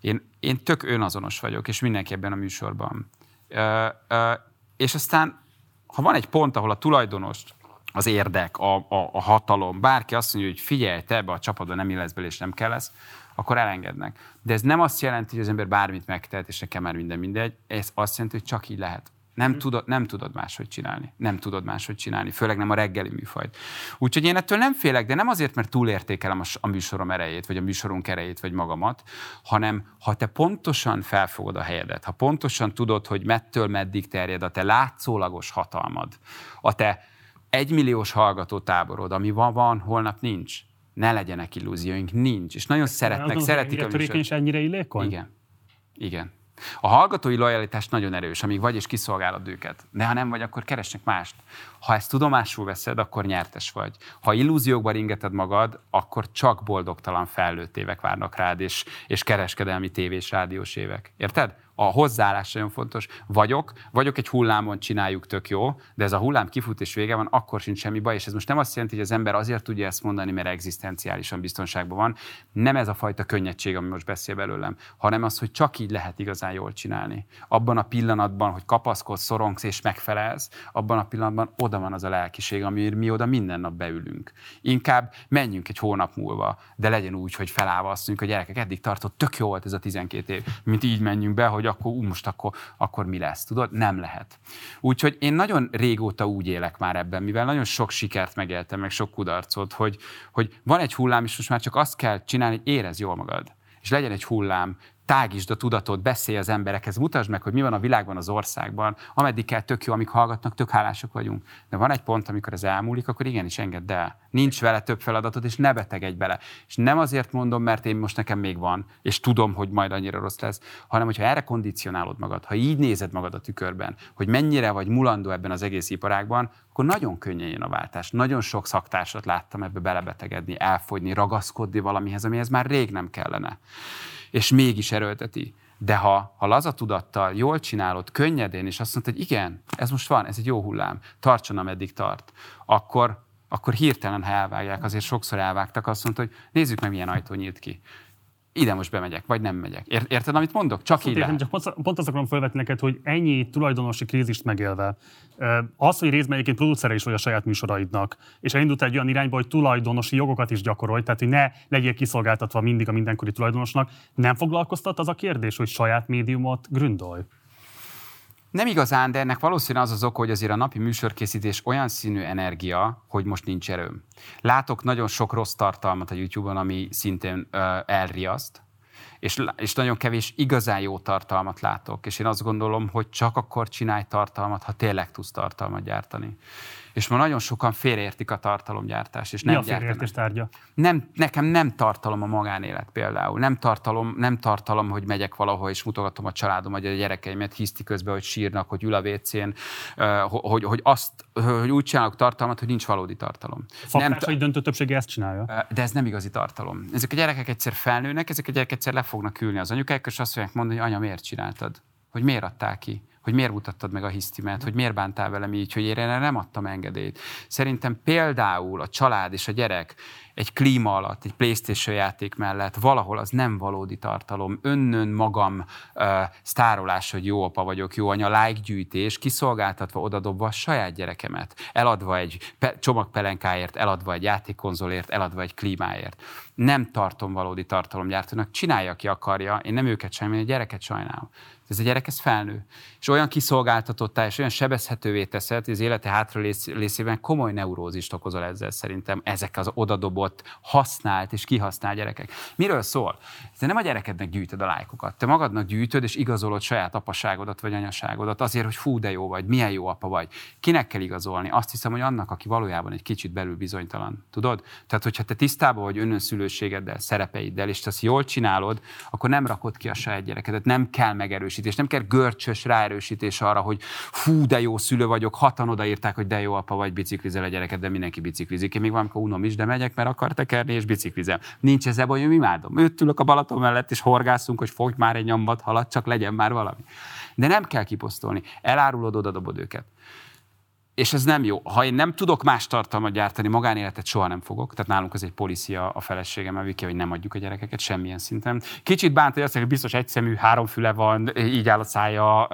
Én, én tök önazonos vagyok, és mindenki ebben a műsorban. Ö, ö, és aztán, ha van egy pont, ahol a tulajdonost az érdek, a, a, a hatalom, bárki azt mondja, hogy figyelj, te ebbe a csapatba nem illesz bele, és nem kell lesz, akkor elengednek. De ez nem azt jelenti, hogy az ember bármit megtehet, és nekem már minden mindegy. Ez azt jelenti, hogy csak így lehet. Nem, mm. tudod, nem tudod máshogy csinálni. Nem tudod máshogy csinálni, főleg nem a reggeli műfajt. Úgyhogy én ettől nem félek, de nem azért, mert túlértékelem a, a műsorom erejét, vagy a műsorunk erejét, vagy magamat, hanem ha te pontosan felfogod a helyedet, ha pontosan tudod, hogy mettől meddig terjed a te látszólagos hatalmad, a te egymilliós hallgató táborod, ami van, van, holnap nincs. Ne legyenek illúzióink, nincs. És nagyon szeretnek, szeretik a műsor. és ennyire illékony? Igen. Igen. A hallgatói lojalitás nagyon erős, amíg vagy és kiszolgálod őket. De ha nem vagy, akkor keresnek mást. Ha ezt tudomásul veszed, akkor nyertes vagy. Ha illúziókba ringeted magad, akkor csak boldogtalan felnőtt évek várnak rád, és, és kereskedelmi tévés rádiós évek. Érted? A hozzáállás nagyon fontos. Vagyok, vagyok egy hullámon, csináljuk tök jó, de ez a hullám kifut és vége van, akkor sincs semmi baj, és ez most nem azt jelenti, hogy az ember azért tudja ezt mondani, mert egzisztenciálisan biztonságban van. Nem ez a fajta könnyedség, ami most beszél belőlem, hanem az, hogy csak így lehet igazán jól csinálni. Abban a pillanatban, hogy kapaszkodsz, szorongsz és megfelelsz, abban a pillanatban oda van az a lelkiség, amiért mi oda minden nap beülünk. Inkább menjünk egy hónap múlva, de legyen úgy, hogy felállva azt mondjuk, hogy gyerekek, eddig tartott, tök jó volt ez a 12 év, mint így menjünk be, hogy akkor ú, most akkor, akkor mi lesz, tudod? Nem lehet. Úgyhogy én nagyon régóta úgy élek már ebben, mivel nagyon sok sikert megéltem, meg sok kudarcot, hogy, hogy van egy hullám, és most már csak azt kell csinálni, hogy érez jól magad és legyen egy hullám, tágítsd a tudatot, beszélj az emberekhez, mutasd meg, hogy mi van a világban, az országban, ameddig kell tök jó, amik hallgatnak, tök hálásak vagyunk. De van egy pont, amikor ez elmúlik, akkor igenis engedd el. Nincs vele több feladatod, és ne betegedj bele. És nem azért mondom, mert én most nekem még van, és tudom, hogy majd annyira rossz lesz, hanem hogyha erre kondicionálod magad, ha így nézed magad a tükörben, hogy mennyire vagy mulandó ebben az egész iparágban, akkor nagyon könnyen jön a váltás. Nagyon sok szaktársat láttam ebbe belebetegedni, elfogyni, ragaszkodni valamihez, amihez már rég nem kellene és mégis erőlteti. De ha, ha laza tudattal jól csinálod, könnyedén, és azt mondod, hogy igen, ez most van, ez egy jó hullám, tartson, ameddig tart, akkor, akkor hirtelen, ha elvágják, azért sokszor elvágtak, azt mondta, hogy nézzük meg, milyen ajtó nyílt ki ide most bemegyek, vagy nem megyek. Érted, amit mondok? Csak így értem, Csak pont, pont azt akarom felvetni neked, hogy ennyi tulajdonosi krízist megélve, az, hogy részben egyébként producere is vagy a saját műsoraidnak, és elindult egy olyan irányba, hogy tulajdonosi jogokat is gyakorolj, tehát hogy ne legyél kiszolgáltatva mindig a mindenkori tulajdonosnak, nem foglalkoztat az a kérdés, hogy saját médiumot gründolj? Nem igazán, de ennek valószínűleg az az ok, hogy azért a napi műsorkészítés olyan színű energia, hogy most nincs erőm. Látok nagyon sok rossz tartalmat a YouTube-on, ami szintén uh, elriaszt, és, és nagyon kevés igazán jó tartalmat látok. És én azt gondolom, hogy csak akkor csinálj tartalmat, ha tényleg tudsz tartalmat gyártani. És ma nagyon sokan félreértik a tartalomgyártást. És Mi nem a félreértés tárgya? Nem, nekem nem tartalom a magánélet például. Nem tartalom, nem tartalom, hogy megyek valahol és mutogatom a családom, vagy a gyerekeimet hiszti közben, hogy sírnak, hogy ül a WC-n, hogy, hogy, azt, hogy úgy csinálok tartalmat, hogy nincs valódi tartalom. Nem t- döntő többsége ezt csinálja. De ez nem igazi tartalom. Ezek a gyerekek egyszer felnőnek, ezek a gyerekek egyszer le fognak ülni az anyukáik, és azt fogják mondani, hogy anya, miért csináltad? Hogy miért adták ki? Hogy miért mutattad meg a hisztimet, hogy miért bántál velem így, hogy én erre nem adtam engedélyt. Szerintem például a család és a gyerek egy klíma alatt, egy Playstation játék mellett valahol az nem valódi tartalom. Önnön magam uh, sztárolás, hogy jó apa vagyok, jó anya, like gyűjtés, kiszolgáltatva, odadobva a saját gyerekemet, eladva egy pe- csomagpelenkáért, eladva egy játékkonzolért, eladva egy klímáért. Nem tartom valódi tartalomgyártónak, csinálja, ki akarja, én nem őket semmi, a gyereket sajnálom. Ez a gyerek, ez felnő. És olyan kiszolgáltatottá, és olyan sebezhetővé teszed, hogy az élete hátra részében komoly neurózist okozol ezzel szerintem ezek az odadobott, használt és kihasznált gyerekek. Miről szól? Te nem a gyerekednek gyűjtöd a lájkokat, te magadnak gyűjtöd és igazolod saját apaságodat vagy anyaságodat azért, hogy fú, de jó vagy, milyen jó apa vagy. Kinek kell igazolni? Azt hiszem, hogy annak, aki valójában egy kicsit belül bizonytalan. Tudod? Tehát, hogyha te tisztában vagy önönszülőségeddel, szerepeiddel, és te ezt jól csinálod, akkor nem rakod ki a saját gyerekedet, nem kell megerősítés, nem kell görcsös ráerősítés arra, hogy fú, de jó szülő vagyok, hatan odaírták, hogy de jó apa vagy, biciklizel a gyereket, de mindenki biciklizik. Én még valamikor unom is, de megyek, mert akar tekerni, és biciklizem. Nincs ezzel baj, hogy imádom. Őt ülök a Balaton mellett, és horgászunk, hogy fogj már egy nyombat halat, csak legyen már valami. De nem kell kiposztolni. Elárulod, odadobod őket és ez nem jó. Ha én nem tudok más tartalmat gyártani, magánéletet soha nem fogok. Tehát nálunk ez egy policia a feleségem, Viki, hogy nem adjuk a gyerekeket semmilyen szinten. Kicsit bánt, hogy azt mondja, hogy biztos egyszemű, három füle van, így áll a szája,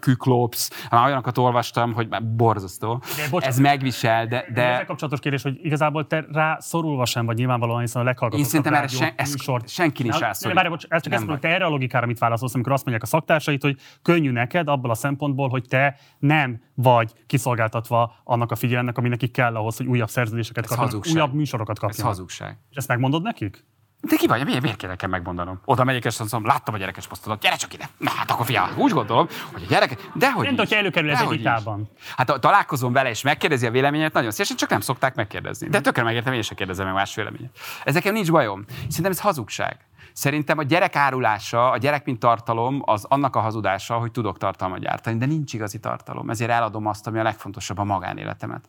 küklopsz. Már olyanokat olvastam, hogy már borzasztó. De, ez megvisel, de... de... Ezzel kapcsolatos kérdés, hogy igazából te rá szorulva sem vagy nyilvánvalóan, hiszen a leghallgatottabb Én szerintem erre sen, ezt, senki nincs rászorít. Várj, bocs, ez csak ezt mondom, te erre a logikára mit válaszolsz, amikor azt mondják a szaktársait, hogy könnyű neked abból a szempontból, hogy te nem vagy kiszolgáltatva annak a figyelemnek, ami nekik kell ahhoz, hogy újabb szerződéseket kapjanak, újabb műsorokat kapjanak. Ez hazugság. És ezt megmondod nekik? De ki vagy? Miért, miért kell nekem megmondanom? Oda megyek, és azt mondom, láttam a gyerekes posztodat, gyere csak ide. Na hát akkor fia, úgy gondolom, hogy a gyerek, de hogy Nem hogyha előkerül ez egy vitában. Hát találkozom vele, és megkérdezi a véleményét, nagyon szívesen, csak nem szokták megkérdezni. De tökre megértem, én sem kérdezem meg más véleményet. Ezeken nincs bajom. Szerintem ez hazugság. Szerintem a gyerek árulása, a gyerek mint tartalom, az annak a hazudása, hogy tudok tartalmat gyártani, de nincs igazi tartalom. Ezért eladom azt, ami a legfontosabb, a magánéletemet.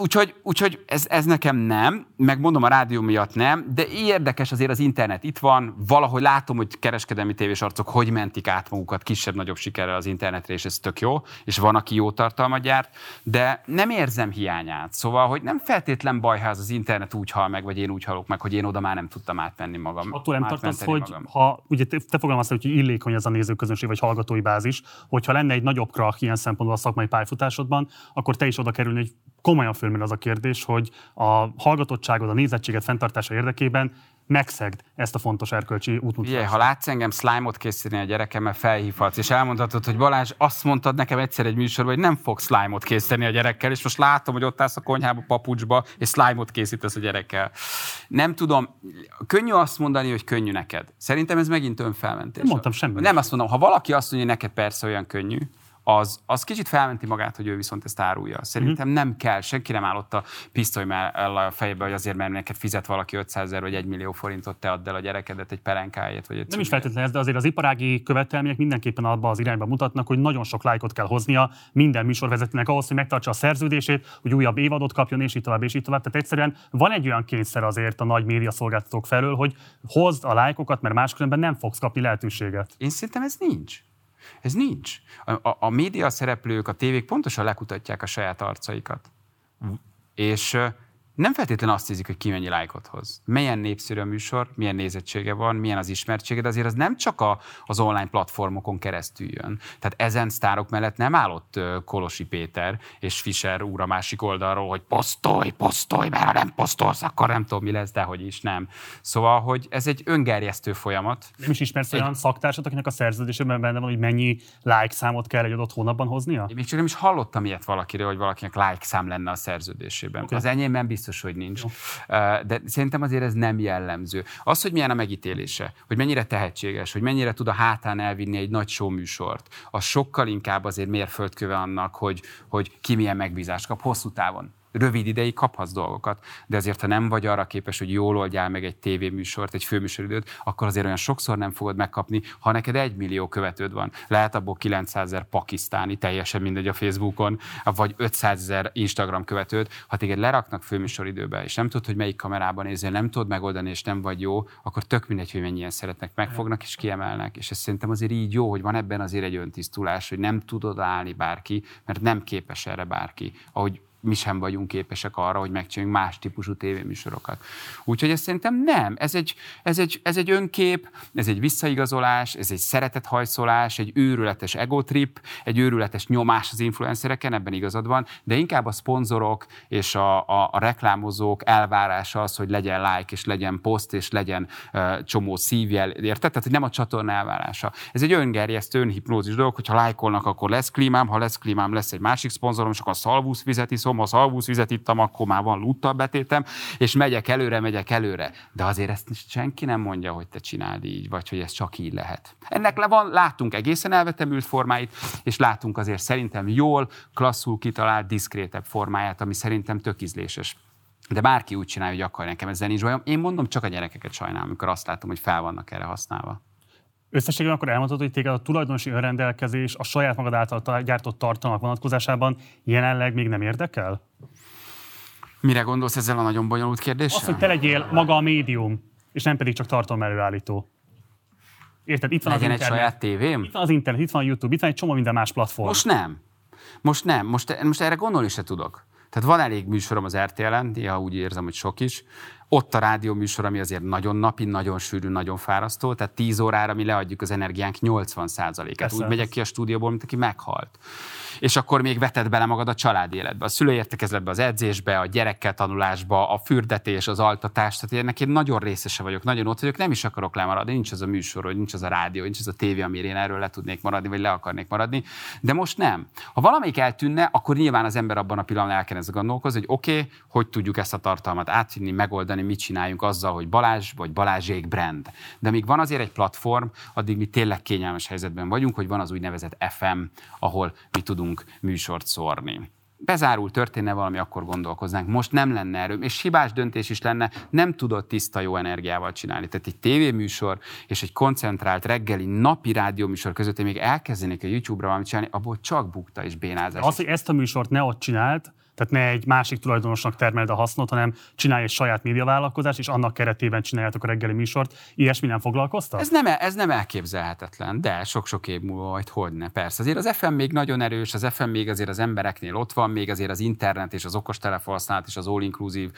Úgyhogy, úgyhogy ez, ez nekem nem, meg mondom a rádió miatt nem, de érdekes azért az internet itt van, valahogy látom, hogy kereskedelmi tévés arcok hogy mentik át magukat kisebb-nagyobb sikerrel az internetre, és ez tök jó, és van, aki jó tartalmat gyárt, de nem érzem hiányát. Szóval, hogy nem feltétlen baj, ha az, az internet úgy hal meg, vagy én úgy halok meg, hogy én oda már nem tudtam átmenni magam. Attól nem tartasz, hogy magam. ha ugye te, te fogalmaztad, hogy illékony ez a nézőközönség, vagy hallgatói bázis, hogyha lenne egy nagyobb krach ilyen szempontból a szakmai pályafutásodban, akkor te is oda kerülni, hogy komolyan fölmerül az a kérdés, hogy a hallgatottságod, a nézettséget fenntartása érdekében megszegd ezt a fontos erkölcsi útmutatást. ha látsz engem slime-ot készíteni a gyerekemmel, felhívhatsz, és elmondhatod, hogy Balázs, azt mondtad nekem egyszer egy műsorban, hogy nem fog slime-ot készíteni a gyerekkel, és most látom, hogy ott állsz a konyhába, papucsba, és slime-ot készítesz a gyerekkel. Nem tudom, könnyű azt mondani, hogy könnyű neked. Szerintem ez megint önfelmentés. Nem mondtam semmit. Nem azt mondom, ha valaki azt mondja, hogy neked persze olyan könnyű, az, az kicsit felmenti magát, hogy ő viszont ezt árulja. Szerintem mm-hmm. nem kell, senki nem állott a pisztoly a fejbe, hogy azért, mert neked fizet valaki 500 ezer vagy 1 millió forintot, te add el a gyerekedet egy pelenkáját. Vagy egy nem is feltétlenül ez, de azért az iparági követelmények mindenképpen abba az irányba mutatnak, hogy nagyon sok lájkot kell hoznia minden műsorvezetőnek ahhoz, hogy megtartsa a szerződését, hogy újabb évadot kapjon, és így tovább, és így tovább. Tehát egyszerűen van egy olyan kényszer azért a nagy média szolgáltatók felől, hogy hozd a lájkokat, mert máskülönben nem fogsz kapni lehetőséget. Én szerintem ez nincs. Ez nincs. A, a, a média szereplők, a tévék pontosan lekutatják a saját arcaikat. És nem feltétlenül azt hiszik, hogy ki mennyi lájkot hoz. Milyen népszerű a műsor, milyen nézettsége van, milyen az ismertsége, de azért az nem csak a, az online platformokon keresztül jön. Tehát ezen sztárok mellett nem állott Kolosi Péter és Fischer úr a másik oldalról, hogy posztolj, posztolj, mert ha nem posztolsz, akkor nem tudom, mi lesz, de hogy is nem. Szóval, hogy ez egy öngerjesztő folyamat. Nem is ismersz egy... olyan szaktársat, akinek a szerződésében benne van, hogy mennyi like számot kell egy adott hónapban hoznia? Én még csak nem is hallottam ilyet valakiről, hogy valakinek like szám lenne a szerződésében. Okay. Az enyémben biztos biztos, hogy nincs. De szerintem azért ez nem jellemző. Az, hogy milyen a megítélése, hogy mennyire tehetséges, hogy mennyire tud a hátán elvinni egy nagy show műsort, az sokkal inkább azért mérföldköve annak, hogy, hogy ki milyen megbízást kap hosszú távon rövid ideig kaphatsz dolgokat, de azért, ha nem vagy arra képes, hogy jól oldjál meg egy tévéműsort, egy főműsoridőt, akkor azért olyan sokszor nem fogod megkapni, ha neked egy millió követőd van. Lehet abból 900 ezer pakisztáni, teljesen mindegy a Facebookon, vagy 500 ezer Instagram követőd. Ha téged leraknak főműsoridőbe, és nem tudod, hogy melyik kamerában nézél, nem tudod megoldani, és nem vagy jó, akkor tök mindegy, hogy mennyien szeretnek, megfognak és kiemelnek. És ez szerintem azért így jó, hogy van ebben azért egy öntisztulás, hogy nem tudod állni bárki, mert nem képes erre bárki. Ahogy mi sem vagyunk képesek arra, hogy megcsináljunk más típusú tévéműsorokat. Úgyhogy ez szerintem nem. Ez egy, ez, egy, ez egy önkép, ez egy visszaigazolás, ez egy szeretethajszolás, egy őrületes egotrip, egy őrületes nyomás az influencereken, ebben igazad van, de inkább a szponzorok és a, a, a reklámozók elvárása az, hogy legyen like, és legyen poszt, és legyen uh, csomó szívjel, érted? Tehát, hogy nem a csatorna elvárása. Ez egy öngerjesztő, önhipnózis dolog, hogyha lájkolnak, akkor lesz klímám, ha lesz klímám, lesz egy másik szponzorom, és akkor a szalvusz fizeti, iszom, az alvúszvizet ittam, akkor már van luttal betétem, és megyek előre, megyek előre. De azért ezt senki nem mondja, hogy te csináld így, vagy hogy ez csak így lehet. Ennek le van, látunk egészen elvetemült formáit, és látunk azért szerintem jól, klasszul kitalált, diszkrétebb formáját, ami szerintem tök ízléses. De bárki úgy csinálja, hogy akar, nekem ezzel nincs bajom. Én mondom, csak a gyerekeket sajnálom, amikor azt látom, hogy fel vannak erre használva. Összességében akkor elmondhatod, hogy téged a tulajdonosi önrendelkezés a saját magad által gyártott tartalmak vonatkozásában jelenleg még nem érdekel? Mire gondolsz ezzel a nagyon bonyolult kérdéssel? Az, hogy te legyél maga a médium, és nem pedig csak tartalom előállító. Érted? Itt van Legyen az egy internet. saját tévém? Itt van az internet, itt van a YouTube, itt van egy csomó minden más platform. Most nem. Most nem. Most, most erre gondolni se tudok. Tehát van elég műsorom az RTL-en, néha úgy érzem, hogy sok is. Ott a rádió műsor, ami azért nagyon napi, nagyon sűrű, nagyon fárasztó, tehát 10 órára mi leadjuk az energiánk 80%-át. Úgy megyek ki a stúdióból, mint aki meghalt. És akkor még veted bele magad a család életbe, a szülői értekezletbe, az edzésbe, a gyerekkel tanulásba, a fürdetés, az altatás. Tehát ennek én nagyon részese vagyok, nagyon ott vagyok, nem is akarok lemaradni, nincs az a műsor, hogy nincs az a rádió, nincs az a tévé, amire én erről le tudnék maradni, vagy le akarnék maradni. De most nem. Ha valamelyik eltűnne, akkor nyilván az ember abban a pillanatban elkezd gondolkozni, hogy oké, okay, hogy tudjuk ezt a tartalmat átvinni, megoldani, mit csináljunk azzal, hogy Balázs vagy Balázsék brand. De míg van azért egy platform, addig mi tényleg kényelmes helyzetben vagyunk, hogy van az úgynevezett FM, ahol mi tudunk műsort szórni bezárul, történne valami, akkor gondolkoznánk. Most nem lenne erő, és hibás döntés is lenne, nem tudod tiszta jó energiával csinálni. Tehát egy tévéműsor és egy koncentrált reggeli napi rádióműsor között én még elkezdenék a YouTube-ra valamit csinálni, abból csak bukta és bénázás. Az, hogy ezt a műsort ne ott csinált, tehát ne egy másik tulajdonosnak termeld a hasznot, hanem csinálj egy saját médiavállalkozást, és annak keretében csináljátok a reggeli műsort. Ilyesmi nem foglalkoztak? Ez nem, ez nem elképzelhetetlen, de sok-sok év múlva majd hogyne. Persze, azért az FM még nagyon erős, az FM még azért az embereknél ott van, még azért az internet és az okostelefon használat és az all-inclusive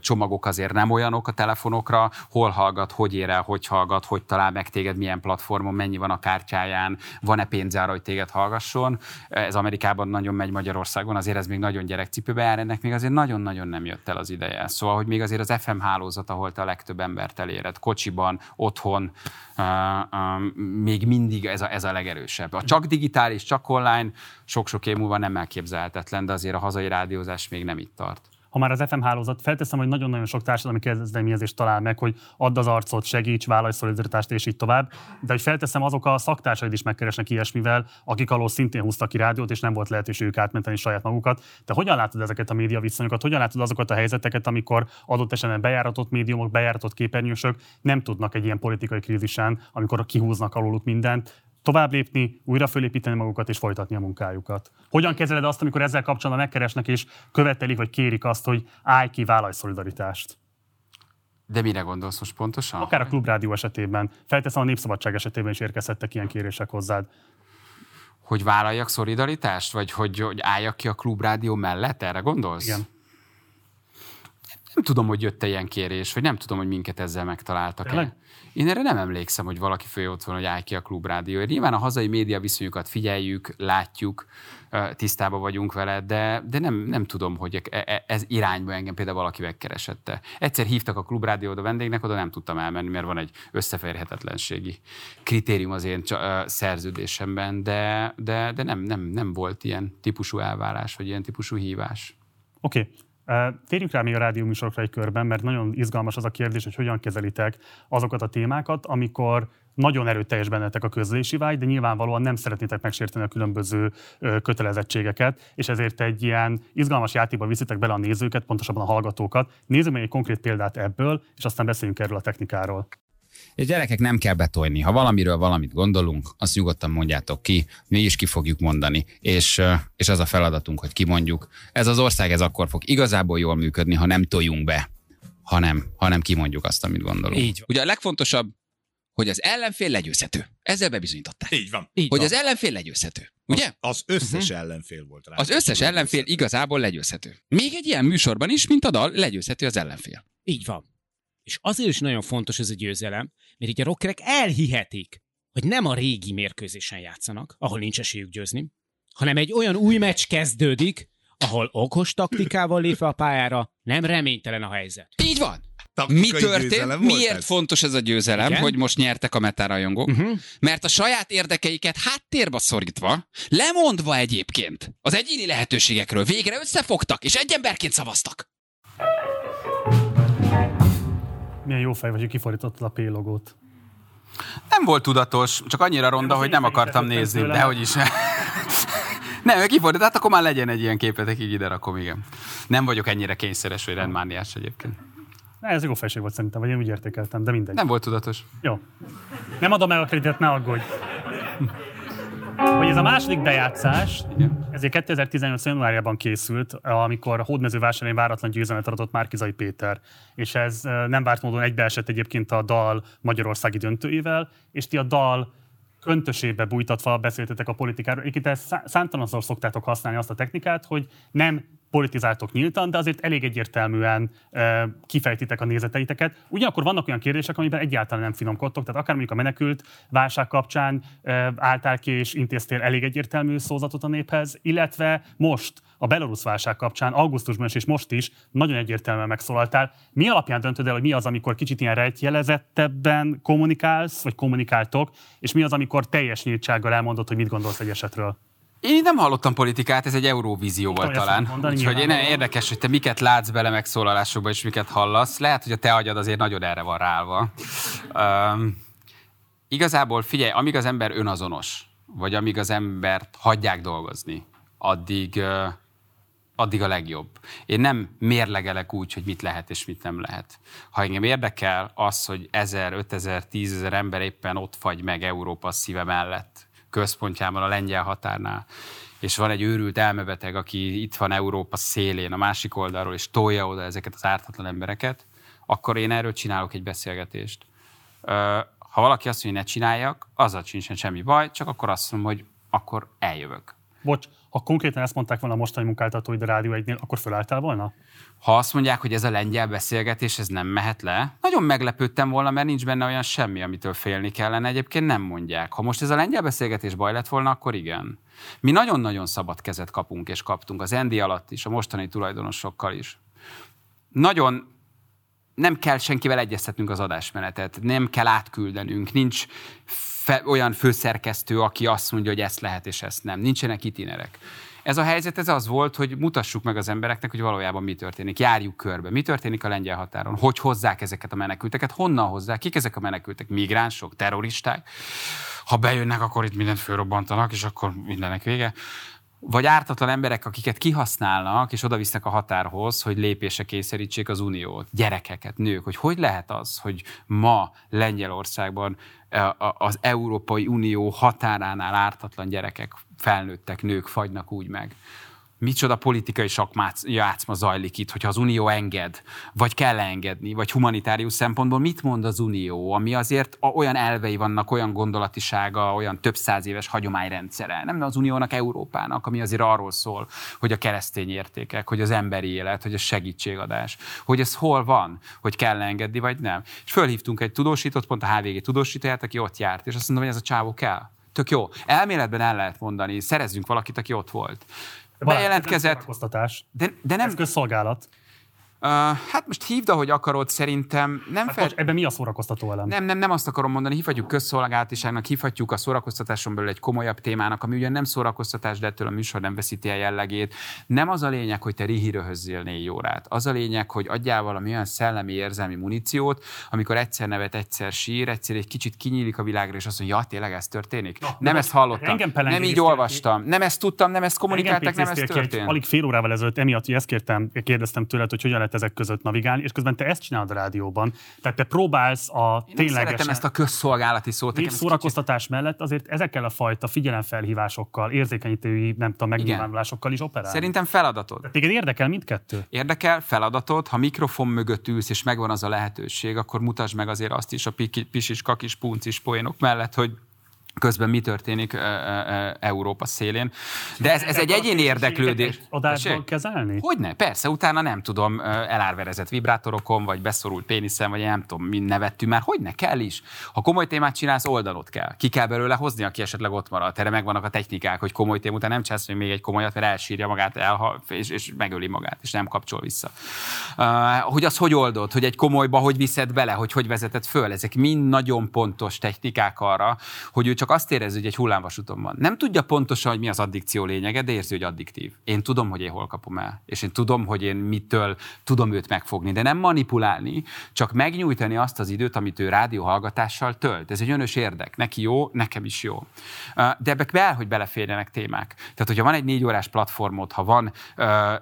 csomagok azért nem olyanok a telefonokra, hol hallgat, hogy ér el, hogy hallgat, hogy talál meg téged, milyen platformon, mennyi van a kártyáján, van-e pénz arra, hogy téged hallgasson. Ez Amerikában nagyon megy Magyarországon, azért ez még nagyon gyerekcipőbe jár, ennek még azért nagyon-nagyon nem jött el az ideje. Szóval, hogy még azért az FM hálózat, ahol te a legtöbb embert eléred, kocsiban, otthon, uh, uh, még mindig ez a, ez a legerősebb. A csak digitális, csak online, sok-sok év múlva nem elképzelhetetlen, de azért a hazai rádiózás még nem itt tart ha már az FM hálózat, felteszem, hogy nagyon-nagyon sok társadalmi kezdeményezést talál meg, hogy add az arcot, segíts, vállalj szolidaritást, és így tovább. De hogy felteszem, azok a szaktársaid is megkeresnek ilyesmivel, akik alól szintén húztak ki rádiót, és nem volt lehetőségük átmenteni saját magukat. De hogyan látod ezeket a média viszonyokat, hogyan látod azokat a helyzeteket, amikor adott esetben bejáratott médiumok, bejáratott képernyősök nem tudnak egy ilyen politikai krízisen, amikor kihúznak aluluk mindent, tovább lépni, újra fölépíteni magukat és folytatni a munkájukat. Hogyan kezeled azt, amikor ezzel kapcsolatban megkeresnek és követelik, vagy kérik azt, hogy állj ki, vállalj szolidaritást? De mire gondolsz most pontosan? Akár a klubrádió esetében. Felteszem, a Népszabadság esetében is érkezhettek ilyen kérések hozzád. Hogy vállaljak szolidaritást? Vagy hogy, hogy álljak ki a klubrádió mellett? Erre gondolsz? Igen. Nem tudom, hogy jött-e ilyen kérés, vagy nem tudom, hogy minket ezzel megtaláltak-e. Én erre nem emlékszem, hogy valaki föl ott van, hogy állj ki a klubrádió. Nyilván a hazai média viszonyokat figyeljük, látjuk, tisztában vagyunk vele, de, de nem, nem tudom, hogy e, e, ez irányba engem például valaki megkeresette. Egyszer hívtak a klubrádióda vendégnek, oda nem tudtam elmenni, mert van egy összeférhetetlenségi kritérium az én szerződésemben, de, de, de nem, nem, nem volt ilyen típusú elvárás, vagy ilyen típusú hívás. Oké, okay Térjünk rá még a rádió műsorokra egy körben, mert nagyon izgalmas az a kérdés, hogy hogyan kezelitek azokat a témákat, amikor nagyon erőteljes bennetek a közlési vágy, de nyilvánvalóan nem szeretnétek megsérteni a különböző kötelezettségeket, és ezért egy ilyen izgalmas játékba viszitek bele a nézőket, pontosabban a hallgatókat. Nézzük meg egy konkrét példát ebből, és aztán beszéljünk erről a technikáról. És gyerekek, nem kell betolni. Ha valamiről valamit gondolunk, azt nyugodtan mondjátok ki, mi is ki fogjuk mondani, és, és az a feladatunk, hogy kimondjuk. Ez az ország ez akkor fog igazából jól működni, ha nem toljunk be, hanem, hanem kimondjuk azt, amit gondolunk. Így van. Ugye a legfontosabb, hogy az ellenfél legyőzhető. Ezzel bebizonyították. Így van. Így hogy van. az ellenfél legyőzhető. Ugye? Az, az összes uh-huh. ellenfél volt rá. Az összes ellenfél igazából legyőzhető. Még egy ilyen műsorban is, mint a dal, legyőzhető az ellenfél. Így van. És azért is nagyon fontos ez a győzelem, mert így a rockerek elhihetik, hogy nem a régi mérkőzésen játszanak, ahol nincs esélyük győzni, hanem egy olyan új meccs kezdődik, ahol okos taktikával lépve a pályára nem reménytelen a helyzet. Így van. Mi történt? Miért ez? fontos ez a győzelem, Igen? hogy most nyertek a metárajongók? Uh-huh. Mert a saját érdekeiket háttérbe szorítva, lemondva egyébként az egyéni lehetőségekről végre összefogtak, és egy emberként szavaztak. Milyen jó fej vagy, hogy kifordítottad a P logót. Nem volt tudatos, csak annyira ronda, hogy nem akartam nézni, de hogy is. nem, kifordít, hát akkor már legyen egy ilyen képetek, így ide rakom, igen. Nem vagyok ennyire kényszeres, hogy rendmániás egyébként. Ne, ez jó fejség volt szerintem, vagy én úgy értékeltem, de mindegy. Nem volt tudatos. Jó. Nem adom el a kreditet, ne aggódj hogy ez a második bejátszás, ez 2018. januárjában készült, amikor a hódmezővásárhelyen váratlan győzelmet adott Márkizai Péter, és ez nem várt módon egybeesett egyébként a dal magyarországi döntőivel, és ti a dal köntösébe bújtatva beszéltetek a politikáról. Egyébként ezt számtalanszor szoktátok használni azt a technikát, hogy nem politizáltok nyíltan, de azért elég egyértelműen e, kifejtitek a nézeteiteket. Ugyanakkor vannak olyan kérdések, amiben egyáltalán nem finomkodtok, tehát akár mondjuk a menekült válság kapcsán e, álltál ki és intéztél elég egyértelmű szózatot a néphez, illetve most a belorusz válság kapcsán augusztusban is és most is nagyon egyértelműen megszólaltál. Mi alapján döntöd el, hogy mi az, amikor kicsit ilyen rejtjelezettebben kommunikálsz, vagy kommunikáltok, és mi az, amikor teljes nyíltsággal elmondod, hogy mit gondolsz egy esetről? Én nem hallottam politikát, ez egy Eurovízió volt talán. Mondani, Úgyhogy én érdekes, hogy te miket látsz bele megszólalásokba, és miket hallasz. Lehet, hogy a te agyad azért nagyon erre van ráva. Um, igazából figyelj, amíg az ember önazonos, vagy amíg az embert hagyják dolgozni, addig, uh, addig a legjobb. Én nem mérlegelek úgy, hogy mit lehet és mit nem lehet. Ha engem érdekel az, hogy ezer, ötezer, tízezer ember éppen ott fagy meg Európa szíve mellett, központjában, a lengyel határnál, és van egy őrült elmebeteg, aki itt van Európa szélén, a másik oldalról, és tolja oda ezeket az ártatlan embereket, akkor én erről csinálok egy beszélgetést. Ha valaki azt mondja, hogy ne csináljak, azzal sincsen semmi baj, csak akkor azt mondom, hogy akkor eljövök. Bocs, ha konkrétan ezt mondták volna a mostani munkáltatóid a Rádió egynél, akkor fölálltál volna? Ha azt mondják, hogy ez a lengyel beszélgetés, ez nem mehet le, nagyon meglepődtem volna, mert nincs benne olyan semmi, amitől félni kellene. Egyébként nem mondják. Ha most ez a lengyel beszélgetés baj lett volna, akkor igen. Mi nagyon-nagyon szabad kezet kapunk és kaptunk az Endi alatt is, a mostani tulajdonosokkal is. Nagyon nem kell senkivel egyeztetnünk az adásmenetet, nem kell átküldenünk, nincs fe, olyan főszerkesztő, aki azt mondja, hogy ezt lehet és ezt nem. Nincsenek itinerek. Ez a helyzet ez az volt, hogy mutassuk meg az embereknek, hogy valójában mi történik. Járjuk körbe. Mi történik a lengyel határon? Hogy hozzák ezeket a menekülteket? Honnan hozzák? Kik ezek a menekültek? Migránsok? Terroristák? Ha bejönnek, akkor itt mindent fölrobbantanak, és akkor mindennek vége vagy ártatlan emberek, akiket kihasználnak, és oda visznek a határhoz, hogy lépése kényszerítsék az uniót, gyerekeket, nők, hogy hogy lehet az, hogy ma Lengyelországban az Európai Unió határánál ártatlan gyerekek, felnőttek, nők fagynak úgy meg micsoda politikai játszma zajlik itt, hogyha az Unió enged, vagy kell engedni, vagy humanitárius szempontból mit mond az Unió, ami azért olyan elvei vannak, olyan gondolatisága, olyan több száz éves hagyományrendszere. Nem az Uniónak, Európának, ami azért arról szól, hogy a keresztény értékek, hogy az emberi élet, hogy a segítségadás, hogy ez hol van, hogy kell engedni, vagy nem. És fölhívtunk egy tudósítót, pont a HVG tudósítóját, aki ott járt, és azt mondom, hogy ez a csávó kell. Tök jó. Elméletben el lehet mondani, szerezzünk valakit, aki ott volt bejelentkezett. De, de nem... Közszolgálat. Uh, hát most hívd, ahogy akarod, szerintem nem Hát fel... most ebben mi a szórakoztató elem? Nem, nem, nem azt akarom mondani, hívhatjuk közszolgálatiságnak, hívhatjuk a szórakoztatáson belül egy komolyabb témának, ami ugyan nem szórakoztatás, de ettől a műsor nem veszíti el jellegét. Nem az a lényeg, hogy te rihíröhözzél négy órát. Az a lényeg, hogy adjál valami olyan szellemi, érzelmi muníciót, amikor egyszer nevet, egyszer sír, egyszer egy kicsit kinyílik a világra, és azt mondja, ja, tényleg ez történik? Na, nem ezt hallottam, nem így olvastam, nem ezt tudtam, nem ezt kommunikálták, nem ez történt. alig fél órával ezelőtt emiatt, hogy ezt kértem, kérdeztem tőled, hogy hogyan lehet ezek között navigálni, és közben te ezt csinálod a rádióban. Tehát te próbálsz a Én nem szeretem ténylegesen ezt a közszolgálati szót. Név szórakoztatás mellett azért ezekkel a fajta figyelemfelhívásokkal, érzékenyítői, nem tudom, megnyilvánulásokkal is operál. Szerintem feladatod. Tehát téged érdekel mindkettő? Érdekel, feladatod, ha mikrofon mögött ülsz, és megvan az a lehetőség, akkor mutasd meg azért azt is a piki, pisis, kakis, puncis poénok mellett, hogy közben mi történik e, e, Európa szélén. De ez, ez egy egyéni érdeklődés. Adásban kezelni? Hogyne, persze, utána nem tudom, elárverezett vibrátorokon, vagy beszorult péniszem, vagy nem tudom, mi nevettünk már, hogy ne kell is. Ha komoly témát csinálsz, oldanod kell. Ki kell belőle hozni, aki esetleg ott maradt. Erre megvannak a technikák, hogy komoly tém után nem csinálsz még egy komolyat, mert elsírja magát, elha, és, és megöli magát, és nem kapcsol vissza. Uh, hogy az hogy oldod, hogy egy komolyba hogy viszed bele, hogy hogy vezeted föl, ezek mind nagyon pontos technikák arra, hogy ő csak azt érezi, hogy egy hullámvasúton van. Nem tudja pontosan, hogy mi az addikció lényege, de érzi, hogy addiktív. Én tudom, hogy én hol kapom el, és én tudom, hogy én mitől tudom őt megfogni, de nem manipulálni, csak megnyújtani azt az időt, amit ő rádióhallgatással tölt. Ez egy önös érdek. Neki jó, nekem is jó. De ebbe kell, hogy beleférjenek témák. Tehát, hogyha van egy négy órás platformod, ha van,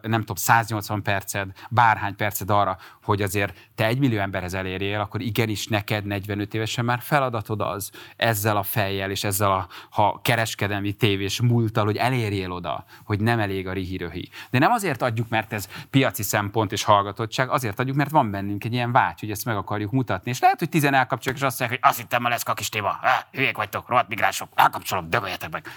nem tudom, 180 perced, bárhány perced arra, hogy azért te egy millió emberhez elérjél, akkor igenis neked 45 évesen már feladatod az ezzel a fejjel és ezzel a ha kereskedelmi tévés múlttal, hogy elérjél oda, hogy nem elég a rihiröhi. De nem azért adjuk, mert ez piaci szempont és hallgatottság, azért adjuk, mert van bennünk egy ilyen vágy, hogy ezt meg akarjuk mutatni. És lehet, hogy tizen elkapcsolják, és azt mondják, hogy azt hittem, ma lesz kakis téma. Hülyék vagytok, rohadt migránsok, elkapcsolom, dögöljetek meg.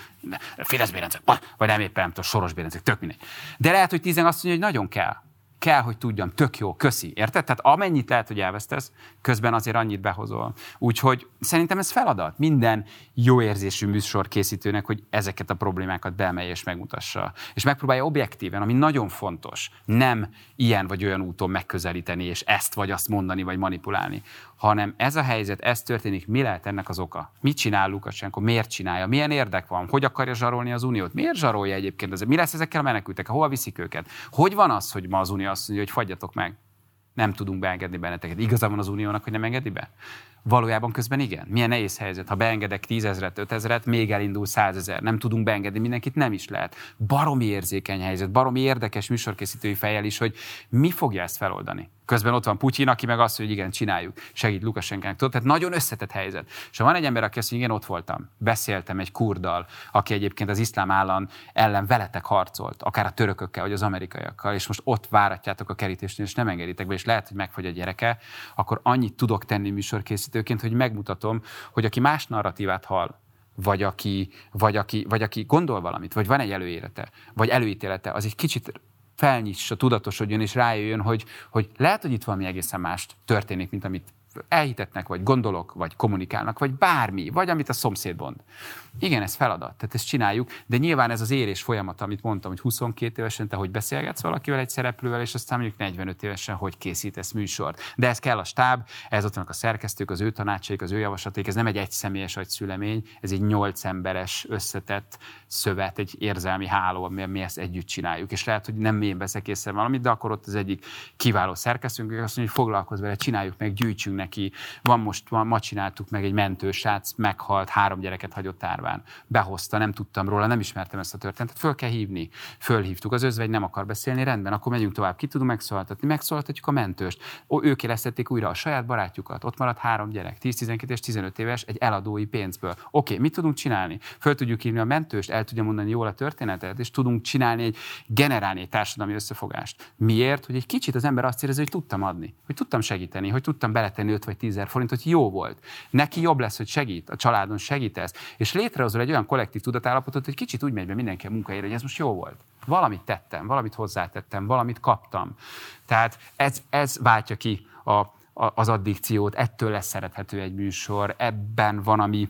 Fidesz bérencek, vagy nem éppen, nem tudom, soros bérencek, tök mindegy. De lehet, hogy tizen azt mondja, hogy nagyon kell kell, hogy tudjam, tök jó, köszi, érted? Tehát amennyit lehet, hogy elvesztesz, közben azért annyit behozol. Úgyhogy szerintem ez feladat minden jó érzésű műsor készítőnek, hogy ezeket a problémákat beemelje és megmutassa. És megpróbálja objektíven, ami nagyon fontos, nem ilyen vagy olyan úton megközelíteni, és ezt vagy azt mondani, vagy manipulálni, hanem ez a helyzet, ez történik, mi lehet ennek az oka? Mit csinál Lukasenko? Miért csinálja? Milyen érdek van? Hogy akarja zsarolni az uniót? Miért zsarolja egyébként? Mi lesz ezekkel a menekültek? Hova viszik őket? Hogy van az, hogy ma az unió azt mondja, hogy fagyjatok meg? Nem tudunk beengedni benneteket. Igaza van az uniónak, hogy nem engedi be? Valójában közben igen. Milyen nehéz helyzet. Ha beengedek tízezret, ötezret, még elindul százezer. Nem tudunk beengedni mindenkit, nem is lehet. Baromi érzékeny helyzet, baromi érdekes műsorkészítői fejjel is, hogy mi fogja ezt feloldani. Közben ott van Putyin, aki meg azt, hogy igen, csináljuk, segít Lukasenkának. Tehát nagyon összetett helyzet. És ha van egy ember, aki azt mondja, igen, ott voltam, beszéltem egy kurdal, aki egyébként az iszlám állam ellen veletek harcolt, akár a törökökkel, vagy az amerikaiakkal, és most ott váratjátok a kerítésnél, és nem engeditek be, és lehet, hogy megfogy a gyereke, akkor annyit tudok tenni műsorkészítőként, hogy megmutatom, hogy aki más narratívát hall, vagy aki, vagy, aki, vagy aki gondol valamit, vagy van egy előélete, vagy előítélete, az egy kicsit felnyissa, tudatosodjon és rájöjjön, hogy, hogy lehet, hogy itt valami egészen mást történik, mint amit elhitetnek, vagy gondolok, vagy kommunikálnak, vagy bármi, vagy amit a szomszéd mond. Igen, ez feladat, tehát ezt csináljuk, de nyilván ez az érés folyamat, amit mondtam, hogy 22 évesen te hogy beszélgetsz valakivel egy szereplővel, és aztán mondjuk 45 évesen hogy készítesz műsort. De ez kell a stáb, ez ott vannak a szerkesztők, az ő tanácsaik, az ő javaslataik, ez nem egy egyszemélyes agyszülemény, ez egy nyolc emberes összetett szövet, egy érzelmi háló, ami mi ezt együtt csináljuk. És lehet, hogy nem én veszek észre valamit, de akkor ott az egyik kiváló szerkesztőnk, aki azt mondja, hogy foglalkozz vele, csináljuk meg, gyűjtsünk neki. Van most, van, ma csináltuk meg egy mentősrác, meghalt, három gyereket hagyott árván. Behozta, nem tudtam róla, nem ismertem ezt a történetet. Föl kell hívni. Fölhívtuk, az özvegy nem akar beszélni, rendben, akkor megyünk tovább. Ki tudunk megszólaltatni? Megszólaltatjuk a mentőst. Ó, ők éreztették újra a saját barátjukat. Ott maradt három gyerek, 10, 12 és 15 éves, egy eladói pénzből. Oké, mit tudunk csinálni? Föl tudjuk hívni a mentőst, el tudja mondani jól a történetet, és tudunk csinálni egy generálni egy társadalmi összefogást. Miért? Hogy egy kicsit az ember azt érzi, hogy tudtam adni, hogy tudtam segíteni, hogy tudtam beletenni 5 vagy 10 forintot, jó volt. Neki jobb lesz, hogy segít, a családon segítesz, és létrehozol egy olyan kollektív tudatállapotot, hogy kicsit úgy megy be mindenki a munkájára, hogy ez most jó volt. Valamit tettem, valamit hozzátettem, valamit kaptam. Tehát ez, ez váltja ki a, a, az addikciót, ettől lesz szerethető egy műsor, ebben van, ami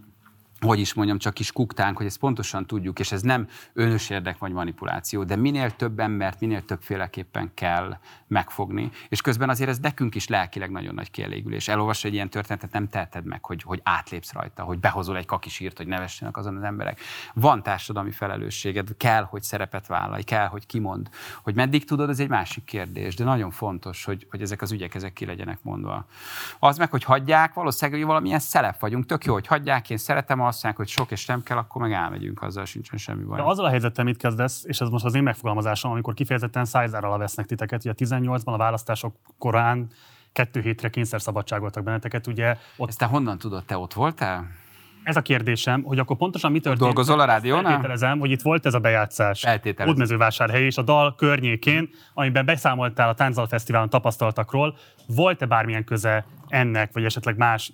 hogy is mondjam, csak kis kuktánk, hogy ezt pontosan tudjuk, és ez nem önös érdek vagy manipuláció, de minél több embert, minél többféleképpen kell megfogni, és közben azért ez nekünk is lelkileg nagyon nagy kielégülés. Elolvas egy ilyen történetet, nem teheted meg, hogy, hogy átlépsz rajta, hogy behozol egy kakisírt, hogy nevessenek azon az emberek. Van társadalmi felelősséged, kell, hogy szerepet vállalj, kell, hogy kimond. Hogy meddig tudod, ez egy másik kérdés, de nagyon fontos, hogy, hogy ezek az ügyek ezek ki legyenek mondva. Az meg, hogy hagyják, valószínűleg hogy valamilyen szelep vagyunk, tök jó, hogy hagyják, én szeretem, azt mondják, hogy sok és nem kell, akkor meg elmegyünk, azzal sincsen semmi baj. De azzal a helyzettel mit kezdesz, és ez most az én megfogalmazásom, amikor kifejezetten szájzárral vesznek titeket, ugye a 18-ban a választások korán kettő hétre kényszer szabadságoltak benneteket, ugye. Ott... Ezt te honnan tudod, te ott voltál? Ez a kérdésem, hogy akkor pontosan mi történt. Dolgozol a rádiónál? Feltételezem, hogy itt volt ez a bejátszás. Útmezővásárhely és a dal környékén, amiben beszámoltál a Tánzal Fesztiválon tapasztaltakról. Volt-e bármilyen köze ennek, vagy esetleg más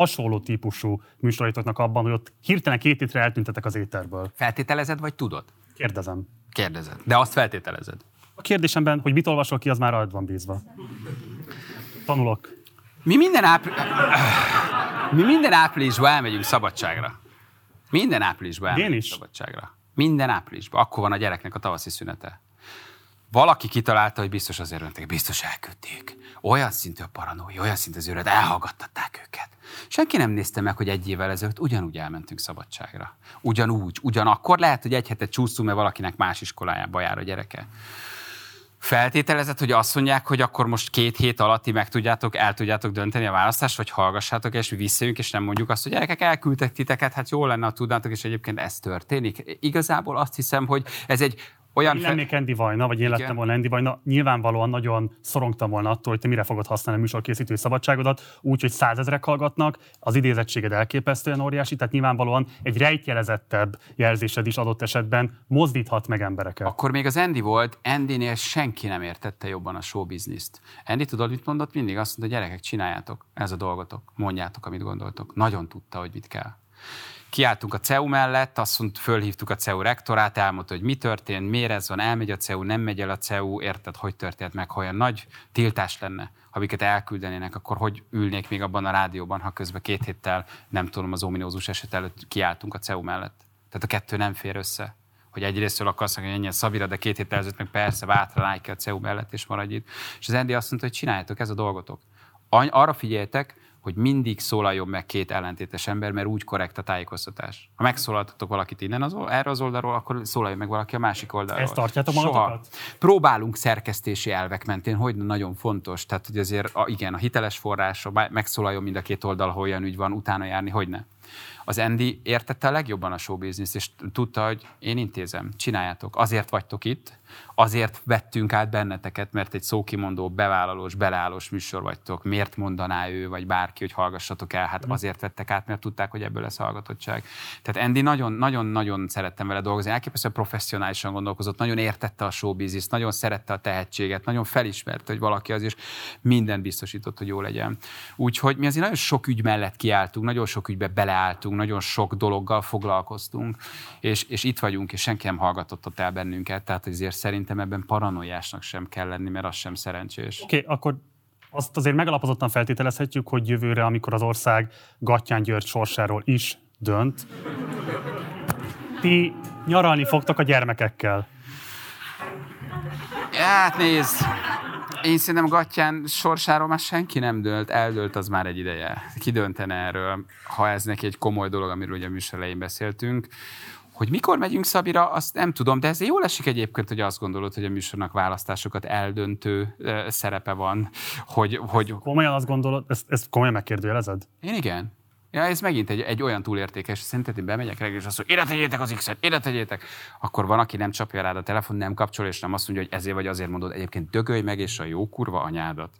hasonló típusú műsoraitoknak abban, hogy ott hirtelen két hétre eltüntetek az éterből. Feltételezed, vagy tudod? Kérdezem. Kérdezed. De azt feltételezed. A kérdésemben, hogy mit olvasol ki, az már rajta van bízva. Tanulok. Mi minden, ápri... Mi minden áprilisban elmegyünk szabadságra. Minden áprilisban elmegyünk Én is. szabadságra. Minden áprilisban. Akkor van a gyereknek a tavaszi szünete. Valaki kitalálta, hogy biztos azért öntek, biztos elküldték. Olyan szintű a paranói, olyan szintű az őröd, elhallgattatták őket. Senki nem nézte meg, hogy egy évvel ezelőtt ugyanúgy elmentünk szabadságra. Ugyanúgy, ugyanakkor lehet, hogy egy hetet csúsztunk, mert valakinek más iskolájába jár a gyereke. Feltételezett, hogy azt mondják, hogy akkor most két hét alatti meg tudjátok, el tudjátok dönteni a választást, vagy hallgassátok, és visszajünk, és nem mondjuk azt, hogy gyerekek, elküldtek titeket, hát jó lenne, ha tudnátok, és egyébként ez történik. Igazából azt hiszem, hogy ez egy olyan én lennék Andy Vajna, vagy én Igen. lettem volna Andy Vajna, nyilvánvalóan nagyon szorongtam volna attól, hogy te mire fogod használni a műsorkészítői szabadságodat, úgy, hogy százezrek hallgatnak, az idézettséged elképesztően óriási, tehát nyilvánvalóan egy rejtjelezettebb jelzésed is adott esetben mozdíthat meg embereket. Akkor még az Andy volt, Andynél senki nem értette jobban a showbizniszt. Andy tudod, mit mondott? Mindig azt mondta, gyerekek, csináljátok, ez a dolgotok, mondjátok, amit gondoltok. Nagyon tudta, hogy mit kell kiálltunk a CEU mellett, azt mondta, fölhívtuk a CEU rektorát, elmondta, hogy mi történt, miért ez van, elmegy a CEU, nem megy el a CEU, érted, hogy történt meg, ha olyan nagy tiltás lenne, ha amiket elküldenének, akkor hogy ülnék még abban a rádióban, ha közben két héttel, nem tudom, az ominózus eset előtt kiálltunk a CEU mellett. Tehát a kettő nem fér össze hogy egyrésztől akarsz, hogy ennyien Szabira, de két héttel ezelőtt meg persze vátra ki a CEU mellett és maradj itt. És az Endi azt mondta, hogy csináljátok, ez a dolgotok. Arra figyeljetek, hogy mindig szólaljon meg két ellentétes ember, mert úgy korrekt a tájékoztatás. Ha megszólaltatok valakit innen az, erre az oldalról, akkor szólaljon meg valaki a másik oldalról. Ezt tartjátok magatokat? Próbálunk szerkesztési elvek mentén, hogy nagyon fontos. Tehát, hogy azért a, igen, a hiteles forrás, megszólaljon mind a két oldal, ha olyan ügy van, utána járni, hogy ne. Az Andy értette a legjobban a showbizniszt, és tudta, hogy én intézem, csináljátok, azért vagytok itt, azért vettünk át benneteket, mert egy szókimondó, bevállalós, beleállós műsor vagytok. Miért mondaná ő, vagy bárki, hogy hallgassatok el? Hát azért vettek át, mert tudták, hogy ebből lesz hallgatottság. Tehát Andy nagyon-nagyon szerettem vele dolgozni. Elképesztően professzionálisan gondolkozott, nagyon értette a showbiznisz, nagyon szerette a tehetséget, nagyon felismerte, hogy valaki az, és minden biztosított, hogy jó legyen. Úgyhogy mi azért nagyon sok ügy mellett kiálltunk, nagyon sok ügybe beleálltunk, nagyon sok dologgal foglalkoztunk, és, és itt vagyunk, és senki nem hallgatott el bennünket, tehát azért szerintem ebben paranoiásnak sem kell lenni, mert az sem szerencsés. Oké, okay, akkor azt azért megalapozottan feltételezhetjük, hogy jövőre, amikor az ország Gattyán György sorsáról is dönt, ti nyaralni fogtok a gyermekekkel. Hát nézd, én szerintem Gattyán sorsáról már senki nem dölt, eldölt az már egy ideje. Ki döntene erről, ha ez neki egy komoly dolog, amiről ugye a műsor beszéltünk. Hogy mikor megyünk Szabira, azt nem tudom, de ez jól esik egyébként, hogy azt gondolod, hogy a műsornak választásokat eldöntő szerepe van. Hogy, hogy... Komolyan azt gondolod, ezt, ezt komolyan megkérdőjelezed? Én igen. Ja, ez megint egy, egy olyan túlértékes, szerinted én bemegyek reggel, és azt mondja, tegyétek az X-et, tegyétek. Akkor van, aki nem csapja rád a telefon, nem kapcsol, és nem azt mondja, hogy ezért vagy azért mondod, egyébként dögölj meg, és a jó kurva anyádat.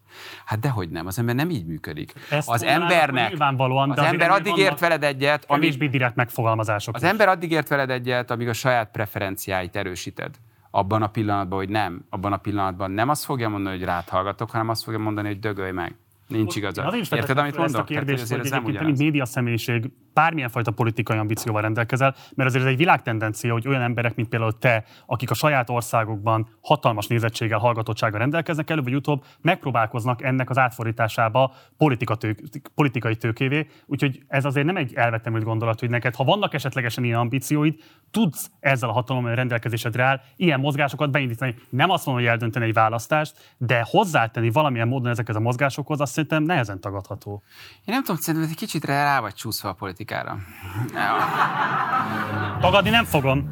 Hát dehogy nem, az ember nem így működik. Ezt az embernek, nyilvánvalóan, az ember addig ért veled egyet, amíg direkt megfogalmazások. Az is. ember addig ért veled egyet, amíg a saját preferenciáit erősíted abban a pillanatban, hogy nem, abban a pillanatban nem azt fogja mondani, hogy rád hallgatok, hanem azt fogja mondani, hogy dögölj meg. Nincs igaza. Érted, amit mondok? Ezt a kérdést, hogy ez nem mint média személyiség bármilyen fajta politikai ambícióval rendelkezel, mert azért ez egy világtendencia, hogy olyan emberek, mint például te, akik a saját országokban hatalmas nézettséggel, hallgatottsággal rendelkeznek, előbb vagy utóbb megpróbálkoznak ennek az átfordításába politika tők, politikai tőkévé. Úgyhogy ez azért nem egy elvetemült gondolat, hogy neked, ha vannak esetlegesen ilyen ambícióid, tudsz ezzel a hatalom rendelkezésedre áll ilyen mozgásokat beindítani. Nem azt mondom, hogy eldönteni egy választást, de hozzátenni valamilyen módon ezekhez a mozgásokhoz, azt szerintem nehezen tagadható. Én nem tudom, szerintem egy kicsit rá vagy csúszva a politikára. Tagadni nem fogom.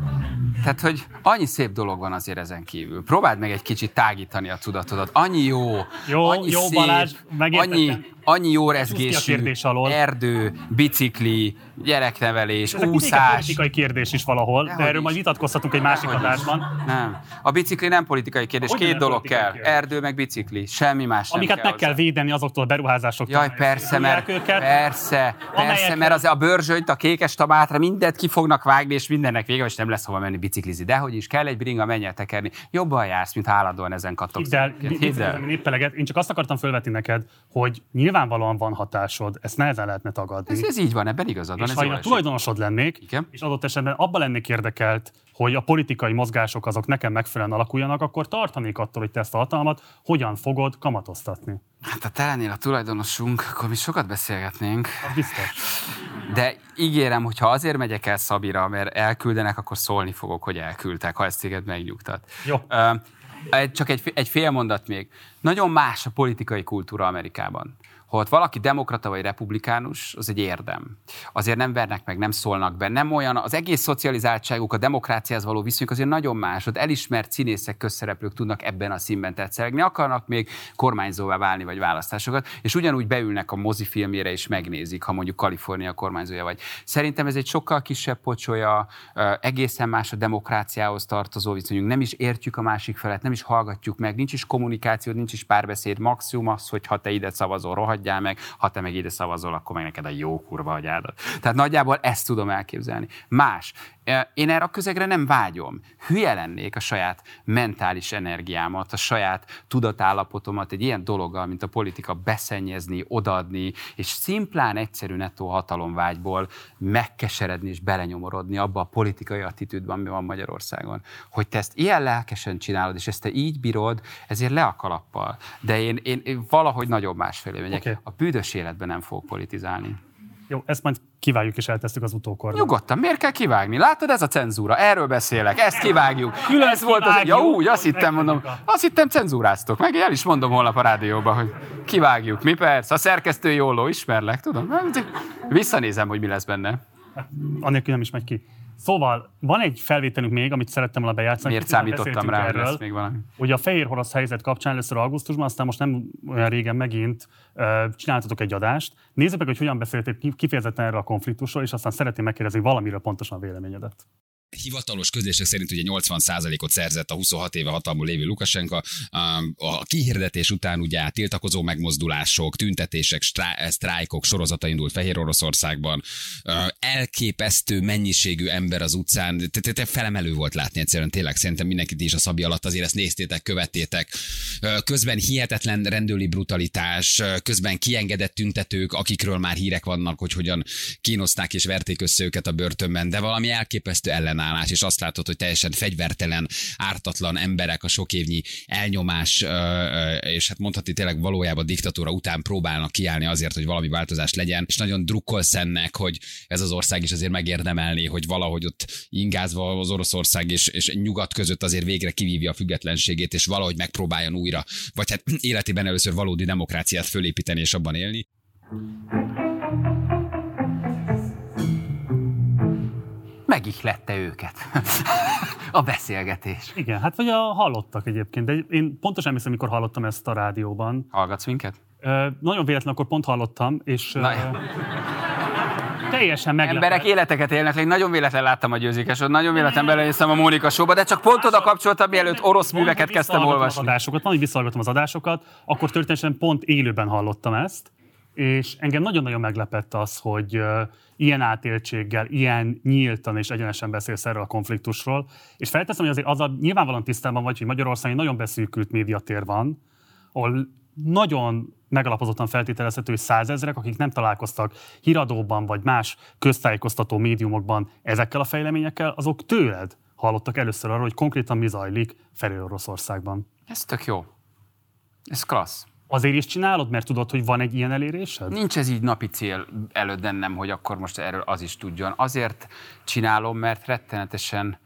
Tehát, hogy annyi szép dolog van azért ezen kívül. Próbáld meg egy kicsit tágítani a tudatodat. Annyi jó, jó, annyi jó szép, Balázs, annyi, annyi jó rezgésű, erdő, bicikli, gyereknevelés, Ez egy úszás. politikai kérdés is valahol, de erről majd vitatkozhatunk egy másik Dehogy is. adásban. Nem. A bicikli nem politikai kérdés, Hogy két dolog kell. kérdés? Erdő meg bicikli, semmi más Amiket nem meg kell kell védeni azoktól a beruházásoktól. Jaj, persze, mert, őket, persze, persze, mert az a bőrzsönyt, a kékes tamátra mindent ki fognak vágni, és mindennek vége, és nem lesz hova menni biciklizni. De hogy is kell egy bringa, menj el tekerni. Jobban jársz, mint állandóan ezen kattogsz. Hidd el, Hidd el. Én csak azt akartam felvetni neked, hogy nyilvánvalóan van hatásod, ezt nehezen lehetne tagadni. Ez, ez így van, ebben igazad van. és ez ha én a tulajdonosod lennék, Igen. és adott esetben abban lennék érdekelt, hogy a politikai mozgások azok nekem megfelelően alakuljanak, akkor tartanék attól, hogy te ezt a hatalmat hogyan fogod kamatoztatni. Hát ha te lennél a tulajdonosunk, akkor mi sokat beszélgetnénk. Az biztos. De ígérem, hogy ha azért megyek el Szabira, mert elküldenek, akkor szólni fogok, hogy elküldtek, ha ezt téged megnyugtat. Jó. Ö, csak egy, egy fél mondat még. Nagyon más a politikai kultúra Amerikában. Ott valaki demokrata vagy republikánus, az egy érdem. Azért nem vernek meg, nem szólnak be, nem olyan, az egész szocializáltságuk, a demokráciához való viszonyuk azért nagyon más. Ott elismert színészek, közszereplők tudnak ebben a színben tetszelegni, akarnak még kormányzóvá válni, vagy választásokat, és ugyanúgy beülnek a mozifilmjére és megnézik, ha mondjuk Kalifornia kormányzója vagy. Szerintem ez egy sokkal kisebb pocsolya, egészen más a demokráciához tartozó viszonyunk, nem is értjük a másik felet, nem is hallgatjuk meg, nincs is kommunikáció, nincs is párbeszéd, maximum az, hogy ha te ide szavazol, rohadjál meg, ha te meg ide szavazol, akkor meg neked a jó kurva agyádat. Tehát nagyjából ezt tudom elképzelni. Más. Én erre a közegre nem vágyom. Hülye lennék a saját mentális energiámat, a saját tudatállapotomat egy ilyen dologgal, mint a politika beszennyezni, odaadni, és szimplán egyszerű nettó hatalomvágyból megkeseredni és belenyomorodni abba a politikai attitűdben, ami van Magyarországon. Hogy te ezt ilyen lelkesen csinálod, és ezt te így bírod, ezért le a kalappal. De én, én, én valahogy nagyon másfelé megyek. Okay. A büdös életben nem fogok politizálni. Jó, ezt majd kivágjuk és eltesszük az utókorban. Nyugodtan, miért kell kivágni? Látod, ez a cenzúra, erről beszélek, ezt kivágjuk. Külön ez volt az, ja úgy, azt hittem, mondom, azt hittem cenzúráztok, meg el is mondom holnap a rádióban, hogy kivágjuk. Mi persze, a szerkesztő jóló, ismerlek, tudom. Visszanézem, hogy mi lesz benne. Anélkül nem is megy ki. Szóval van egy felvételünk még, amit szerettem volna bejátszani. Miért számítottam rá, hogy lesz még valami? Ugye a fehér orosz helyzet kapcsán először augusztusban, aztán most nem olyan régen megint uh, csináltatok egy adást. Nézzük meg, hogy hogyan beszéltél ki- kifejezetten erről a konfliktusról, és aztán szeretném megkérdezni valamiről pontosan a véleményedet. Hivatalos közlések szerint ugye 80%-ot szerzett a 26 éve hatalmon lévő Lukasenka. A kihirdetés után ugye tiltakozó megmozdulások, tüntetések, strá- sztrájkok sorozata indult Fehér Oroszországban. Elképesztő mennyiségű ember az utcán, te- te- te felemelő volt látni egyszerűen, tényleg szerintem mindenkit is a Szabi alatt azért ezt néztétek, követtétek. Közben hihetetlen rendőri brutalitás, közben kiengedett tüntetők, akikről már hírek vannak, hogy hogyan kínozták és verték össze őket a börtönben, de valami elképesztő ellenállás, és azt látod, hogy teljesen fegyvertelen, ártatlan emberek a sok évnyi elnyomás, és hát mondhatni tényleg valójában diktatúra után próbálnak kiállni azért, hogy valami változás legyen, és nagyon drukkolsz ennek, hogy ez az ország is azért megérdemelni, hogy valahogy ott ingázva az Oroszország és, és nyugat között azért végre kivívja a függetlenségét, és valahogy megpróbáljon újra, vagy hát életében először valódi demokráciát fölépíteni és abban élni. Megihlette őket. a beszélgetés. Igen, hát vagy a hallottak egyébként, de én pontosan emlékszem, mikor hallottam ezt a rádióban. Hallgatsz minket? Ö, nagyon véletlen, akkor pont hallottam, és ö, Na, teljesen meglepett. Emberek életeket élnek, én nagyon véletlen láttam a győzikesot, nagyon véletlen belenéztem a Mónika showba, de csak pont oda kapcsoltam, mielőtt orosz műveket kezdtem olvasni. Az adásokat, hogy visszahallgatom az adásokat, akkor történetesen pont élőben hallottam ezt, és engem nagyon-nagyon meglepett az, hogy ilyen átéltséggel, ilyen nyíltan és egyenesen beszélsz erről a konfliktusról, és felteszem, hogy azért azzal nyilvánvalóan tisztában vagy, hogy Magyarországon egy nagyon beszűkült médiatér van, ahol nagyon megalapozottan feltételezhető, hogy százezrek, akik nem találkoztak híradóban vagy más köztájékoztató médiumokban ezekkel a fejleményekkel, azok tőled hallottak először arról, hogy konkrétan mi zajlik Fehér Oroszországban. Ez tök jó. Ez klassz. Azért is csinálod, mert tudod, hogy van egy ilyen elérésed? Nincs ez így napi cél előtt bennem, hogy akkor most erről az is tudjon. Azért csinálom, mert rettenetesen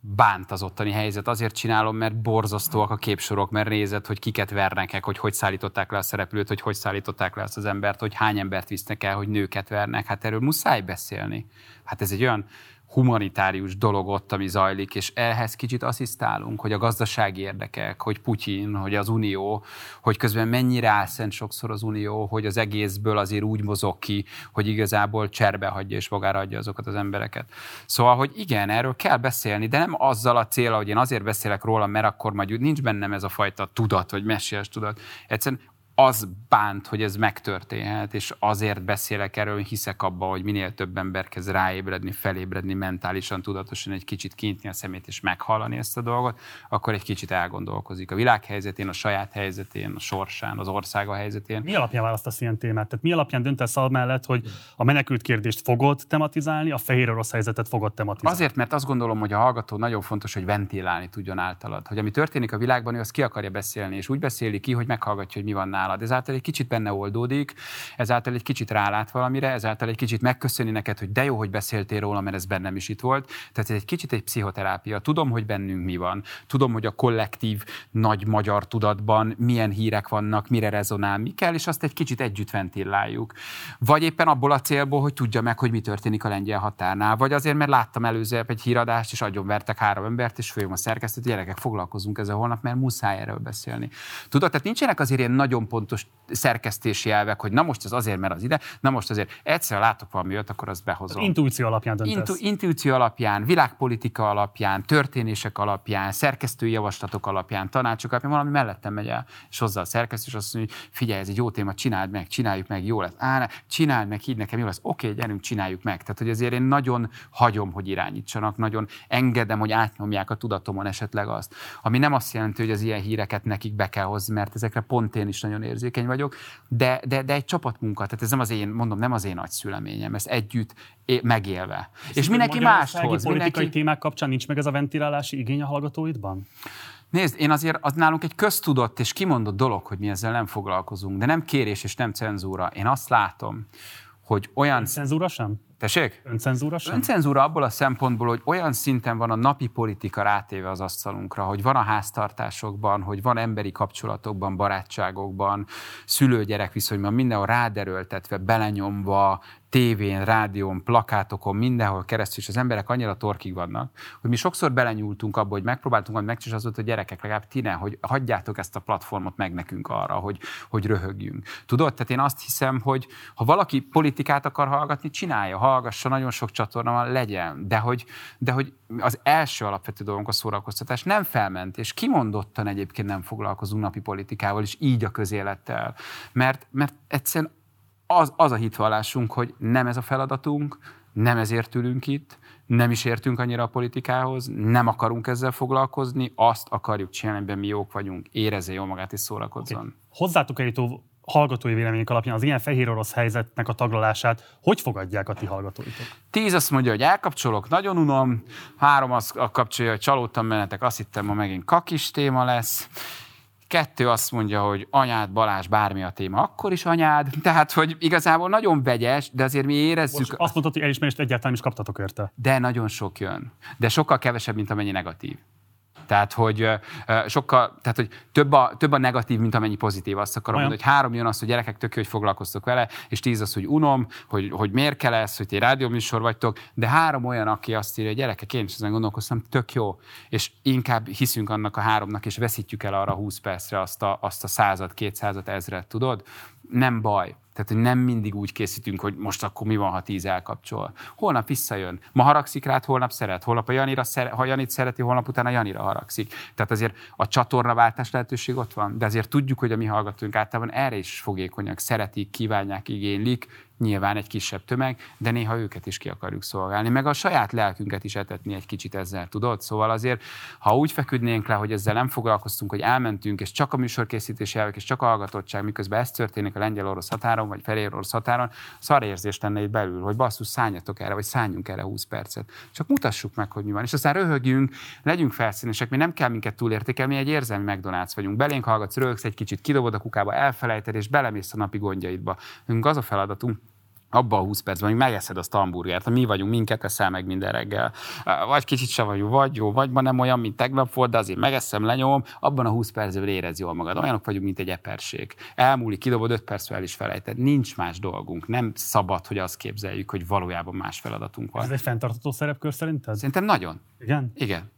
bánt az ottani helyzet. Azért csinálom, mert borzasztóak a képsorok, mert nézed, hogy kiket vernek hogy hogy szállították le a szereplőt, hogy hogy szállították le azt az embert, hogy hány embert visznek el, hogy nőket vernek. Hát erről muszáj beszélni. Hát ez egy olyan humanitárius dolog ott, ami zajlik, és ehhez kicsit asszisztálunk, hogy a gazdasági érdekek, hogy Putyin, hogy az Unió, hogy közben mennyire álszent sokszor az Unió, hogy az egészből azért úgy mozog ki, hogy igazából cserbe hagyja és magára adja azokat az embereket. Szóval, hogy igen, erről kell beszélni, de nem azzal a cél, hogy én azért beszélek róla, mert akkor majd nincs bennem ez a fajta tudat, vagy mesélyes tudat. Egyszerűen az bánt, hogy ez megtörténhet, és azért beszélek erről, hiszek abba, hogy minél több ember kezd ráébredni, felébredni mentálisan, tudatosan egy kicsit kinyitni a szemét és meghallani ezt a dolgot, akkor egy kicsit elgondolkozik a világ helyzetén, a saját helyzetén, a sorsán, az országa helyzetén. Mi alapján választasz ilyen témát? Tehát mi alapján döntesz al mellett, hogy a menekült kérdést fogod tematizálni, a fehér orosz helyzetet fogod tematizálni? Azért, mert azt gondolom, hogy a hallgató nagyon fontos, hogy ventilálni tudjon általad. Hogy ami történik a világban, ő azt ki akarja beszélni, és úgy beszéli ki, hogy meghallgatja, hogy mi van nála nálad. Ezáltal egy kicsit benne oldódik, ezáltal egy kicsit rálát valamire, ezáltal egy kicsit megköszöni neked, hogy de jó, hogy beszéltél róla, mert ez bennem is itt volt. Tehát ez egy kicsit egy pszichoterápia. Tudom, hogy bennünk mi van. Tudom, hogy a kollektív nagy magyar tudatban milyen hírek vannak, mire rezonál, mi kell, és azt egy kicsit együtt ventilláljuk. Vagy éppen abból a célból, hogy tudja meg, hogy mi történik a lengyel határnál, vagy azért, mert láttam előző egy híradást, és vertek három embert, és folyam a szerkesztőt, gyerekek, foglalkozunk ezzel holnap, mert muszáj erről beszélni. Tudod, tehát nincsenek azért ilyen nagyon pontos szerkesztési elvek, hogy na most ez azért, mert az ide, na most azért egyszer látok valami olyat, akkor azt behozom. Intuíció alapján döntesz. Intu, intuíció alapján, világpolitika alapján, történések alapján, szerkesztői javaslatok alapján, tanácsok alapján, valami mellettem megy el, és hozzá a szerkesztő, és azt mondja, hogy figyelj, ez egy jó téma, csináld meg, csináljuk meg, jó lesz. Á, ne, csináld meg, higgy nekem, jó lesz. Oké, gyerünk, csináljuk meg. Tehát, hogy azért én nagyon hagyom, hogy irányítsanak, nagyon engedem, hogy átnyomják a tudatomon esetleg azt. Ami nem azt jelenti, hogy az ilyen híreket nekik be kell hozni, mert ezekre pont én is nagyon érzékeny vagyok, de, de, de egy csapatmunka, tehát ez nem az én, mondom, nem az én nagy szüleményem, ez együtt é, megélve. Ezt és mindenki máshoz. politikai mindenki... témák kapcsán nincs meg ez a ventilálási igény a hallgatóidban? Nézd, én azért, az nálunk egy köztudott és kimondott dolog, hogy mi ezzel nem foglalkozunk, de nem kérés és nem cenzúra. Én azt látom, hogy olyan... Cenzúra sem? Tessék? Öncenzúra sem? Öncenzúra abból a szempontból, hogy olyan szinten van a napi politika rátéve az asztalunkra, hogy van a háztartásokban, hogy van emberi kapcsolatokban, barátságokban, szülő-gyerek viszonyban mindenhol ráderőltetve, belenyomva, tévén, rádión, plakátokon, mindenhol keresztül, és az emberek annyira torkig vannak, hogy mi sokszor belenyúltunk abba, hogy megpróbáltunk hogy megcsinálni az volt, hogy gyerekek, legalább ti ne, hogy hagyjátok ezt a platformot meg nekünk arra, hogy, hogy röhögjünk. Tudod, tehát én azt hiszem, hogy ha valaki politikát akar hallgatni, csinálja, hallgassa, nagyon sok csatorna van, legyen, de hogy, de hogy az első alapvető dolgunk a szórakoztatás nem felment, és kimondottan egyébként nem foglalkozunk napi politikával, és így a közélettel. Mert, mert egyszerűen az, az a hitvallásunk, hogy nem ez a feladatunk, nem ezért ülünk itt, nem is értünk annyira a politikához, nem akarunk ezzel foglalkozni, azt akarjuk csinálni, amiben mi jók vagyunk, érezze jól magát és szórakozzon. Okay. Hozzátok elító hallgatói vélemények alapján az ilyen fehér orosz helyzetnek a taglalását hogy fogadják a ti hallgatóitok? Tíz azt mondja, hogy elkapcsolok, nagyon unom, három azt kapcsolja, hogy csalódtam menetek, azt hittem, ma megint kakis téma lesz, Kettő azt mondja, hogy anyád, Balázs, bármi a téma, akkor is anyád. Tehát, hogy igazából nagyon vegyes, de azért mi érezzük... Most azt mondtad, hogy elismerést egyáltalán is kaptatok érte. De nagyon sok jön. De sokkal kevesebb, mint amennyi negatív. Tehát, hogy sokkal, tehát, hogy több a, több a negatív, mint amennyi pozitív. Azt akarom Olyan. mondani, hogy három jön az, hogy gyerekek tök hogy foglalkoztok vele, és tíz az, hogy unom, hogy, hogy miért kell ez, hogy ti rádióműsor vagytok, de három olyan, aki azt írja, hogy gyerekek, én is ezen gondolkoztam, tök jó. És inkább hiszünk annak a háromnak, és veszítjük el arra 20 percre azt a, azt a század, kétszázad, ezret, tudod? Nem baj. Tehát, hogy nem mindig úgy készítünk, hogy most akkor mi van, ha tíz elkapcsol. Holnap visszajön. Ma haragszik rád, holnap szeret. Holnap a Janira szere, ha Janit szereti, holnap utána Janira haragszik. Tehát azért a csatornaváltás lehetőség ott van, de azért tudjuk, hogy a mi hallgatóink általában erre is fogékonyak, szeretik, kívánják, igénylik, nyilván egy kisebb tömeg, de néha őket is ki akarjuk szolgálni, meg a saját lelkünket is etetni egy kicsit ezzel, tudod? Szóval azért, ha úgy feküdnénk le, hogy ezzel nem foglalkoztunk, hogy elmentünk, és csak a műsorkészítési elvek, és csak a hallgatottság, miközben ez történik a lengyel-orosz határon, vagy fehér-orosz határon, szarérzés lenne itt belül, hogy basszus, szálljatok erre, vagy szálljunk erre 20 percet. Csak mutassuk meg, hogy mi van. És aztán röhögjünk, legyünk felszínesek, mi nem kell minket túlértékelni, mi egy érzelmi McDonald's vagyunk. Belénk hallgatsz, röhögsz egy kicsit, kidobod a kukába, elfelejted, és belemész a napi gondjaidba. Nekünk az a feladatunk, abba a 20 percben, hogy megeszed azt a hamburgert, mi vagyunk, minket eszel meg minden reggel. Vagy kicsit savanyú, vagy jó, vagy ma nem olyan, mint tegnap volt, de azért megeszem, lenyomom, abban a 20 percben érez jól magad. Olyanok vagyunk, mint egy eperség. Elmúlik, kidobod 5 perc el is felejted. Nincs más dolgunk. Nem szabad, hogy azt képzeljük, hogy valójában más feladatunk van. Ez egy fenntartható szerepkör szerinted? Szerintem nagyon. Igen? Igen.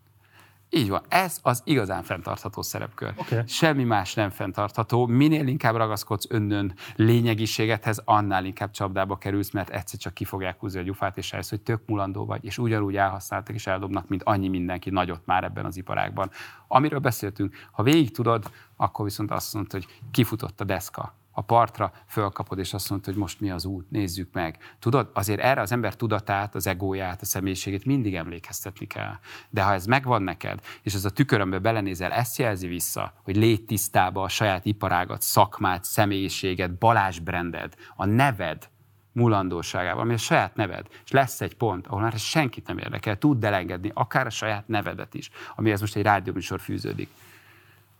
Így van. Ez az igazán fenntartható szerepkör. Okay. Semmi más nem fenntartható. Minél inkább ragaszkodsz önnön lényegiségethez, annál inkább csapdába kerülsz, mert egyszer csak ki fogják húzni a gyufát, és elsz, hogy tök mulandó vagy, és ugyanúgy elhasználtak és eldobnak, mint annyi mindenki nagyot már ebben az iparágban. Amiről beszéltünk, ha végig tudod, akkor viszont azt mondod, hogy kifutott a deszka a partra, fölkapod, és azt mondod, hogy most mi az út, nézzük meg. Tudod, azért erre az ember tudatát, az egóját, a személyiségét mindig emlékeztetni kell. De ha ez megvan neked, és ez a tükörömbe belenézel, ezt jelzi vissza, hogy légy tisztába a saját iparágat, szakmát, személyiséget, Balázs branded, a neved, mulandóságával, ami a saját neved, és lesz egy pont, ahol már senkit nem érdekel, tud elengedni akár a saját nevedet is, amihez most egy rádióműsor fűződik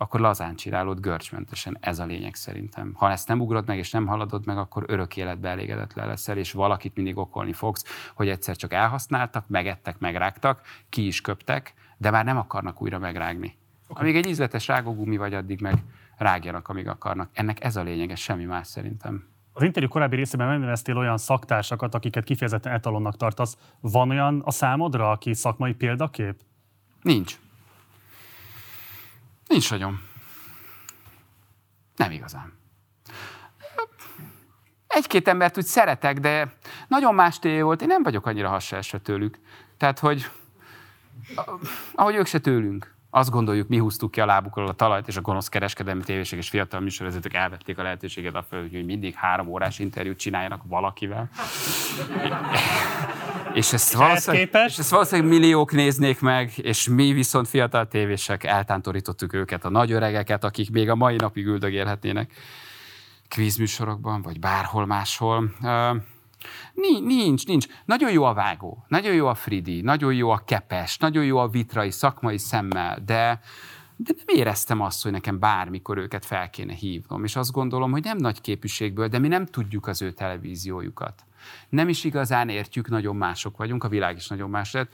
akkor lazán csinálod görcsmentesen. Ez a lényeg szerintem. Ha ezt nem ugrod meg, és nem haladod meg, akkor örök életbe elégedetlen leszel, és valakit mindig okolni fogsz, hogy egyszer csak elhasználtak, megettek, megrágtak, ki is köptek, de már nem akarnak újra megrágni. Okay. Amíg egy ízletes rágógumi vagy, addig meg rágjanak, amíg akarnak. Ennek ez a lényege, semmi más szerintem. Az interjú korábbi részében megneveztél olyan szaktársakat, akiket kifejezetten etalonnak tartasz. Van olyan a számodra, aki szakmai példakép? Nincs. Nincs nagyon. Nem igazán. Egy-két embert úgy szeretek, de nagyon más tévé volt. Én nem vagyok annyira hasonlásra tőlük. Tehát, hogy ahogy ők se tőlünk azt gondoljuk, mi húztuk ki a lábukról a talajt, és a gonosz kereskedelmi tévések és fiatal műsorvezetők elvették a lehetőséget a föl, hogy mindig három órás interjút csináljanak valakivel. És, ezt valószínűleg, és ezt valószínűleg milliók néznék meg, és mi viszont fiatal tévések eltántorítottuk őket, a nagy öregeket, akik még a mai napig üldögélhetnének kvízműsorokban, vagy bárhol máshol. Nincs, nincs. Nagyon jó a vágó, nagyon jó a Fridi, nagyon jó a kepes, nagyon jó a vitrai szakmai szemmel, de, de nem éreztem azt, hogy nekem bármikor őket fel kéne hívnom. És azt gondolom, hogy nem nagy képűségből, de mi nem tudjuk az ő televíziójukat. Nem is igazán értjük, nagyon mások vagyunk, a világ is nagyon más lett,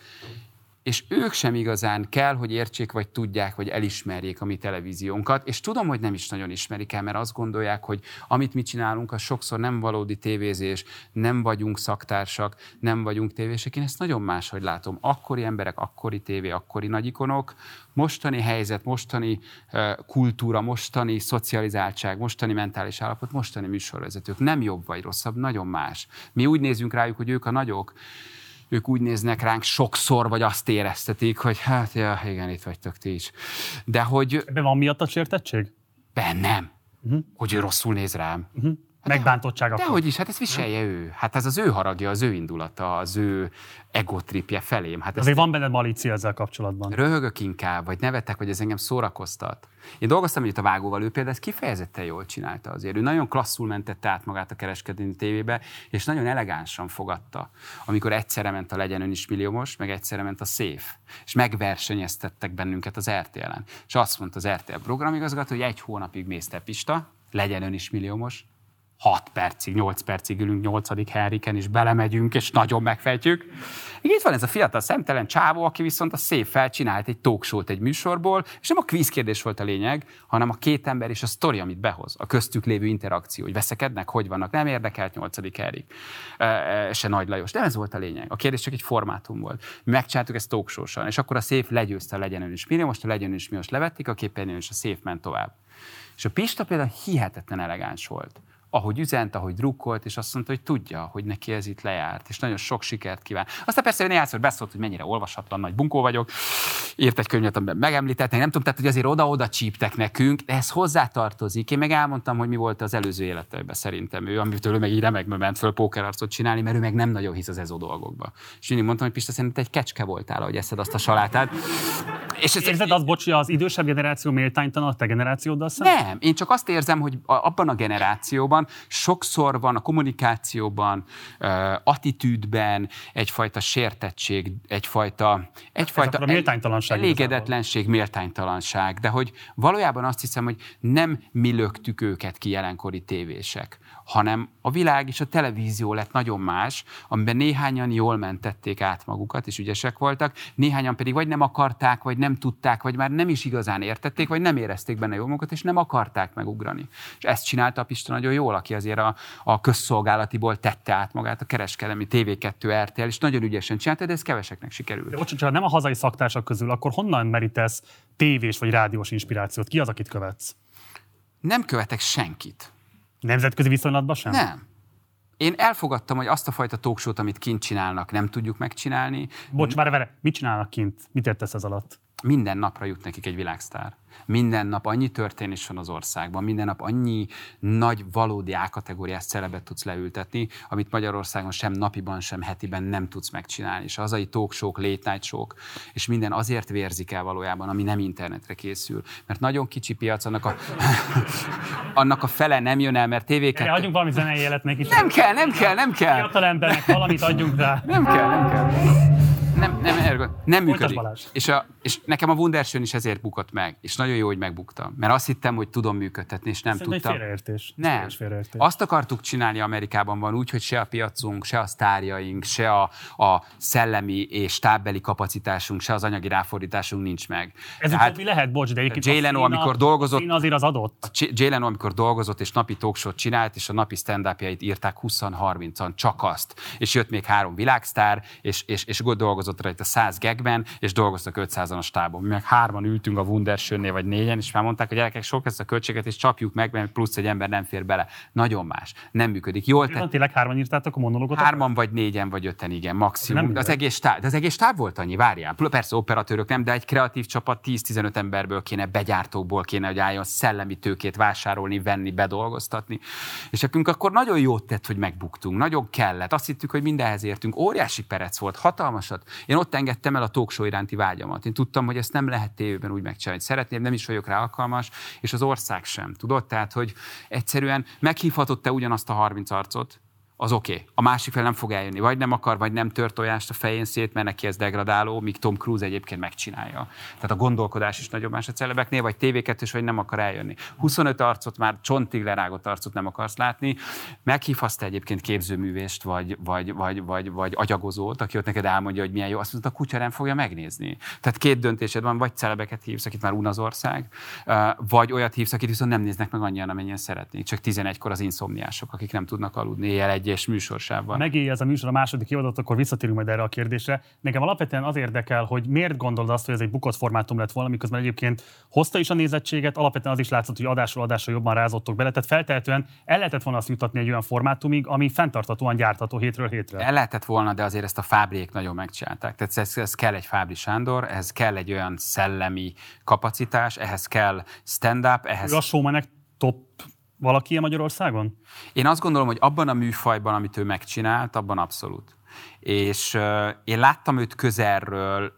és ők sem igazán kell, hogy értsék, vagy tudják, vagy elismerjék a mi televíziónkat, és tudom, hogy nem is nagyon ismerik el, mert azt gondolják, hogy amit mi csinálunk, az sokszor nem valódi tévézés, nem vagyunk szaktársak, nem vagyunk tévések. Én ezt nagyon máshogy látom. Akkori emberek, akkori tévé, akkori nagyikonok, mostani helyzet, mostani kultúra, mostani szocializáltság, mostani mentális állapot, mostani műsorvezetők. Nem jobb vagy rosszabb, nagyon más. Mi úgy nézünk rájuk, hogy ők a nagyok, ők úgy néznek ránk sokszor, vagy azt éreztetik, hogy hát, ja, igen, itt vagytok ti is. De hogy... Ebben van miatt a sértettség? Bennem. Uh-huh. Hogy ő rosszul néz rám. Uh-huh. Megbántottság akkor. Dehogy is, hát ezt viselje ő. Hát ez az ő haragja, az ő indulata, az ő egotripje felém. Hát Azért van benned malícia ezzel kapcsolatban. Röhögök inkább, vagy nevetek, hogy ez engem szórakoztat. Én dolgoztam itt a vágóval, ő például ezt kifejezetten jól csinálta azért. Ő nagyon klasszul mentette át magát a kereskedelmi tévébe, és nagyon elegánsan fogadta. Amikor egyszerre ment a Legyen Ön is milliómos, meg egyszerre ment a szép. És megversenyeztettek bennünket az RTL-en. És azt mondta az RTL programigazgató, hogy egy hónapig mész te Pista, legyen ön is milliómos, 6 percig, 8 percig ülünk 8. Henriken, és belemegyünk, és nagyon megfejtjük. Így itt van ez a fiatal szemtelen csávó, aki viszont a szép felcsinált egy talkshow egy műsorból, és nem a kvíz kérdés volt a lényeg, hanem a két ember és a sztori, amit behoz, a köztük lévő interakció, hogy veszekednek, hogy vannak, nem érdekelt 8. Henrik, e, e, se Nagy Lajos. De ez volt a lényeg. A kérdés csak egy formátum volt. Mi megcsináltuk ezt talkshow és akkor a szép legyőzte a legyen ön is millió, most a legyen ön is mi most levették a képernyőn, és a szép ment tovább. És a Pista például hihetetlen elegáns volt ahogy üzent, ahogy drukkolt, és azt mondta, hogy tudja, hogy neki ez itt lejárt, és nagyon sok sikert kíván. Aztán persze hogy néhányszor beszólt, hogy mennyire olvasatlan, nagy bunkó vagyok, írt egy könyvet, amiben megemlítettek, nem tudom, tehát, hogy azért oda-oda csíptek nekünk, de ez hozzátartozik. Én meg elmondtam, hogy mi volt az előző életében szerintem ő, amitől ő meg így remegbe ment föl pókerarcot csinálni, mert ő meg nem nagyon hisz az ezó dolgokba. És mindig mondtam, hogy Pista, szerintem egy kecske voltál, hogy eszed azt a salátát. És ez Érzed az, bocsi, az idősebb generáció méltánytalan a te generációddal szemben? Nem, én csak azt érzem, hogy abban a generációban sokszor van a kommunikációban, attitűdben egyfajta sértettség, egyfajta, egyfajta a méltánytalanság elégedetlenség, méltánytalanság, de hogy valójában azt hiszem, hogy nem mi löktük őket ki jelenkori tévések, hanem a világ és a televízió lett nagyon más, amiben néhányan jól mentették át magukat, és ügyesek voltak, néhányan pedig vagy nem akarták, vagy nem tudták, vagy már nem is igazán értették, vagy nem érezték benne jól magukat, és nem akarták megugrani. És ezt csinálta a Pista nagyon jól, aki azért a, a közszolgálatiból tette át magát a kereskedelmi TV2 RTL, és nagyon ügyesen csinálta, de ez keveseknek sikerült. De bocsánat, ha nem a hazai szaktársak közül, akkor honnan merítesz tévés vagy rádiós inspirációt? Ki az, akit követsz? Nem követek senkit. Nemzetközi viszonylatban sem? Nem. Én elfogadtam, hogy azt a fajta talkshow amit kint csinálnak, nem tudjuk megcsinálni. Bocs, már vele, mit csinálnak kint? Mit értesz ez alatt? Minden napra jut nekik egy világsztár. Minden nap annyi történés van az országban, minden nap annyi nagy valódi A-kategóriás celebet tudsz leültetni, amit Magyarországon sem napiban, sem hetiben nem tudsz megcsinálni. És hazai talkshow, late night show és minden azért vérzik el valójában, ami nem internetre készül. Mert nagyon kicsi piac, annak a, annak a fele nem jön el, mert tévéket... Erre adjunk valami zenei élet neki. Nem kell, nem kell, nem kell. Fiatal embernek valamit adjunk rá. Nem kell, nem kell nem, nem, nem, nem működik. És, a, és nekem a Wundersön is ezért bukott meg. És nagyon jó, hogy megbuktam. Mert azt hittem, hogy tudom működtetni, és nem Szerintem tudtam. Egy félreértés. Nem. Félreértés. Azt akartuk csinálni Amerikában van úgy, hogy se a piacunk, se a sztárjaink, se a, a szellemi és stábbeli kapacitásunk, se az anyagi ráfordításunk nincs meg. Ez Tehát, mi lehet, bocs, de egyébként Jay Leno, amikor dolgozott, azért az adott. Jay Leno, amikor dolgozott, és napi talkshow csinált, és a napi stand írták 20-30-an, csak azt. És jött még három világsztár, és, és, és dolgozott rajta 100 gegben, és dolgoztak 500-an a stábon. Mi meg hárman ültünk a Wundersönnél, vagy négyen, és már mondták, hogy gyerekek, sok ezt a költséget, és csapjuk meg, mert plusz egy ember nem fér bele. Nagyon más. Nem működik. Jól tett... Tényleg hárman írtátok a monológot? Hárman vagy négyen vagy öten, igen, maximum. Nem de az egész stáb, de az egész stáb volt annyi, várjál. Persze operatőrök nem, de egy kreatív csapat 10-15 emberből kéne, begyártókból kéne, hogy álljon szellemi tőkét vásárolni, venni, bedolgoztatni. És nekünk akkor nagyon jót tett, hogy megbuktunk. Nagyon kellett. Azt hittük, hogy mindenhez értünk. Óriási perec volt, hatalmasat. Én ott engedtem el a talkshow iránti vágyamat. Én tudtam, hogy ezt nem lehet tévében úgy megcsinálni. Szeretném, nem is vagyok rá alkalmas, és az ország sem. Tudod? Tehát, hogy egyszerűen meghívhatott te ugyanazt a 30 arcot, az oké. Okay. A másik fel nem fog eljönni. Vagy nem akar, vagy nem tört tojást a fején szét, mert neki ez degradáló, míg Tom Cruise egyébként megcsinálja. Tehát a gondolkodás is nagyobb más a celebeknél, vagy tv vagy nem akar eljönni. 25 arcot már csontig lerágott arcot nem akarsz látni. Meghívhatsz egyébként képzőművést, vagy, vagy, vagy, vagy, vagy agyagozót, aki ott neked elmondja, hogy milyen jó, azt mondta, a kutya nem fogja megnézni. Tehát két döntésed van, vagy celebeket hívsz, akit már un vagy olyat hívsz, akit viszont nem néznek meg annyian, amennyien szeretnék. Csak 11-kor az inszomniások, akik nem tudnak aludni éjjel egy egyes műsorsában. Megélje ez a műsor a második évadot, akkor visszatérünk majd erre a kérdésre. Nekem alapvetően az érdekel, hogy miért gondolod azt, hogy ez egy bukott formátum lett volna, miközben egyébként hozta is a nézettséget, alapvetően az is látszott, hogy adásról adásra jobban rázottok bele. Tehát feltehetően el lehetett volna azt jutatni egy olyan formátumig, ami fenntartatóan gyártható hétről hétre. El lehetett volna, de azért ezt a Fábriék nagyon megcsinálták. Tehát ez, ez kell egy Fábri Sándor, ez kell egy olyan szellemi kapacitás, ehhez kell stand-up, ehhez... Ő a showmanek top valaki a Magyarországon? Én azt gondolom, hogy abban a műfajban, amit ő megcsinált, abban abszolút. És uh, én láttam őt közelről,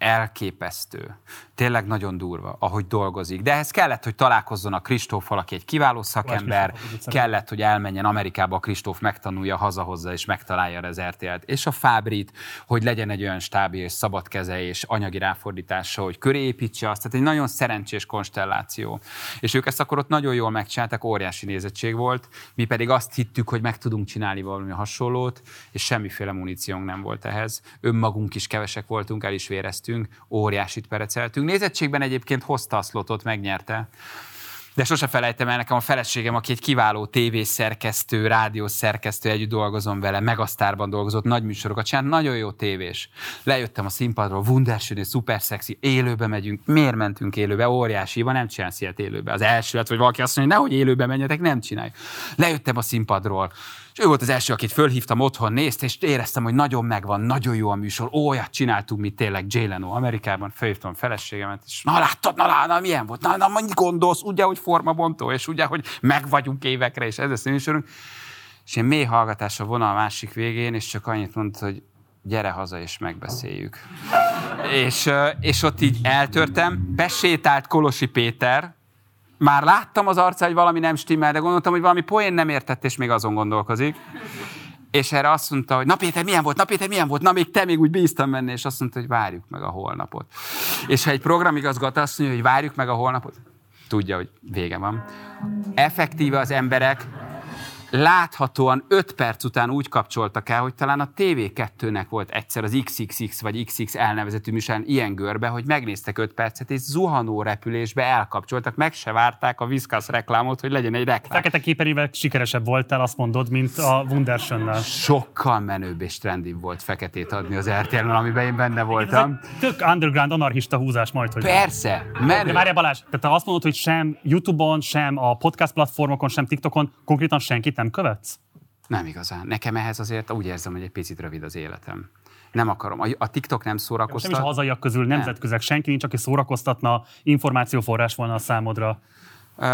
elképesztő. Tényleg nagyon durva, ahogy dolgozik. De ehhez kellett, hogy találkozzon a Kristóffal, aki egy kiváló szakember, kellett, hogy elmenjen Amerikába, a Kristóf megtanulja, hazahozza és megtalálja az RTL-t. És a Fábrit, hogy legyen egy olyan stábi és szabad keze és anyagi ráfordítása, hogy köré építse azt. Tehát egy nagyon szerencsés konstelláció. És ők ezt akkor ott nagyon jól megcsinálták, óriási nézettség volt. Mi pedig azt hittük, hogy meg tudunk csinálni valami hasonlót, és semmiféle muníciónk nem volt ehhez. Önmagunk is kevesek voltunk, el is véreztünk, óriásit pereceltünk. Nézettségben egyébként hozta a szlotot, megnyerte De sose felejtem el, nekem a feleségem, aki egy kiváló tévészerkesztő, rádiószerkesztő, együtt dolgozom vele, Megasztárban dolgozott, nagy műsorokat csinált, nagyon jó tévés. Lejöttem a színpadról, Wunderschön, szuper szexi, élőbe megyünk, miért mentünk élőbe, óriási, van nem csinálsz ilyet élőbe. Az első lett, hogy valaki azt mondja, hogy nehogy élőbe menjetek, nem csinálj. Lejöttem a színpadról, és ő volt az első, akit fölhívtam otthon, nézte, és éreztem, hogy nagyon megvan, nagyon jó a műsor, olyat csináltunk, mint tényleg Jay Leno Amerikában, felhívtam a feleségemet, és na láttad, na, na, na milyen volt, na, na, mennyi gondolsz, ugye, hogy formabontó, és ugye, hogy meg vagyunk évekre, és ez lesz a műsorunk. És én mély hallgatás a vonal a másik végén, és csak annyit mondta, hogy gyere haza, és megbeszéljük. és, és ott így eltörtem, besétált Kolosi Péter, már láttam az arca, hogy valami nem stimmel, de gondoltam, hogy valami poén nem értett, és még azon gondolkozik. És erre azt mondta, hogy na Péter, milyen volt, na Péter, milyen volt, na még te még úgy bíztam benne, és azt mondta, hogy várjuk meg a holnapot. És ha egy programigazgató azt mondja, hogy várjuk meg a holnapot, tudja, hogy vége van. Effektíve az emberek láthatóan 5 perc után úgy kapcsoltak el, hogy talán a TV2-nek volt egyszer az XXX vagy XX elnevezetű műsorán ilyen görbe, hogy megnéztek 5 percet, és zuhanó repülésbe elkapcsoltak, meg se várták a Whiskas reklámot, hogy legyen egy reklám. Fekete képernyővel sikeresebb voltál, azt mondod, mint a Wundersönnel. Sokkal menőbb és trendibb volt feketét adni az rtl amiben én benne voltam. Tök underground, anarchista húzás majd, hogy... Persze, menő. De várjál Balázs, tehát te azt mondod, hogy sem YouTube-on, sem a podcast platformokon, sem TikTokon konkrétan senkit nem követsz? Nem igazán. Nekem ehhez azért úgy érzem, hogy egy picit rövid az életem. Nem akarom. A, TikTok nem szórakoztat. Nem is a hazaiak közül nemzetközileg senki nincs, aki szórakoztatna, információforrás volna a számodra. Uh,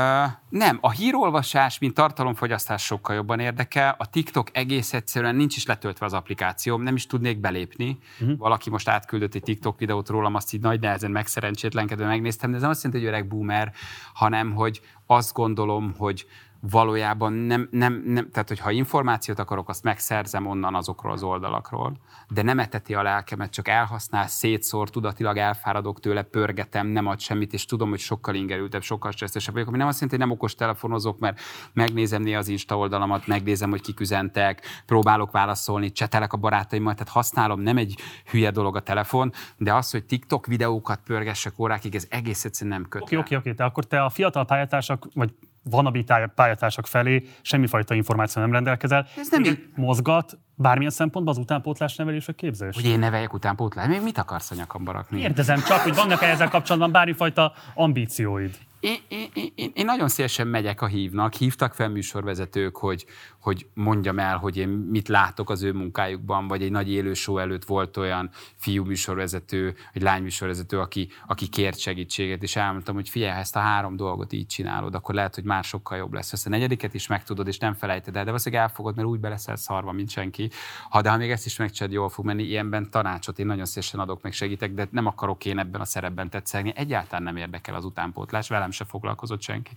nem, a hírolvasás, mint tartalomfogyasztás sokkal jobban érdekel. A TikTok egész egyszerűen nincs is letöltve az applikációm, nem is tudnék belépni. Uh-huh. Valaki most átküldött egy TikTok videót rólam, azt így nagy nehezen megszerencsétlenkedve megnéztem, de ez nem azt jelenti, hogy öreg boomer, hanem hogy azt gondolom, hogy valójában nem, nem, nem, tehát hogyha információt akarok, azt megszerzem onnan azokról az oldalakról, de nem eteti a lelkemet, csak elhasznál, szétszór, tudatilag elfáradok tőle, pörgetem, nem ad semmit, és tudom, hogy sokkal ingerültebb, sokkal stresszesebb vagyok, ami nem azt jelenti, hogy nem okos telefonozok, mert megnézem néha az Insta oldalamat, megnézem, hogy kik üzentek, próbálok válaszolni, csetelek a barátaimmal, tehát használom, nem egy hülye dolog a telefon, de az, hogy TikTok videókat pörgessek órákig, ez egész egyszerűen nem köt. Oké, oké, oké, de akkor te a fiatal pályatársak, vagy vanabi pályatársak felé semmifajta információ nem rendelkezel. Ez nem így. Mozgat bármilyen szempontból az utánpótlás nevelés vagy képzés? Hogy én neveljek utánpótlás? Még mit akarsz a nyakamba rakni? Kérdezem csak, hogy vannak-e ezzel kapcsolatban bármifajta ambícióid? Én, én, én, én nagyon szívesen megyek a hívnak. Hívtak fel műsorvezetők, hogy, hogy mondjam el, hogy én mit látok az ő munkájukban, vagy egy nagy élő show előtt volt olyan fiú műsorvezető, egy lány műsorvezető, aki, aki kért segítséget, és elmondtam, hogy figyelj, ha ezt a három dolgot így csinálod, akkor lehet, hogy már sokkal jobb lesz. Ezt a negyediket is megtudod, és nem felejted el, de valószínűleg elfogod, mert úgy beleszel szarva, mint senki. Ha de ha még ezt is megcsinálod, jól fog menni, ilyenben tanácsot én nagyon szívesen adok, meg segítek, de nem akarok én ebben a szerepben tetszeni. Egyáltalán nem érdekel az utánpótlás, velem se foglalkozott senki.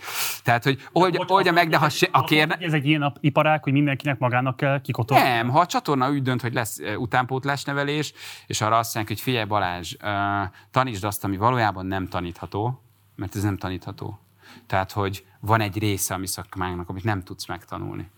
Tehát, hogy oldja, oldja meg, de ha se, a kérne... Ez egy ilyen iparág, hogy mindenkinek magának kell kikotolni? Nem, ha a csatorna úgy dönt, hogy lesz utánpótlás nevelés, és arra azt mondják, hogy figyelj Balázs, tanítsd azt, ami valójában nem tanítható, mert ez nem tanítható. Tehát, hogy van egy része a mi szakmánknak, amit nem tudsz megtanulni.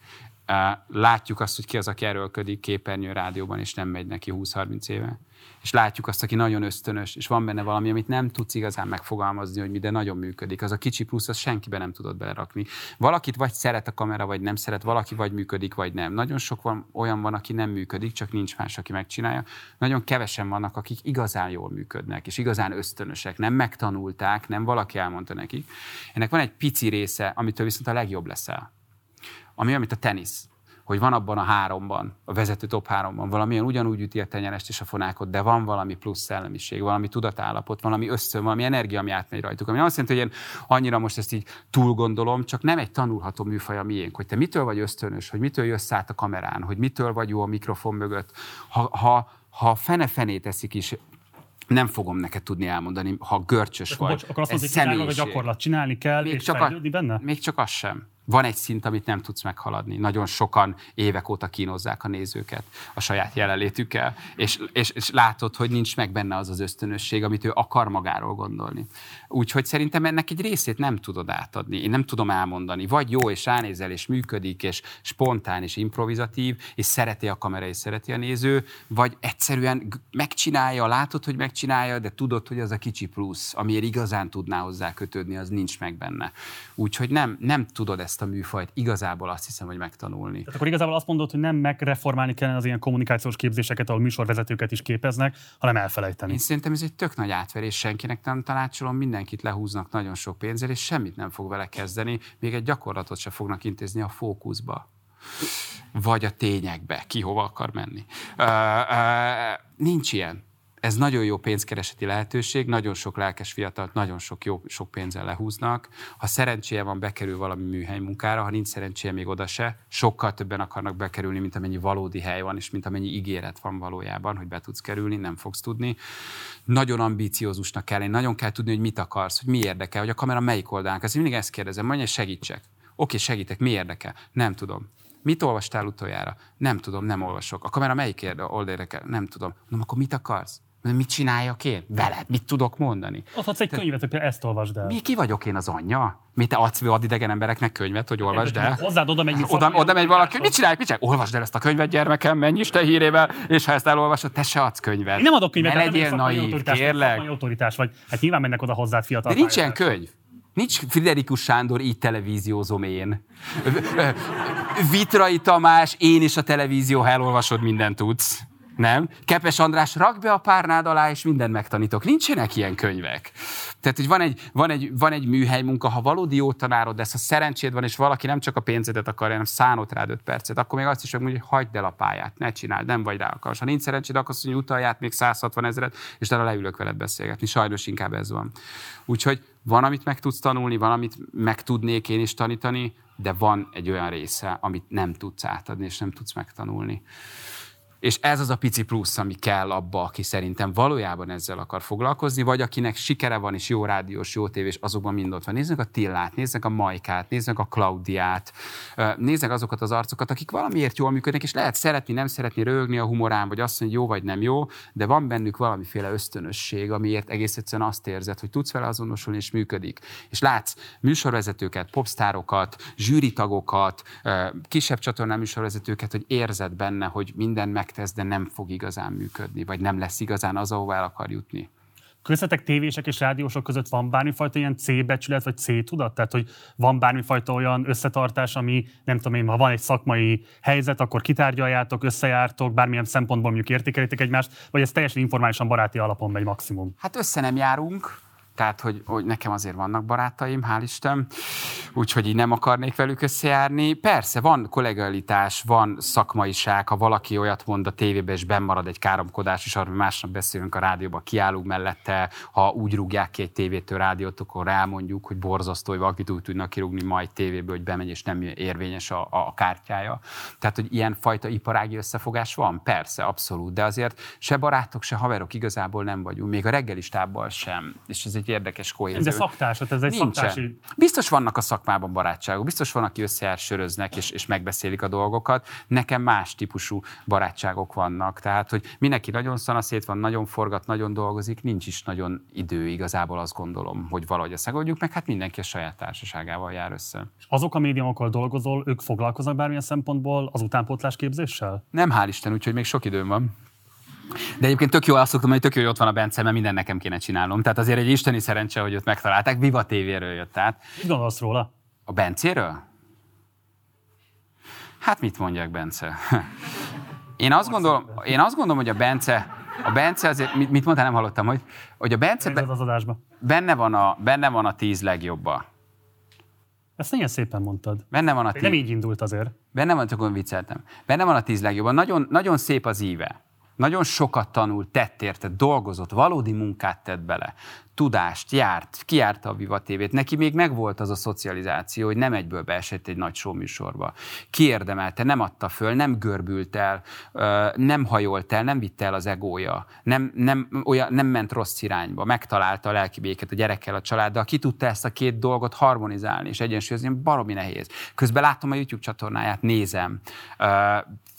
Látjuk azt, hogy ki az, aki erőlködik képernyő rádióban, és nem megy neki 20-30 éve és látjuk azt, aki nagyon ösztönös, és van benne valami, amit nem tudsz igazán megfogalmazni, hogy mi, de nagyon működik. Az a kicsi plusz, az senkibe nem tudod belerakni. Valakit vagy szeret a kamera, vagy nem szeret, valaki vagy működik, vagy nem. Nagyon sok van, olyan van, aki nem működik, csak nincs más, aki megcsinálja. Nagyon kevesen vannak, akik igazán jól működnek, és igazán ösztönösek, nem megtanulták, nem valaki elmondta nekik. Ennek van egy pici része, amitől viszont a legjobb leszel. Ami, amit a tenisz hogy van abban a háromban, a vezető top háromban valamilyen ugyanúgy üti a tenyerest és a fonákot, de van valami plusz szellemiség, valami tudatállapot, valami összön, valami energia, ami átmegy rajtuk. Ami azt jelenti, hogy én annyira most ezt így túl gondolom, csak nem egy tanulható műfaj a miénk, hogy te mitől vagy ösztönös, hogy mitől jössz át a kamerán, hogy mitől vagy jó a mikrofon mögött. Ha, ha, ha fene-fené teszik is, nem fogom neked tudni elmondani, ha görcsös vagy. Bocs, akkor azt mondod, hogy gyakorlat csinálni kell, még és csak a, benne? Még csak az sem van egy szint, amit nem tudsz meghaladni. Nagyon sokan évek óta kínozzák a nézőket a saját jelenlétükkel, és, és, és látod, hogy nincs meg benne az az ösztönösség, amit ő akar magáról gondolni. Úgyhogy szerintem ennek egy részét nem tudod átadni. Én nem tudom elmondani. Vagy jó, és ránézel, és működik, és spontán, és improvizatív, és szereti a kamera, és szereti a néző, vagy egyszerűen megcsinálja, látod, hogy megcsinálja, de tudod, hogy az a kicsi plusz, amiért igazán tudná hozzá kötődni, az nincs meg benne. Úgyhogy nem, nem tudod ezt a műfajt igazából azt hiszem, hogy megtanulni. Tehát akkor igazából azt mondod, hogy nem megreformálni kellene az ilyen kommunikációs képzéseket, ahol műsorvezetőket is képeznek, hanem elfelejteni. Én szerintem ez egy tök nagy átverés, senkinek nem tanácsolom, mindenkit lehúznak nagyon sok pénzzel, és semmit nem fog vele kezdeni, még egy gyakorlatot se fognak intézni a fókuszba vagy a tényekbe, ki hova akar menni. Uh, uh, nincs ilyen ez nagyon jó pénzkereseti lehetőség, nagyon sok lelkes fiatalt, nagyon sok jó, sok pénzzel lehúznak. Ha szerencséje van, bekerül valami műhely munkára, ha nincs szerencséje, még oda se. Sokkal többen akarnak bekerülni, mint amennyi valódi hely van, és mint amennyi ígéret van valójában, hogy be tudsz kerülni, nem fogsz tudni. Nagyon ambíciózusnak kell, én nagyon kell tudni, hogy mit akarsz, hogy mi érdekel, hogy a kamera melyik oldalán. Ezt mindig ezt kérdezem, mondja, segítsek. Oké, segítek, mi érdekel? Nem tudom. Mit olvastál utoljára? Nem tudom, nem olvasok. A kamera melyik érdekel? Nem tudom. Mondom, akkor mit akarsz? Mit csináljak én? Veled? Mit tudok mondani? Adhatsz egy Te... könyvet, hogy ezt olvasd el. Mi, ki vagyok én az anyja? Mi te adsz ad idegen embereknek könyvet, hogy olvasd el? Hozzád oda megy, oda, oda megy valaki, mit csinálj, mit csinálj? Olvasd el ezt a könyvet, gyermekem, menj Isten hírével, és ha ezt elolvasod, te se adsz könyvet. Én nem adok könyvet, ne legyél naív, kérlek. autoritás vagy. Hát nyilván mennek oda hozzád fiatal. De nincs ilyen könyv. Nincs Friderikus Sándor, így televíziózom én. Vitrai Tamás, én is a televízió, ha elolvasod, mindent tudsz. Nem? Kepes András, rak be a párnád alá, és mindent megtanítok. Nincsenek ilyen könyvek. Tehát, hogy van egy, van egy, van egy műhely munka, ha valódi jó tanárod lesz, ha szerencséd van, és valaki nem csak a pénzedet akarja, hanem szánott rád öt percet, akkor még azt is mondja, hogy hagyd el a pályát, ne csináld, nem vagy rá akarsz. Ha nincs szerencséd, akkor azt mondja, utalját még 160 ezeret, és talán leülök veled beszélgetni. Sajnos inkább ez van. Úgyhogy van, amit meg tudsz tanulni, van, amit meg tudnék én is tanítani, de van egy olyan része, amit nem tudsz átadni, és nem tudsz megtanulni. És ez az a pici plusz, ami kell abba, aki szerintem valójában ezzel akar foglalkozni, vagy akinek sikere van, és jó rádiós, jó tévés, azokban mind ott van. Nézzük a Tillát, nézzük a Majkát, nézzük a Klaudiát, nézzük azokat az arcokat, akik valamiért jól működnek, és lehet szeretni, nem szeretni, rögni a humorán, vagy azt mondani, jó vagy nem jó, de van bennük valamiféle ösztönösség, amiért egész egyszerűen azt érzed, hogy tudsz vele azonosulni, és működik. És látsz műsorvezetőket, popstárokat, zsűritagokat, kisebb csatornán műsorvezetőket, hogy érzed benne, hogy minden meg megtesz, de nem fog igazán működni, vagy nem lesz igazán az, ahová el akar jutni. Köztetek tévések és rádiósok között van bármifajta ilyen C-becsület, vagy C-tudat? Tehát, hogy van bármifajta olyan összetartás, ami, nem tudom én, ha van egy szakmai helyzet, akkor kitárgyaljátok, összejártok, bármilyen szempontból mondjuk értékelitek egymást, vagy ez teljesen informálisan baráti alapon megy maximum? Hát össze nem járunk, tehát hogy, hogy nekem azért vannak barátaim, hál' Isten, úgyhogy így nem akarnék velük összejárni. Persze, van kollegialitás, van szakmaiság, ha valaki olyat mond a tévében, és marad egy káromkodás, és arról másnap beszélünk a rádióba, kiállunk mellette, ha úgy rúgják ki egy tévétől rádiót, akkor rámondjuk, hogy borzasztó, hogy valakit úgy tudnak kirúgni majd tévéből, hogy bemegy, és nem érvényes a, a kártyája. Tehát, hogy ilyen fajta iparági összefogás van? Persze, abszolút, de azért se barátok, se haverok igazából nem vagyunk, még a reggelistában sem. És ez egy érdekes kohézió. De szaktársat, ez egy Nincsen. szaktási... Biztos vannak a szakmában barátságok, biztos van, aki összejár söröznek, és, és megbeszélik a dolgokat. Nekem más típusú barátságok vannak. Tehát, hogy mindenki nagyon szanaszét van, nagyon forgat, nagyon dolgozik, nincs is nagyon idő igazából azt gondolom, hogy valahogy ezt megoldjuk, meg hát mindenki a saját társaságával jár össze. Azok a médiumokkal dolgozol, ők foglalkoznak bármilyen szempontból az utánpótlás képzéssel? Nem, hál' Isten, úgyhogy még sok időm van. De egyébként tök jó, azt szoktam, hogy tök jó, hogy ott van a Bence, mert minden nekem kéne csinálnom. Tehát azért egy isteni szerencse, hogy ott megtalálták. Viva TV-ről jött át. Mit gondolsz róla? A Bencéről? Hát mit mondjak, Bence? Én azt gondolom, én azt gondolom hogy a Bence, a Bence azért, mit, mit mondtál, nem hallottam, hogy, hogy a Bence be, az adásba. Benne, van a, benne van a tíz legjobba. Ezt nagyon szépen mondtad. Benne van a tíz... Nem így indult azért. Benne van, csak olyan vicceltem. Benne van a tíz legjobban. Nagyon, nagyon szép az íve nagyon sokat tanult, tett érte, dolgozott, valódi munkát tett bele. tudást, járt, kiárta a Viva TV-t. Neki még megvolt az a szocializáció, hogy nem egyből beesett egy nagy show műsorba. Kiérdemelte, nem adta föl, nem görbült el, nem hajolt el, nem vitte el az egója, nem, nem, olyan, nem ment rossz irányba, megtalálta a lelki béket a gyerekkel, a családdal, ki tudta ezt a két dolgot harmonizálni és egyensúlyozni, baromi nehéz. Közben látom a YouTube csatornáját, nézem,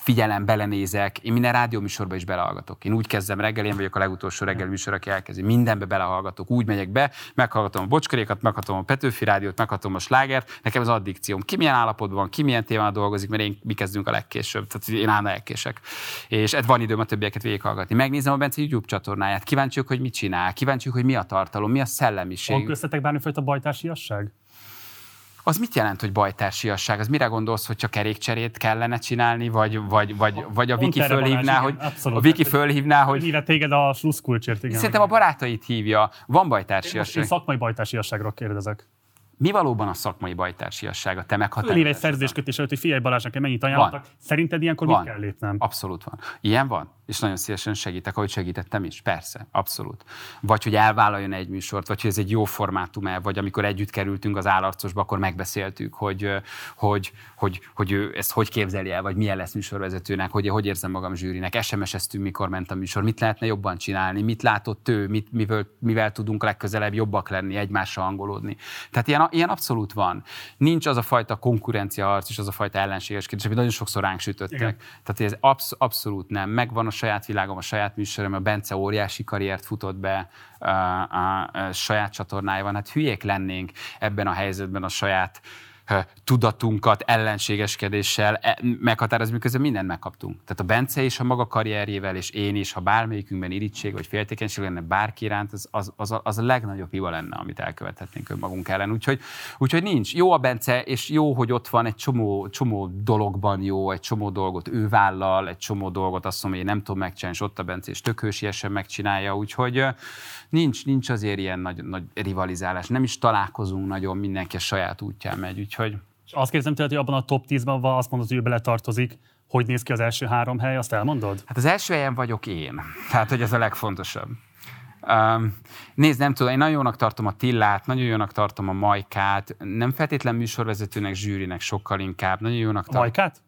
figyelem, belenézek, én minden rádióműsorba is belehallgatok. Én úgy kezdem reggel, én vagyok a legutolsó reggel műsor, aki elkezdi. Mindenbe belehallgatok, úgy megyek be, meghallgatom a bocskarékat, meghallgatom a Petőfi rádiót, meghallgatom a slágert, nekem az addikcióm. Ki milyen állapotban van, ki milyen témán dolgozik, mert én mi kezdünk a legkésőbb, tehát én állna elkések. És ez van időm a többieket végighallgatni. Megnézem a Bence YouTube csatornáját, kíváncsiak, hogy mit csinál, kíváncsiak, hogy mi a tartalom, mi a szellemiség. Van köztetek bármifajta bajtársiasság? Az mit jelent, hogy bajtársiasság? Az mire gondolsz, hogy csak kerékcserét kellene csinálni, vagy, vagy, vagy, vagy a Viki fölhívná, hogy a Viki fölhívná, hogy... Hívja téged a sluszkulcsért, igen. Szerintem a barátait hívja. Van bajtársiasság. Én, én szakmai bajtársiasságról kérdezek. Mi valóban a szakmai bajtársiasság? A te meghatározásod? egy szerződéskötés előtt, hogy figyelj Balázsnak, mennyit ajánlottak. Szerinted ilyenkor van. mit kell lépnem? Abszolút van. Ilyen van? És nagyon szívesen segítek, ahogy segítettem is, persze, abszolút. Vagy hogy elvállaljon egy műsort, vagy hogy ez egy jó formátum -e, vagy amikor együtt kerültünk az állarcosba, akkor megbeszéltük, hogy, hogy, hogy, hogy ő ezt hogy képzeli el, vagy milyen lesz műsorvezetőnek, hogy hogy érzem magam zsűrinek, SMS-eztünk, mikor ment a műsor, mit lehetne jobban csinálni, mit látott ő, mit, mivel, mivel tudunk legközelebb jobbak lenni, egymással angolódni. Tehát ilyen, ilyen abszolút van. Nincs az a fajta konkurencia harc és az a fajta ellenségeskedés, amit nagyon sokszor ránk sütöttek. Igen. Tehát ez absz- abszolút nem. Megvan a saját világom, a saját műsorom, a Bence óriási karriert futott be a, a, a saját csatornájában. Hát hülyék lennénk ebben a helyzetben a saját tudatunkat ellenségeskedéssel e, meghatározni, miközben mindent megkaptunk. Tehát a Bence is a maga karrierjével, és én is, ha bármelyikünkben irítség vagy féltékenység lenne bárki iránt, az, az, az, a, az a legnagyobb hiba lenne, amit elkövethetnénk önmagunk ellen. Úgyhogy, úgyhogy nincs. Jó a Bence, és jó, hogy ott van egy csomó, csomó dologban jó, egy csomó dolgot ő vállal, egy csomó dolgot azt mondom, hogy én nem tudom megcsinálni, és ott a Bence, és tök hősiesen megcsinálja. Úgyhogy nincs, nincs azért ilyen nagy, nagy rivalizálás. Nem is találkozunk nagyon, mindenki a saját útján megy. Úgyhogy... És azt kérdezem tőled, hogy abban a top 10-ben van, azt mondod, hogy ő beletartozik, hogy néz ki az első három hely, azt elmondod? Hát az első helyen vagyok én. Tehát, hogy ez a legfontosabb. Um, nézd, nem tudom, én nagyon jónak tartom a Tillát, nagyon jónak tartom a Majkát, nem feltétlen műsorvezetőnek, zsűrinek sokkal inkább. Nagyon jónak tartom. A Majkát?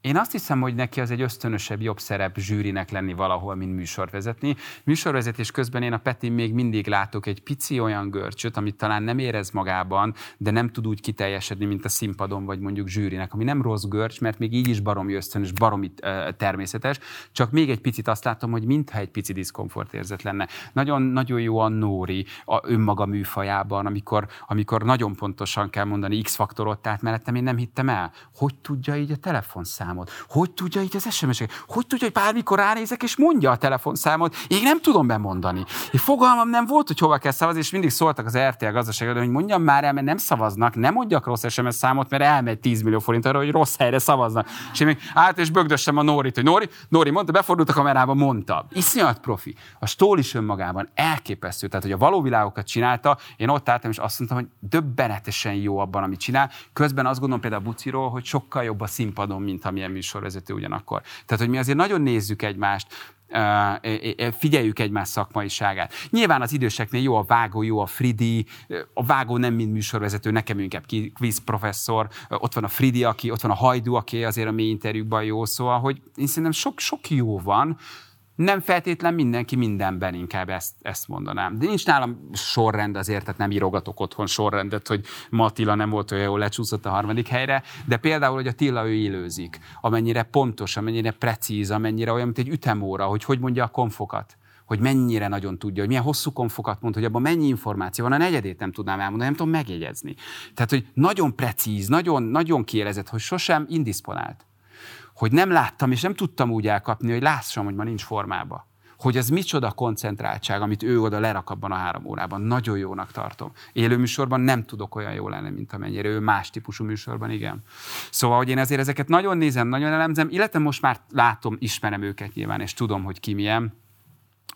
Én azt hiszem, hogy neki az egy ösztönösebb, jobb szerep zsűrinek lenni valahol, mint műsorvezetni. Műsorvezetés közben én a Petin még mindig látok egy pici olyan görcsöt, amit talán nem érez magában, de nem tud úgy kiteljesedni, mint a színpadon, vagy mondjuk zsűrinek, ami nem rossz görcs, mert még így is baromi ösztönös, baromi természetes, csak még egy picit azt látom, hogy mintha egy pici diszkomfort érzet lenne. Nagyon, nagyon jó a Nóri a önmaga műfajában, amikor, amikor nagyon pontosan kell mondani X-faktorot, tehát mellettem én nem hittem el. Hogy tudja így a telefonszám telefonszámot? Hogy tudja így az SMS-eket? Hogy tudja, hogy bármikor ránézek és mondja a telefonszámot? Én nem tudom bemondani. Én fogalmam nem volt, hogy hova kell szavazni, és mindig szóltak az RTL gazdaságról, hogy mondjam már el, mert nem szavaznak, nem mondjak rossz SMS számot, mert elmegy 10 millió forint arra, hogy rossz helyre szavaznak. És én még át és bögdössem a Nórit, hogy Nóri, Nóri mondta, befordult a kamerába, mondta. Iszonyat profi. A Stól is önmagában elképesztő. Tehát, hogy a való világokat csinálta, én ott álltam, és azt mondtam, hogy döbbenetesen jó abban, amit csinál. Közben azt gondolom például Buciról, hogy sokkal jobb a színpadon, mint ami bármilyen műsorvezető ugyanakkor. Tehát, hogy mi azért nagyon nézzük egymást, figyeljük egymás szakmaiságát. Nyilván az időseknél jó a vágó, jó a Fridi, a vágó nem mind műsorvezető, nekem inkább quiz professzor, ott van a Fridi, aki, ott van a Hajdu, aki azért a mély interjúkban jó, szóval, hogy én szerintem sok, sok jó van, nem feltétlen mindenki mindenben, inkább ezt, ezt mondanám. De nincs nálam sorrend azért, tehát nem írogatok otthon sorrendet, hogy ma Attila nem volt olyan jól lecsúszott a harmadik helyre, de például, hogy a Tilla ő élőzik, amennyire pontos, amennyire precíz, amennyire olyan, mint egy ütemóra, hogy hogy mondja a konfokat hogy mennyire nagyon tudja, hogy milyen hosszú konfokat mond, hogy abban mennyi információ van, a negyedét nem tudnám elmondani, nem tudom megjegyezni. Tehát, hogy nagyon precíz, nagyon, nagyon kielezett, hogy sosem indisponált hogy nem láttam, és nem tudtam úgy elkapni, hogy lássam, hogy ma nincs formába. Hogy ez micsoda koncentráltság, amit ő oda lerak abban a három órában. Nagyon jónak tartom. Élő műsorban nem tudok olyan jó lenni, mint amennyire ő más típusú műsorban, igen. Szóval, hogy én ezért ezeket nagyon nézem, nagyon elemzem, illetve most már látom, ismerem őket nyilván, és tudom, hogy ki milyen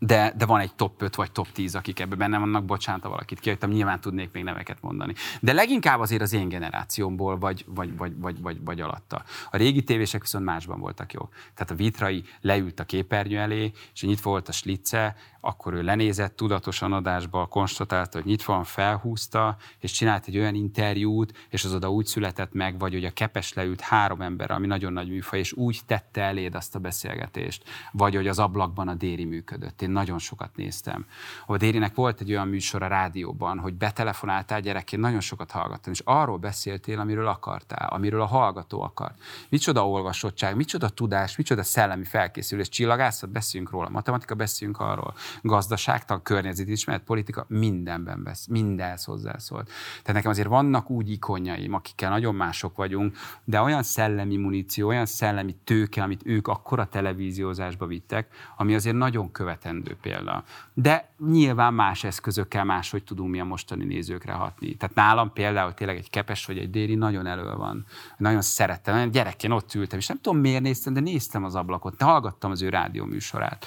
de, de van egy top 5 vagy top 10, akik ebben benne vannak, bocsánat, ha valakit kihagytam, nyilván tudnék még neveket mondani. De leginkább azért az én generációmból, vagy, vagy, vagy, vagy, vagy, vagy alatta. A régi tévések viszont másban voltak jók. Tehát a Vitrai leült a képernyő elé, és nyitva volt a slice, akkor ő lenézett tudatosan adásba, konstatálta, hogy nyitva van, felhúzta, és csinált egy olyan interjút, és az oda úgy született meg, vagy hogy a kepes leült három ember, ami nagyon nagy műfaj, és úgy tette eléd azt a beszélgetést, vagy hogy az ablakban a Déri működött. Én nagyon sokat néztem. A Dérinek volt egy olyan műsor a rádióban, hogy betelefonáltál gyerekként, nagyon sokat hallgattam, és arról beszéltél, amiről akartál, amiről a hallgató akart. Micsoda olvasottság, micsoda tudás, micsoda szellemi felkészülés, csillagászat, beszéljünk róla, matematika, beszéljünk arról, gazdaságtan, környezetismeret, politika, mindenben besz, mindenhez hozzászólt. Tehát nekem azért vannak úgy ikonjaim, akikkel nagyon mások vagyunk, de olyan szellemi muníció, olyan szellemi tőke, amit ők akkor a televíziózásba vittek, ami azért nagyon követendő példa. De nyilván más eszközökkel máshogy tudunk mi a mostani nézőkre hatni. Tehát nálam például tényleg egy kepes vagy egy déri nagyon elő van. Nagyon szerettem. Gyerekként ott ültem, és nem tudom miért néztem, de néztem az ablakot, hallgattam az ő rádió műsorát.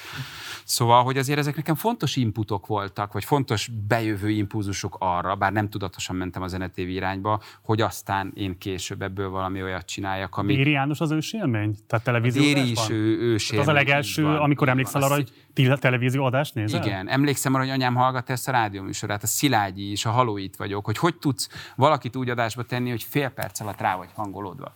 Szóval, hogy azért ezek nekem fontos inputok voltak, vagy fontos bejövő impulzusok arra, bár nem tudatosan mentem a zenetévi irányba, hogy aztán én később ebből valami olyat csináljak, ami... Déri János az ős élmény? Tehát televízió Déri is ő, ős Az a legelső, van, amikor emlékszel arra, hogy televízió adást nézel? Igen, emlékszem arra, hogy anyám hallgatta ezt a rádióműsorát, a Szilágyi és a Halóit vagyok, hogy hogy tudsz valakit úgy adásba tenni, hogy fél perc alatt rá vagy hangolódva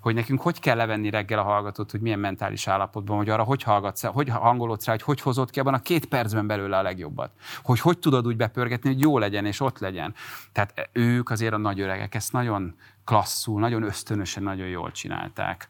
hogy nekünk hogy kell levenni reggel a hallgatót, hogy milyen mentális állapotban, hogy arra hogy hallgatsz, hogy hangolódsz rá, hogy hogy hozod ki abban a két percben belőle a legjobbat. Hogy hogy tudod úgy bepörgetni, hogy jó legyen és ott legyen. Tehát ők azért a nagy öregek ezt nagyon klasszul, nagyon ösztönösen, nagyon jól csinálták.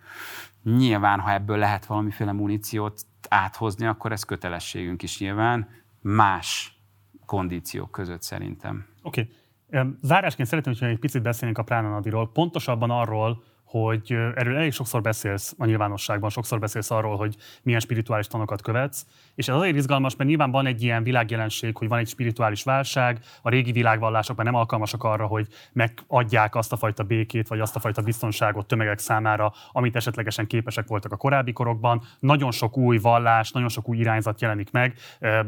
Nyilván, ha ebből lehet valamiféle muníciót áthozni, akkor ez kötelességünk is nyilván más kondíciók között szerintem. Oké. Okay. Zárásként szeretném, hogy egy picit beszélnénk a Pránanadiról, pontosabban arról, hogy erről elég sokszor beszélsz a nyilvánosságban, sokszor beszélsz arról, hogy milyen spirituális tanokat követsz, és ez azért izgalmas, mert nyilván van egy ilyen világjelenség, hogy van egy spirituális válság, a régi világvallások már nem alkalmasak arra, hogy megadják azt a fajta békét, vagy azt a fajta biztonságot tömegek számára, amit esetlegesen képesek voltak a korábbi korokban. Nagyon sok új vallás, nagyon sok új irányzat jelenik meg.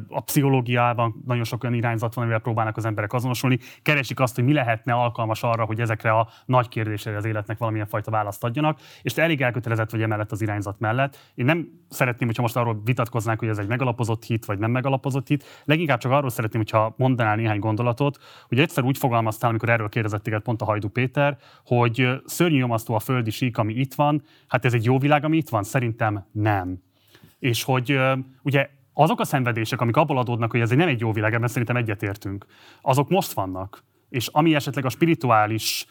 A pszichológiában nagyon sok olyan irányzat van, amivel próbálnak az emberek azonosulni. Keresik azt, hogy mi lehetne alkalmas arra, hogy ezekre a nagy kérdésre az életnek valamilyen fajta választ adjanak, és te elég elkötelezett vagy emellett az irányzat mellett. Én nem szeretném, hogyha most arról vitatkoznánk, hogy ez egy megalapozott hit, vagy nem megalapozott hit. Leginkább csak arról szeretném, hogyha mondanál néhány gondolatot, hogy egyszer úgy fogalmaztál, amikor erről kérdezett téged pont a Hajdu Péter, hogy szörnyű nyomasztó a földi sík, ami itt van. Hát ez egy jó világ, ami itt van? Szerintem nem. És hogy ugye azok a szenvedések, amik abból adódnak, hogy ez nem egy jó világ, ebben szerintem egyetértünk, azok most vannak és ami esetleg a spirituális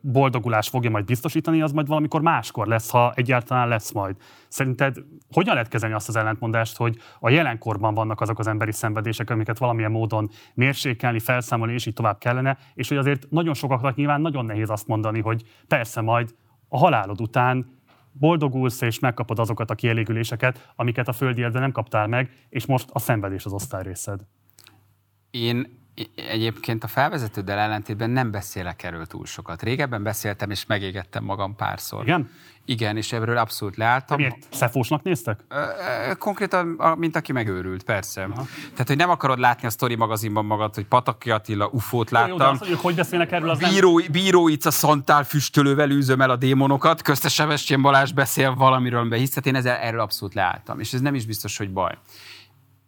boldogulás fogja majd biztosítani, az majd valamikor máskor lesz, ha egyáltalán lesz majd. Szerinted hogyan lehet kezelni azt az ellentmondást, hogy a jelenkorban vannak azok az emberi szenvedések, amiket valamilyen módon mérsékelni, felszámolni, és így tovább kellene, és hogy azért nagyon sokaknak nyilván nagyon nehéz azt mondani, hogy persze majd a halálod után boldogulsz és megkapod azokat a kielégüléseket, amiket a földi nem kaptál meg, és most a szenvedés az osztály részed. Én egyébként a felvezetőddel ellentétben nem beszélek erről túl sokat. Régebben beszéltem, és megégettem magam párszor. Igen? Igen, és ebből abszolút leálltam. Miért? Szefósnak néztek? Konkrétan, mint aki megőrült, persze. Aha. Tehát, hogy nem akarod látni a Story magazinban magad, hogy Pataki Attila ufót láttam. Jó, de az, hogy, hogy beszélnek erről, az Bíró, nem... Bíróica szantál füstölővel űzöm el a démonokat, köztes Sebestyén Balázs beszél valamiről, amiben hisz, én ezzel, erről abszolút leálltam. És ez nem is biztos, hogy baj.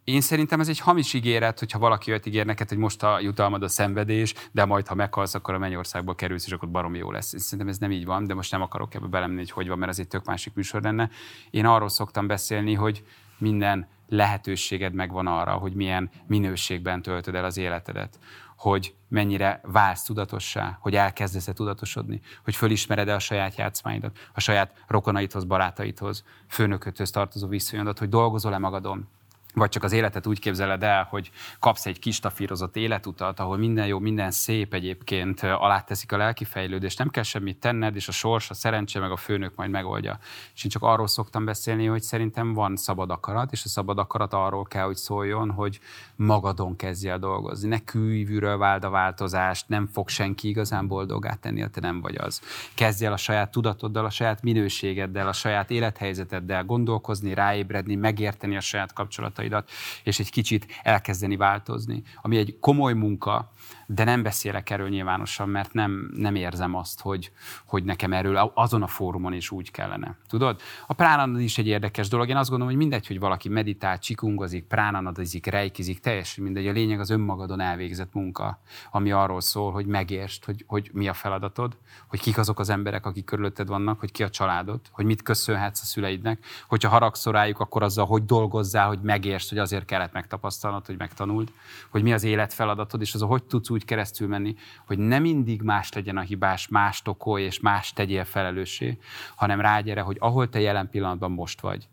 Én szerintem ez egy hamis ígéret, hogyha valaki olyat ígér neked, hogy most a jutalmad a szenvedés, de majd ha meghalsz, akkor a mennyországba kerülsz, és akkor baromi jó lesz. Szerintem ez nem így van, de most nem akarok ebbe belemenni, hogy hogy van, mert ez egy tök másik műsor lenne. Én arról szoktam beszélni, hogy minden lehetőséged megvan arra, hogy milyen minőségben töltöd el az életedet hogy mennyire válsz tudatossá, hogy elkezdesz-e tudatosodni, hogy fölismered-e a saját játszmáidat, a saját rokonaidhoz, barátaidhoz, főnököthöz tartozó viszonyodat, hogy dolgozol-e magadon, vagy csak az életet úgy képzeled el, hogy kapsz egy kis tafírozott életutat, ahol minden jó, minden szép egyébként aláteszik a lelki fejlődést, nem kell semmit tenned, és a sors, a szerencse, meg a főnök majd megoldja. És én csak arról szoktam beszélni, hogy szerintem van szabad akarat, és a szabad akarat arról kell, hogy szóljon, hogy magadon kezdje el dolgozni. Ne kívülről váld a változást, nem fog senki igazán boldogát tenni, te nem vagy az. Kezdj el a saját tudatoddal, a saját minőségeddel, a saját élethelyzeteddel gondolkozni, ráébredni, megérteni a saját kapcsolatot tapasztalataidat, és egy kicsit elkezdeni változni. Ami egy komoly munka, de nem beszélek erről nyilvánosan, mert nem, nem érzem azt, hogy, hogy nekem erről azon a fórumon is úgy kellene. Tudod? A pránanad is egy érdekes dolog. Én azt gondolom, hogy mindegy, hogy valaki meditál, csikungozik, pránanadozik, rejkizik, teljesen mindegy. A lényeg az önmagadon elvégzett munka, ami arról szól, hogy megértsd, hogy, hogy mi a feladatod, hogy kik azok az emberek, akik körülötted vannak, hogy ki a családod, hogy mit köszönhetsz a szüleidnek, hogyha haragszol rájuk, akkor azzal, hogy dolgozzál, hogy megértsd, hogy azért kellett megtapasztalnod, hogy megtanuld, hogy mi az életfeladatod, és az, hogy tudsz úgy keresztül menni, hogy nem mindig más legyen a hibás, más okolj és más tegyél felelőssé, hanem rágyere, hogy ahol te jelen pillanatban most vagy,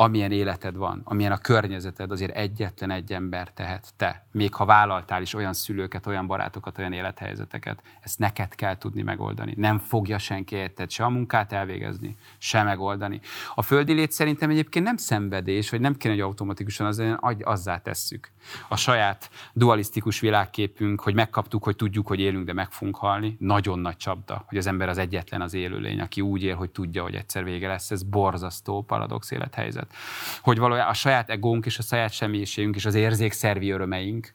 amilyen életed van, amilyen a környezeted, azért egyetlen egy ember tehet te. Még ha vállaltál is olyan szülőket, olyan barátokat, olyan élethelyzeteket, ezt neked kell tudni megoldani. Nem fogja senki érted se a munkát elvégezni, se megoldani. A földi lét szerintem egyébként nem szenvedés, vagy nem kéne, hogy automatikusan az, azzá tesszük. A saját dualisztikus világképünk, hogy megkaptuk, hogy tudjuk, hogy élünk, de meg fogunk halni, nagyon nagy csapda, hogy az ember az egyetlen az élőlény, aki úgy él, hogy tudja, hogy egyszer vége lesz. Ez borzasztó paradox élethelyzet hogy valójában a saját egónk és a saját személyiségünk és az érzékszervi örömeink,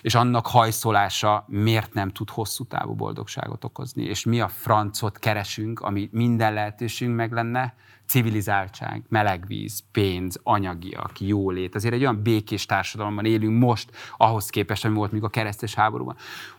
és annak hajszolása miért nem tud hosszú távú boldogságot okozni, és mi a francot keresünk, ami minden lehetőségünk meg lenne, civilizáltság, melegvíz, pénz, anyagiak, jólét. Azért egy olyan békés társadalomban élünk most, ahhoz képest, ami volt még a keresztes háborúban,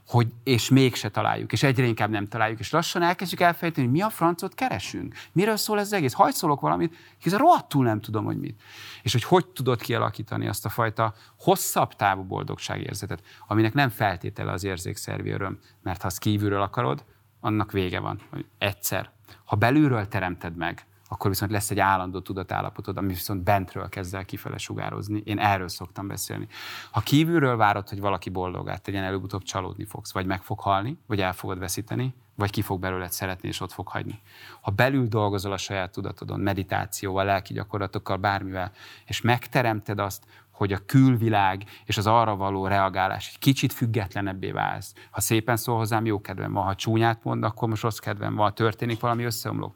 hogy, és mégse találjuk, és egyre inkább nem találjuk, és lassan elkezdjük elfejteni, hogy mi a francot keresünk. Miről szól ez az egész? Hajszolok valamit, a rohadtul nem tudom, hogy mit. És hogy hogy tudod kialakítani azt a fajta hosszabb távú boldogságérzetet, aminek nem feltétele az érzékszervi öröm, mert ha azt kívülről akarod, annak vége van. Hogy egyszer. Ha belülről teremted meg, akkor viszont lesz egy állandó tudatállapotod, ami viszont bentről kezd el kifele sugározni. Én erről szoktam beszélni. Ha kívülről várod, hogy valaki boldogát tegyen, előbb-utóbb csalódni fogsz, vagy meg fog halni, vagy el fogod veszíteni, vagy ki fog belőled szeretni, és ott fog hagyni. Ha belül dolgozol a saját tudatodon, meditációval, lelki gyakorlatokkal, bármivel, és megteremted azt, hogy a külvilág és az arra való reagálás egy kicsit függetlenebbé válsz. Ha szépen szól hozzám, jó kedvem van, ha csúnyát mond, akkor most rossz kedvem van, történik valami összeomló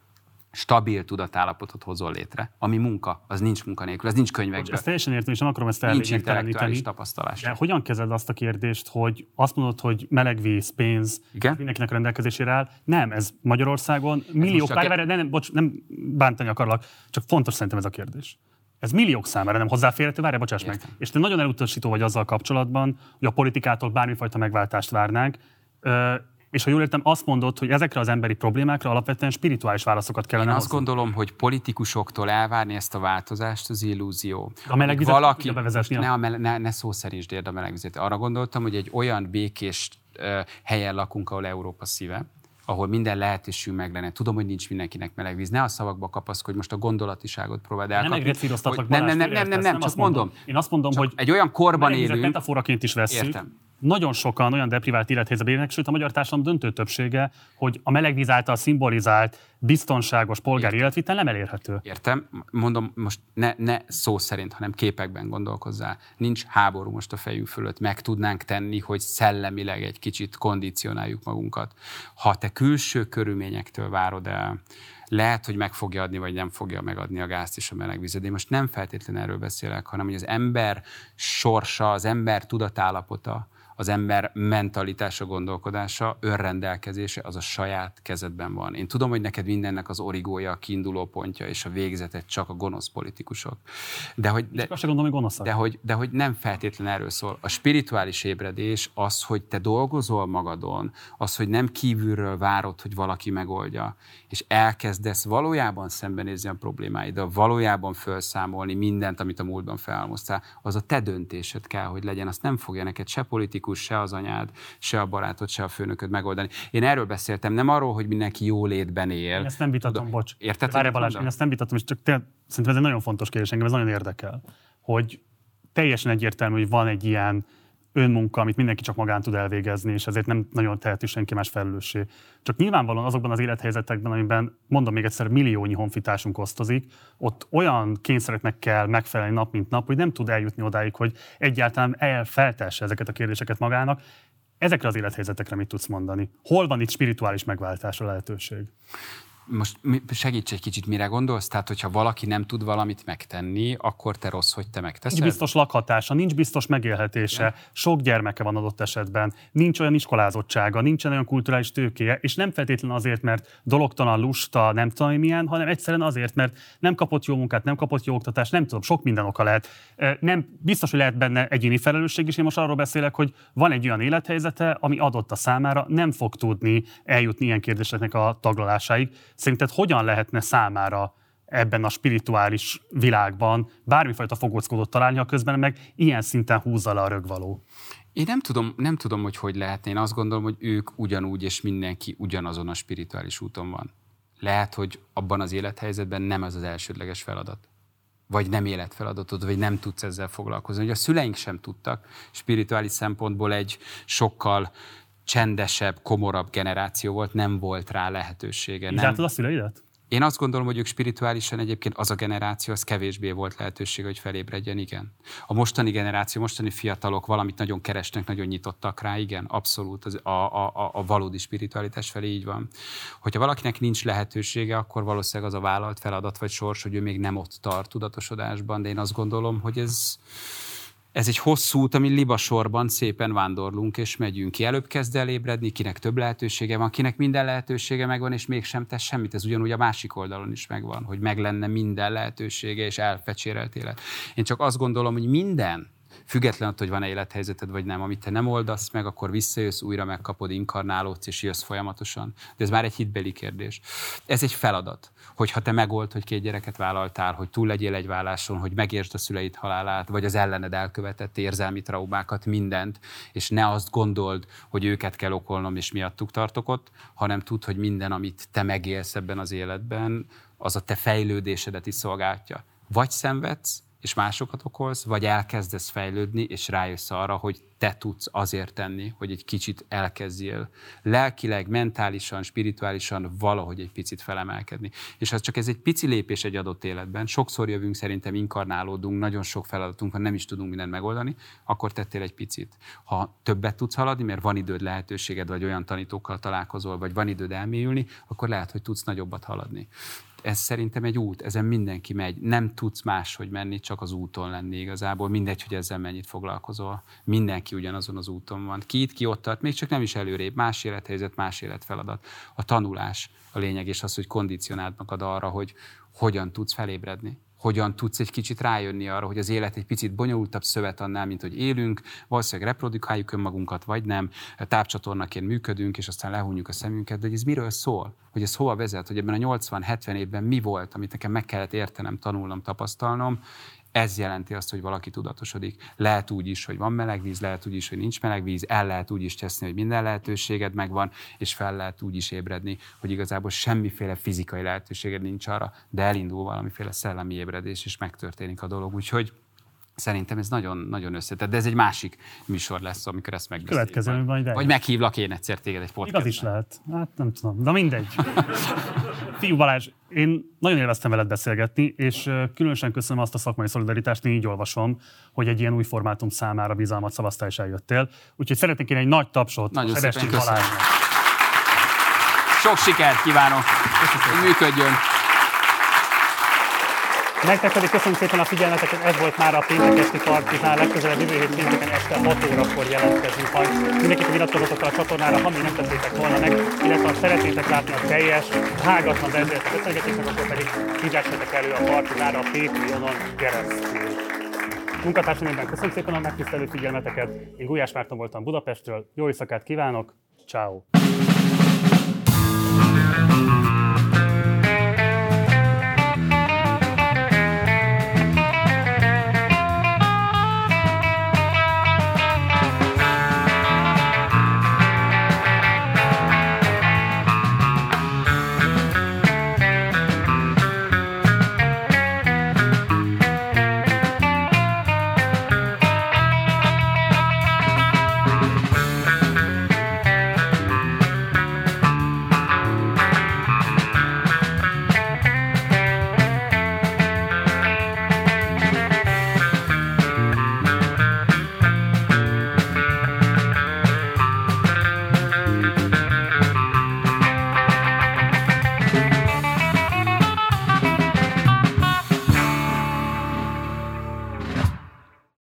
stabil tudatállapotot hozol létre, ami munka, az nincs munkanélkül, az nincs könyvekben. Ezt teljesen értem, és nem akarom ezt elégteleníteni. tapasztalás. De hogyan kezed azt a kérdést, hogy azt mondod, hogy meleg víz, pénz Igen? mindenkinek rendelkezésére áll? Nem, ez Magyarországon milliók, várj, várj, nem, nem, bocs, nem bántani akarlak, csak fontos szerintem ez a kérdés. Ez milliók számára nem hozzáférhető, várj, bocsáss meg. És te nagyon elutasító vagy azzal kapcsolatban, hogy a politikától bármifajta megváltást várnánk és ha jól értem, azt mondod, hogy ezekre az emberi problémákra alapvetően spirituális válaszokat kellene Én azt hozni. gondolom, hogy politikusoktól elvárni ezt a változást az illúzió. A melegvizet valaki, bevezetni? Ne, a mele, ne, ne szó szerint érd a melegvizet. Arra gondoltam, hogy egy olyan békés helyen lakunk, ahol Európa szíve, ahol minden lehetőség meg lenne. Tudom, hogy nincs mindenkinek meleg víz. Ne a szavakba kapaszkodj, most a gondolatiságot próbáld elkapni. Nem nem, nem, nem, nem, nem, nem, csak mondom. Én azt mondom, csak hogy egy olyan korban élünk. metaforaként is veszünk. Értem nagyon sokan olyan deprivált élethelyzetben élnek, sőt a magyar társadalom döntő többsége, hogy a melegvíz által szimbolizált biztonságos polgári életvitel nem elérhető. Értem, mondom most ne, ne szó szerint, hanem képekben gondolkozzál. Nincs háború most a fejünk fölött, meg tudnánk tenni, hogy szellemileg egy kicsit kondicionáljuk magunkat. Ha te külső körülményektől várod el, lehet, hogy meg fogja adni, vagy nem fogja megadni a gázt és a melegvizet. Én most nem feltétlenül erről beszélek, hanem hogy az ember sorsa, az ember tudatállapota, az ember mentalitása, gondolkodása, önrendelkezése az a saját kezedben van. Én tudom, hogy neked mindennek az origója, a kiinduló pontja és a végzetet csak a gonosz politikusok. De hogy, de, azt gondolom, hogy gonoszak. De hogy, de hogy nem feltétlen erről szól. A spirituális ébredés az, hogy te dolgozol magadon, az, hogy nem kívülről várod, hogy valaki megoldja, és elkezdesz valójában szembenézni a problémáiddal, valójában felszámolni mindent, amit a múltban felhalmoztál, az a te döntésed kell, hogy legyen. Azt nem fogja neked se politikus, se az anyád, se a barátod, se a főnököd megoldani. Én erről beszéltem, nem arról, hogy mindenki jó létben él. Én ezt nem vitatom, bocs. Érted? Várj, Balázs, én ezt nem vitatom, és csak te, szerintem ez egy nagyon fontos kérdés, engem ez nagyon érdekel, hogy teljesen egyértelmű, hogy van egy ilyen önmunka, amit mindenki csak magán tud elvégezni, és ezért nem nagyon teheti senki más felelőssé. Csak nyilvánvalóan azokban az élethelyzetekben, amiben, mondom még egyszer, milliónyi honfitársunk osztozik, ott olyan kényszereknek kell megfelelni nap, mint nap, hogy nem tud eljutni odáig, hogy egyáltalán elfeltesse ezeket a kérdéseket magának. Ezekre az élethelyzetekre mit tudsz mondani? Hol van itt spirituális megváltásra lehetőség? Most segíts egy kicsit, mire gondolsz? Tehát, hogyha valaki nem tud valamit megtenni, akkor te rossz, hogy te megteszed? Nincs biztos lakhatása, nincs biztos megélhetése, ja. sok gyermeke van adott esetben, nincs olyan iskolázottsága, nincsen olyan kulturális tőkéje, és nem feltétlenül azért, mert dologtalan, lusta, nem tudom milyen, hanem egyszerűen azért, mert nem kapott jó munkát, nem kapott jó oktatást, nem tudom, sok minden oka lehet. Nem biztos, hogy lehet benne egyéni felelősség is. Én most arról beszélek, hogy van egy olyan élethelyzete, ami adott a számára, nem fog tudni eljutni ilyen kérdéseknek a taglalásáig Szerinted hogyan lehetne számára ebben a spirituális világban bármifajta fogóckodót találni, ha közben meg ilyen szinten húzza le a rögvaló? Én nem tudom, nem tudom, hogy hogy lehetne. Én azt gondolom, hogy ők ugyanúgy, és mindenki ugyanazon a spirituális úton van. Lehet, hogy abban az élethelyzetben nem ez az elsődleges feladat. Vagy nem életfeladatod, vagy nem tudsz ezzel foglalkozni. Hogy a szüleink sem tudtak. Spirituális szempontból egy sokkal csendesebb, komorabb generáció volt, nem volt rá lehetősége. Így nem... a szüleidet? Én azt gondolom, hogy ők spirituálisan egyébként az a generáció, az kevésbé volt lehetőség, hogy felébredjen, igen. A mostani generáció, mostani fiatalok valamit nagyon keresnek, nagyon nyitottak rá, igen, abszolút az, a, a, a valódi spiritualitás felé így van. Hogyha valakinek nincs lehetősége, akkor valószínűleg az a vállalt feladat vagy sors, hogy ő még nem ott tart tudatosodásban, de én azt gondolom, hogy ez, ez egy hosszú út, ami libasorban szépen vándorlunk és megyünk ki. Előbb kezd el ébredni, kinek több lehetősége van, kinek minden lehetősége megvan, és mégsem tesz semmit. Ez ugyanúgy a másik oldalon is megvan, hogy meg lenne minden lehetősége, és elfecsérelt élet. Én csak azt gondolom, hogy minden, független attól, hogy van-e élethelyzeted vagy nem, amit te nem oldasz meg, akkor visszajössz, újra megkapod, inkarnálódsz és jössz folyamatosan. De ez már egy hitbeli kérdés. Ez egy feladat, hogyha te megold, hogy két gyereket vállaltál, hogy túl legyél egy válláson, hogy megértsd a szüleid halálát, vagy az ellened elkövetett érzelmi traumákat, mindent, és ne azt gondold, hogy őket kell okolnom, és miattuk tartok ott, hanem tudd, hogy minden, amit te megélsz ebben az életben, az a te fejlődésedet is szolgálja. Vagy szenvedsz, és másokat okolsz, vagy elkezdesz fejlődni, és rájössz arra, hogy te tudsz azért tenni, hogy egy kicsit elkezdjél lelkileg, mentálisan, spirituálisan valahogy egy picit felemelkedni. És ha csak ez egy pici lépés egy adott életben, sokszor jövünk, szerintem inkarnálódunk, nagyon sok feladatunk van, nem is tudunk mindent megoldani, akkor tettél egy picit. Ha többet tudsz haladni, mert van időd, lehetőséged, vagy olyan tanítókkal találkozol, vagy van időd elmélyülni, akkor lehet, hogy tudsz nagyobbat haladni ez szerintem egy út, ezen mindenki megy. Nem tudsz máshogy menni, csak az úton lenni igazából. Mindegy, hogy ezzel mennyit foglalkozol. Mindenki ugyanazon az úton van. Ki itt, ki ott tart, még csak nem is előrébb. Más élethelyzet, más életfeladat. A tanulás a lényeg, és az, hogy kondicionáld magad arra, hogy hogyan tudsz felébredni hogyan tudsz egy kicsit rájönni arra, hogy az élet egy picit bonyolultabb szövet annál, mint hogy élünk, valószínűleg reprodukáljuk önmagunkat, vagy nem, tápcsatornaként működünk, és aztán lehúnyjuk a szemünket, de hogy ez miről szól? Hogy ez hova vezet? Hogy ebben a 80-70 évben mi volt, amit nekem meg kellett értenem, tanulnom, tapasztalnom, ez jelenti azt, hogy valaki tudatosodik. Lehet úgy is, hogy van meleg víz, lehet úgy is, hogy nincs meleg víz, el lehet úgy is teszni, hogy minden lehetőséged megvan, és fel lehet úgy is ébredni, hogy igazából semmiféle fizikai lehetőséged nincs arra, de elindul valamiféle szellemi ébredés, és megtörténik a dolog. Úgyhogy Szerintem ez nagyon, nagyon összetett, de ez egy másik műsor lesz, amikor ezt megbeszéljük. Következő majd Vagy meghívlak én egyszer téged egy podcastban. Igaz is lehet. Hát nem tudom, de mindegy. Fiú Balázs, én nagyon élveztem veled beszélgetni, és különösen köszönöm azt a szakmai szolidaritást, én így olvasom, hogy egy ilyen új formátum számára bizalmat szavaztál és eljöttél. Úgyhogy szeretnék én egy nagy tapsot nagyon szépen köszönöm. Sok sikert kívánok, hogy működjön. Nektek pedig köszönöm szépen a figyelmeteket, ez volt már a péntek esti partizán, legközelebb jövő hét pénteken este 6 órakor jelentkezünk majd. Mindenkit iratkozzatok a csatornára, ha még nem tettétek volna meg, illetve ha szeretnétek látni a teljes, hágatlan a beszélgetésnek, akkor pedig fizessetek elő a partizánra a Patreonon keresztül. Munkatársamban köszönöm szépen a megtisztelő figyelmeteket. Én Gulyás Márton voltam Budapestről, jó éjszakát kívánok, ciao.